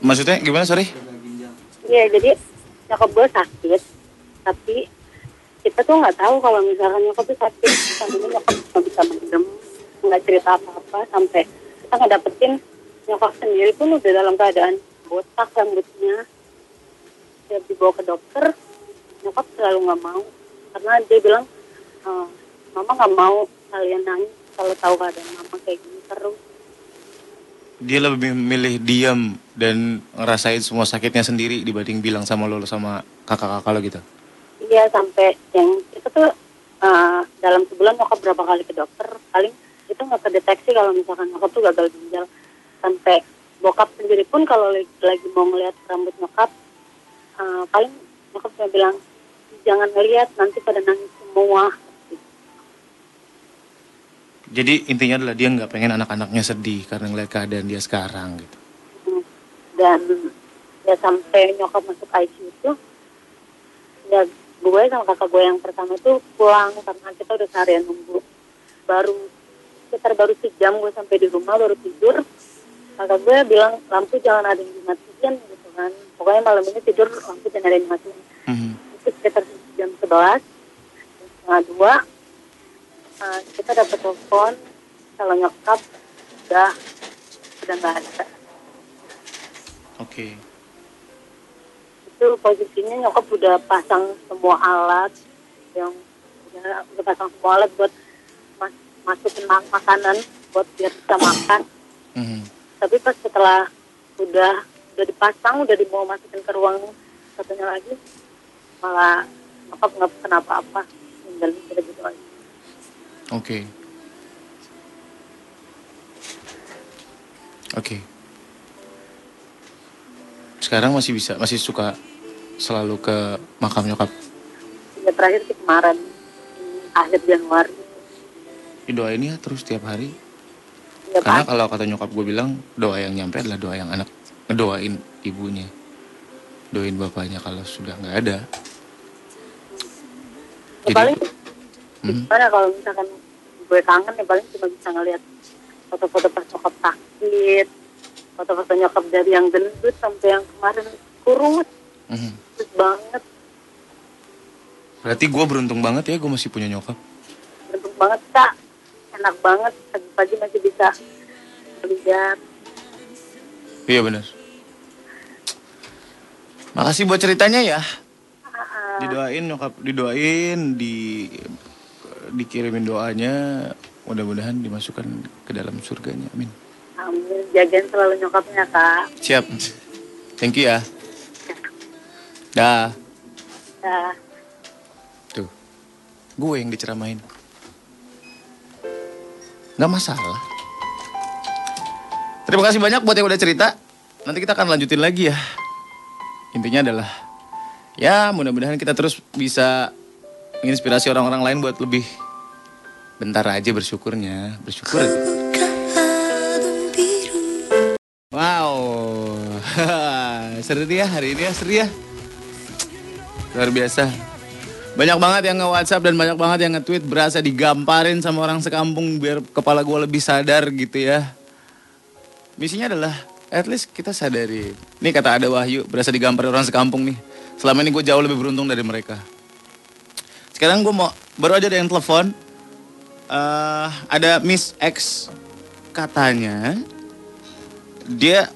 Maksudnya gimana sorry? Iya, jadi nyokap gue sakit, tapi kita tuh nggak tahu kalau misalkan nyokap tuh sakit, sampai nyokap nggak bisa mendem, nggak cerita apa-apa, sampai kita nggak dapetin nyokap sendiri pun udah dalam keadaan botak rambutnya. Dia dibawa ke dokter, nyokap selalu nggak mau, karena dia bilang, "Eh, mama nggak mau kalian nangis kalau tahu keadaan mama kayak gini terus. Dia lebih memilih diam dan ngerasain semua sakitnya sendiri dibanding bilang sama lo sama kakak-kakak lo gitu. Iya sampai yang itu tuh uh, dalam sebulan nyokap berapa kali ke dokter paling itu nggak kedeteksi kalau misalkan nyokap tuh gagal ginjal sampai bokap sendiri pun kalau lagi, lagi mau ngeliat rambut nyokap uh, paling nyokap cuma bilang jangan ngeliat nanti pada nangis semua. Jadi intinya adalah dia nggak pengen anak-anaknya sedih karena ngeliat keadaan dia sekarang gitu. dan ya sampai nyokap masuk ICU itu ya gue sama kakak gue yang pertama itu pulang karena kita udah seharian nunggu. Baru sekitar baru sejam gue sampai di rumah baru tidur. Kakak gue bilang lampu jangan ada yang dimatiin gitu kan. Pokoknya malam ini tidur lampu jangan ada yang dimatiin. Itu sekitar jam sebelas setengah dua uh, kita dapat telepon kalau nyokap udah udah nggak ada Oke. itu posisinya nyokap udah pasang semua alat yang udah, udah pasang semua alat buat mas- masukin mak- makanan buat biar bisa makan Mhm. tapi pas setelah udah udah dipasang udah dibawa masukin ke ruang satunya lagi malah nyokap nggak kenapa-apa ninggalin kita gitu aja Oke. Oke. Sekarang masih bisa, masih suka selalu ke makam nyokap. ya terakhir sih kemarin akhir Januari Didoain ya terus tiap hari. ya Karena Pak. kalau kata nyokap gue bilang doa yang nyampe adalah doa yang anak ngedoain ibunya, doain bapaknya kalau sudah nggak ada. Ya paling gimana kalau misalkan gue kangen ya paling cuma bisa ngeliat foto-foto pas nyokap sakit foto-foto nyokap dari yang gendut sampai yang kemarin kurus terus banget Berarti gue beruntung banget ya gue masih punya nyokap. beruntung banget kak enak banget pagi-pagi masih bisa lihat Iya benar. Makasih buat ceritanya ya. Didoain nyokap, didoain, di dikirimin doanya, mudah-mudahan dimasukkan ke dalam surganya. Amin. amin jagain selalu nyokapnya kak Siap. Thank you ya. Dah. ya Tuh. Gue yang diceramain. Nggak masalah. Terima kasih banyak buat yang udah cerita. Nanti kita akan lanjutin lagi ya. Intinya adalah ya mudah-mudahan kita terus bisa menginspirasi orang-orang lain buat lebih bentar aja bersyukurnya, bersyukur aja. Wow, seru dia hari ini ya, seru ya. Luar biasa. Banyak banget yang nge-WhatsApp dan banyak banget yang nge-tweet berasa digamparin sama orang sekampung biar kepala gue lebih sadar gitu ya. Misinya adalah at least kita sadari. Nih kata ada Wahyu, berasa digamparin orang sekampung nih. Selama ini gue jauh lebih beruntung dari mereka. Sekarang gue mau, baru aja ada yang telepon. Eh, ada Miss X katanya dia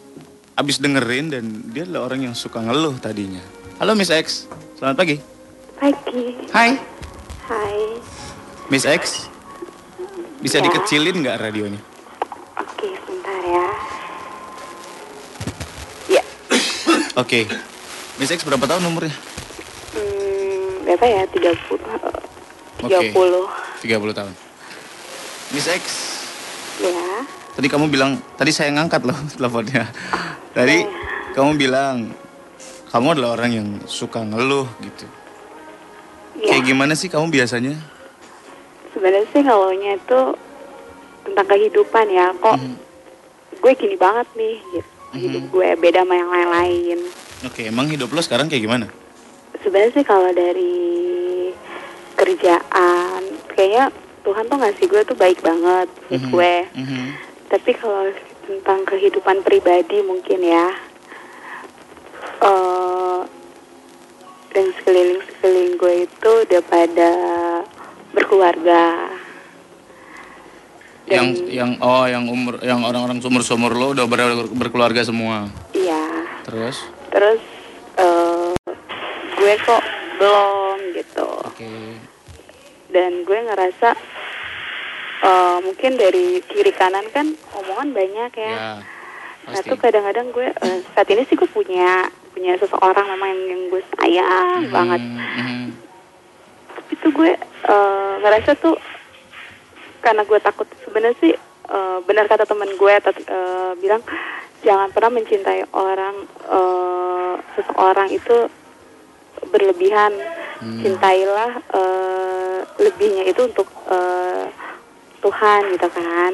abis dengerin dan dia adalah orang yang suka ngeluh tadinya. Halo Miss X, selamat pagi. Pagi. Hai. Hai. Miss X, bisa Ya. dikecilin nggak radionya? Oke, sebentar ya. Oke. Miss X berapa tahun umurnya? Hmm, berapa ya? 30. Oke. 30. 30 tahun. Miss X, Ya. tadi kamu bilang, tadi saya ngangkat loh teleponnya. Tadi kamu bilang, kamu adalah orang yang suka ngeluh gitu. Ya. Kayak gimana sih kamu biasanya? Sebenarnya sih ngeluhnya itu tentang kehidupan ya. Kok Mhm. gue gini banget nih gitu. Hidup gue beda sama yang lain-lain. Oke, emang hidup lo sekarang kayak gimana? Sebenarnya sih kalau dari kerjaan, kayaknya Tuhan tuh ngasih gue tuh baik banget buat Mhm. gue. Mhm. Tapi kalau tentang kehidupan pribadi mungkin ya, eh dan sekeliling sekeliling gue itu udah pada berkeluarga. yang yang oh yang umur yang orang-orang sumur sumur lo udah ber- berkeluarga semua. Iya. Terus? Terus eh gue kok belum gitu. Oke. Dan gue ngerasa eh mungkin dari kiri kanan kan omongan banyak ya. Ya. Nah tuh kadang-kadang gue eh, saat ini sih gue punya punya seseorang memang yang, yang gue sayang banget. Mhm. Tapi tuh gue eh, ngerasa tuh karena gue takut sebenarnya sih eh, benar kata temen gue eh, bilang jangan pernah mencintai orang eh, seseorang itu berlebihan. Cintailah eh, lebihnya itu untuk eh, Tuhan gitu kan.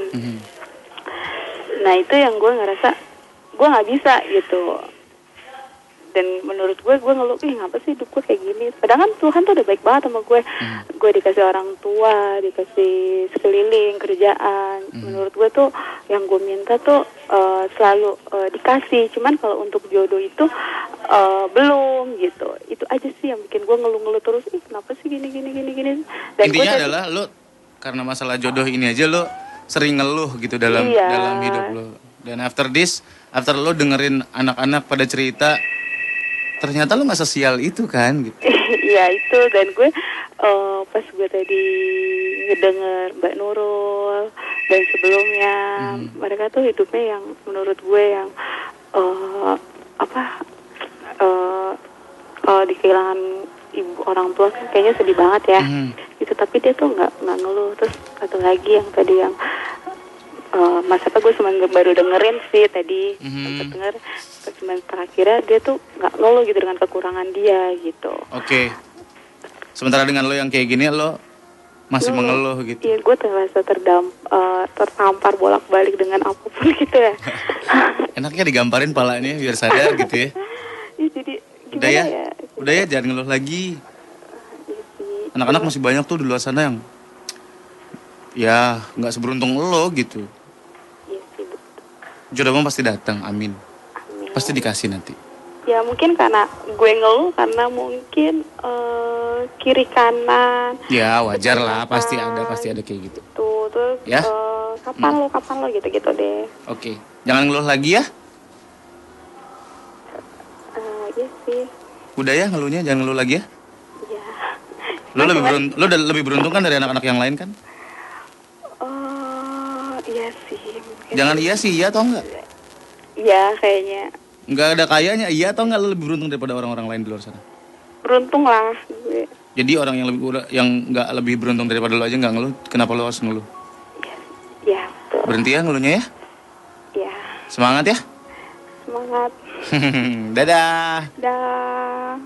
Nah itu yang gue ngerasa gue nggak bisa gitu. Dan menurut gue gue ngeluh, ih ngapa sih hidup gue kayak gini? Padahal kan Tuhan tuh udah baik banget sama gue. Gue dikasih orang tua, dikasih sekeliling, kerjaan. Menurut gue tuh yang gue minta tuh eh, selalu eh, dikasih. Cuman kalau untuk jodoh itu eh, belum gitu. Itu aja sih yang bikin gue ngeluh-ngeluh terus. Ih kenapa sih gini gini gini gini? Dan Intinya adalah lo karena masalah jodoh ini aja lo sering ngeluh gitu dalam Iya. dalam hidup lo. Dan after this, after lo dengerin anak-anak pada cerita, ternyata lo nggak sesial itu kan gitu. Iya itu. Dan gue eh, pas gue tadi ngedenger Mbak Nurul dan sebelumnya mereka tuh hidupnya yang menurut gue yang eh, apa eh kalau di kehilangan ibu orang tua kan kayaknya sedih banget ya. Gitu tapi dia tuh nggak nggak ngeluh. Terus satu lagi yang tadi yang eh mas apa gue cuma baru dengerin sih tadi sempet denger cuma terakhirnya dia tuh nggak ngeluh gitu dengan kekurangan dia gitu Oke. Sementara dengan lo yang kayak gini lo masih Gue- mengeluh gitu. Iya, gue terasa terdam, eh, tertampar bolak-balik dengan apa pun gitu ya. Enaknya digamparin palanya biar sadar gitu ya. Iya, jadi gimana Udah ya, ya? udah ya jangan ngeluh lagi. Anak-anak masih banyak tuh di luar sana yang ya nggak seberuntung lo gitu. Jodohmu pasti datang, amin. Pasti dikasih nanti. Ya mungkin karena gue ngeluh karena mungkin eh, kiri kanan Ya wajar lah, pasti ada, pasti ada kayak gitu. tuh terus Ya. eh, kapan lo kapan lo gitu-gitu deh. Oke, jangan ngeluh lagi ya. Eh, iya sih. Udah ya ngeluhnya, jangan ngeluh lagi ya. Iya. Lo lebih beruntung, lo udah lebih beruntung kan dari anak-anak yang lain kan? Oh iya sih. mungkin. Jangan iya sih, iya atau enggak? Iya kayaknya Enggak ada kayanya, iya atau enggak lebih beruntung daripada orang-orang lain di luar sana? beruntung lah gue. Jadi orang yang lebih yang enggak lebih beruntung daripada lo aja enggak ngeluh, kenapa lo harus ngeluh? Ya Berhenti ya ngeluhnya ya. ya Semangat ya. semangat. Dadah. Dah.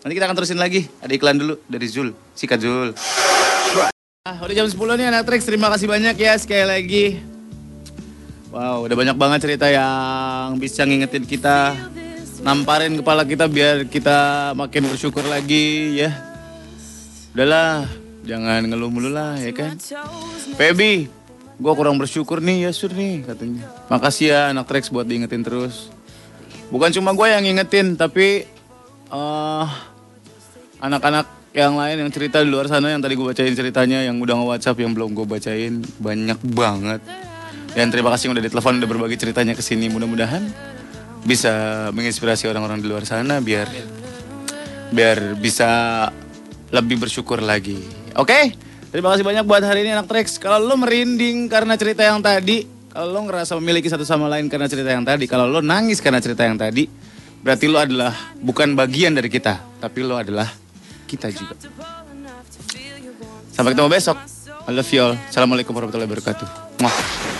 Nanti kita akan terusin lagi. Ada iklan dulu dari Zul. Sikat Zul. Ah, udah jam 10 nih anak Trax. Terima kasih banyak ya sekali lagi. Wow, udah banyak banget cerita yang bisa ngingetin kita. Namparin kepala kita biar kita makin bersyukur lagi ya. Udahlah, jangan ngeluh mulu lah ya kan. Pebi, gua kurang bersyukur nih ya Sur nih katanya. Makasih ya anak Trax buat diingetin terus. Bukan cuma gue yang ngingetin, tapi eh anak-anak yang lain yang cerita di luar sana yang tadi gue bacain ceritanya yang udah nge-WhatsApp yang belum gue bacain banyak banget. Dan terima kasih udah ditelepon udah berbagi ceritanya ke sini. Mudah-mudahan bisa menginspirasi orang-orang di luar sana biar biar bisa lebih bersyukur lagi. Oke? Terima kasih banyak buat hari ini anak Trax. Kalau lo merinding karena cerita yang tadi, kalau lo ngerasa memiliki satu sama lain karena cerita yang tadi, kalau lo nangis karena cerita yang tadi, berarti lo adalah bukan bagian dari kita, tapi lo adalah kita juga. Sampai ketemu besok. I love you all. Assalamualaikum warahmatullahi wabarakatuh.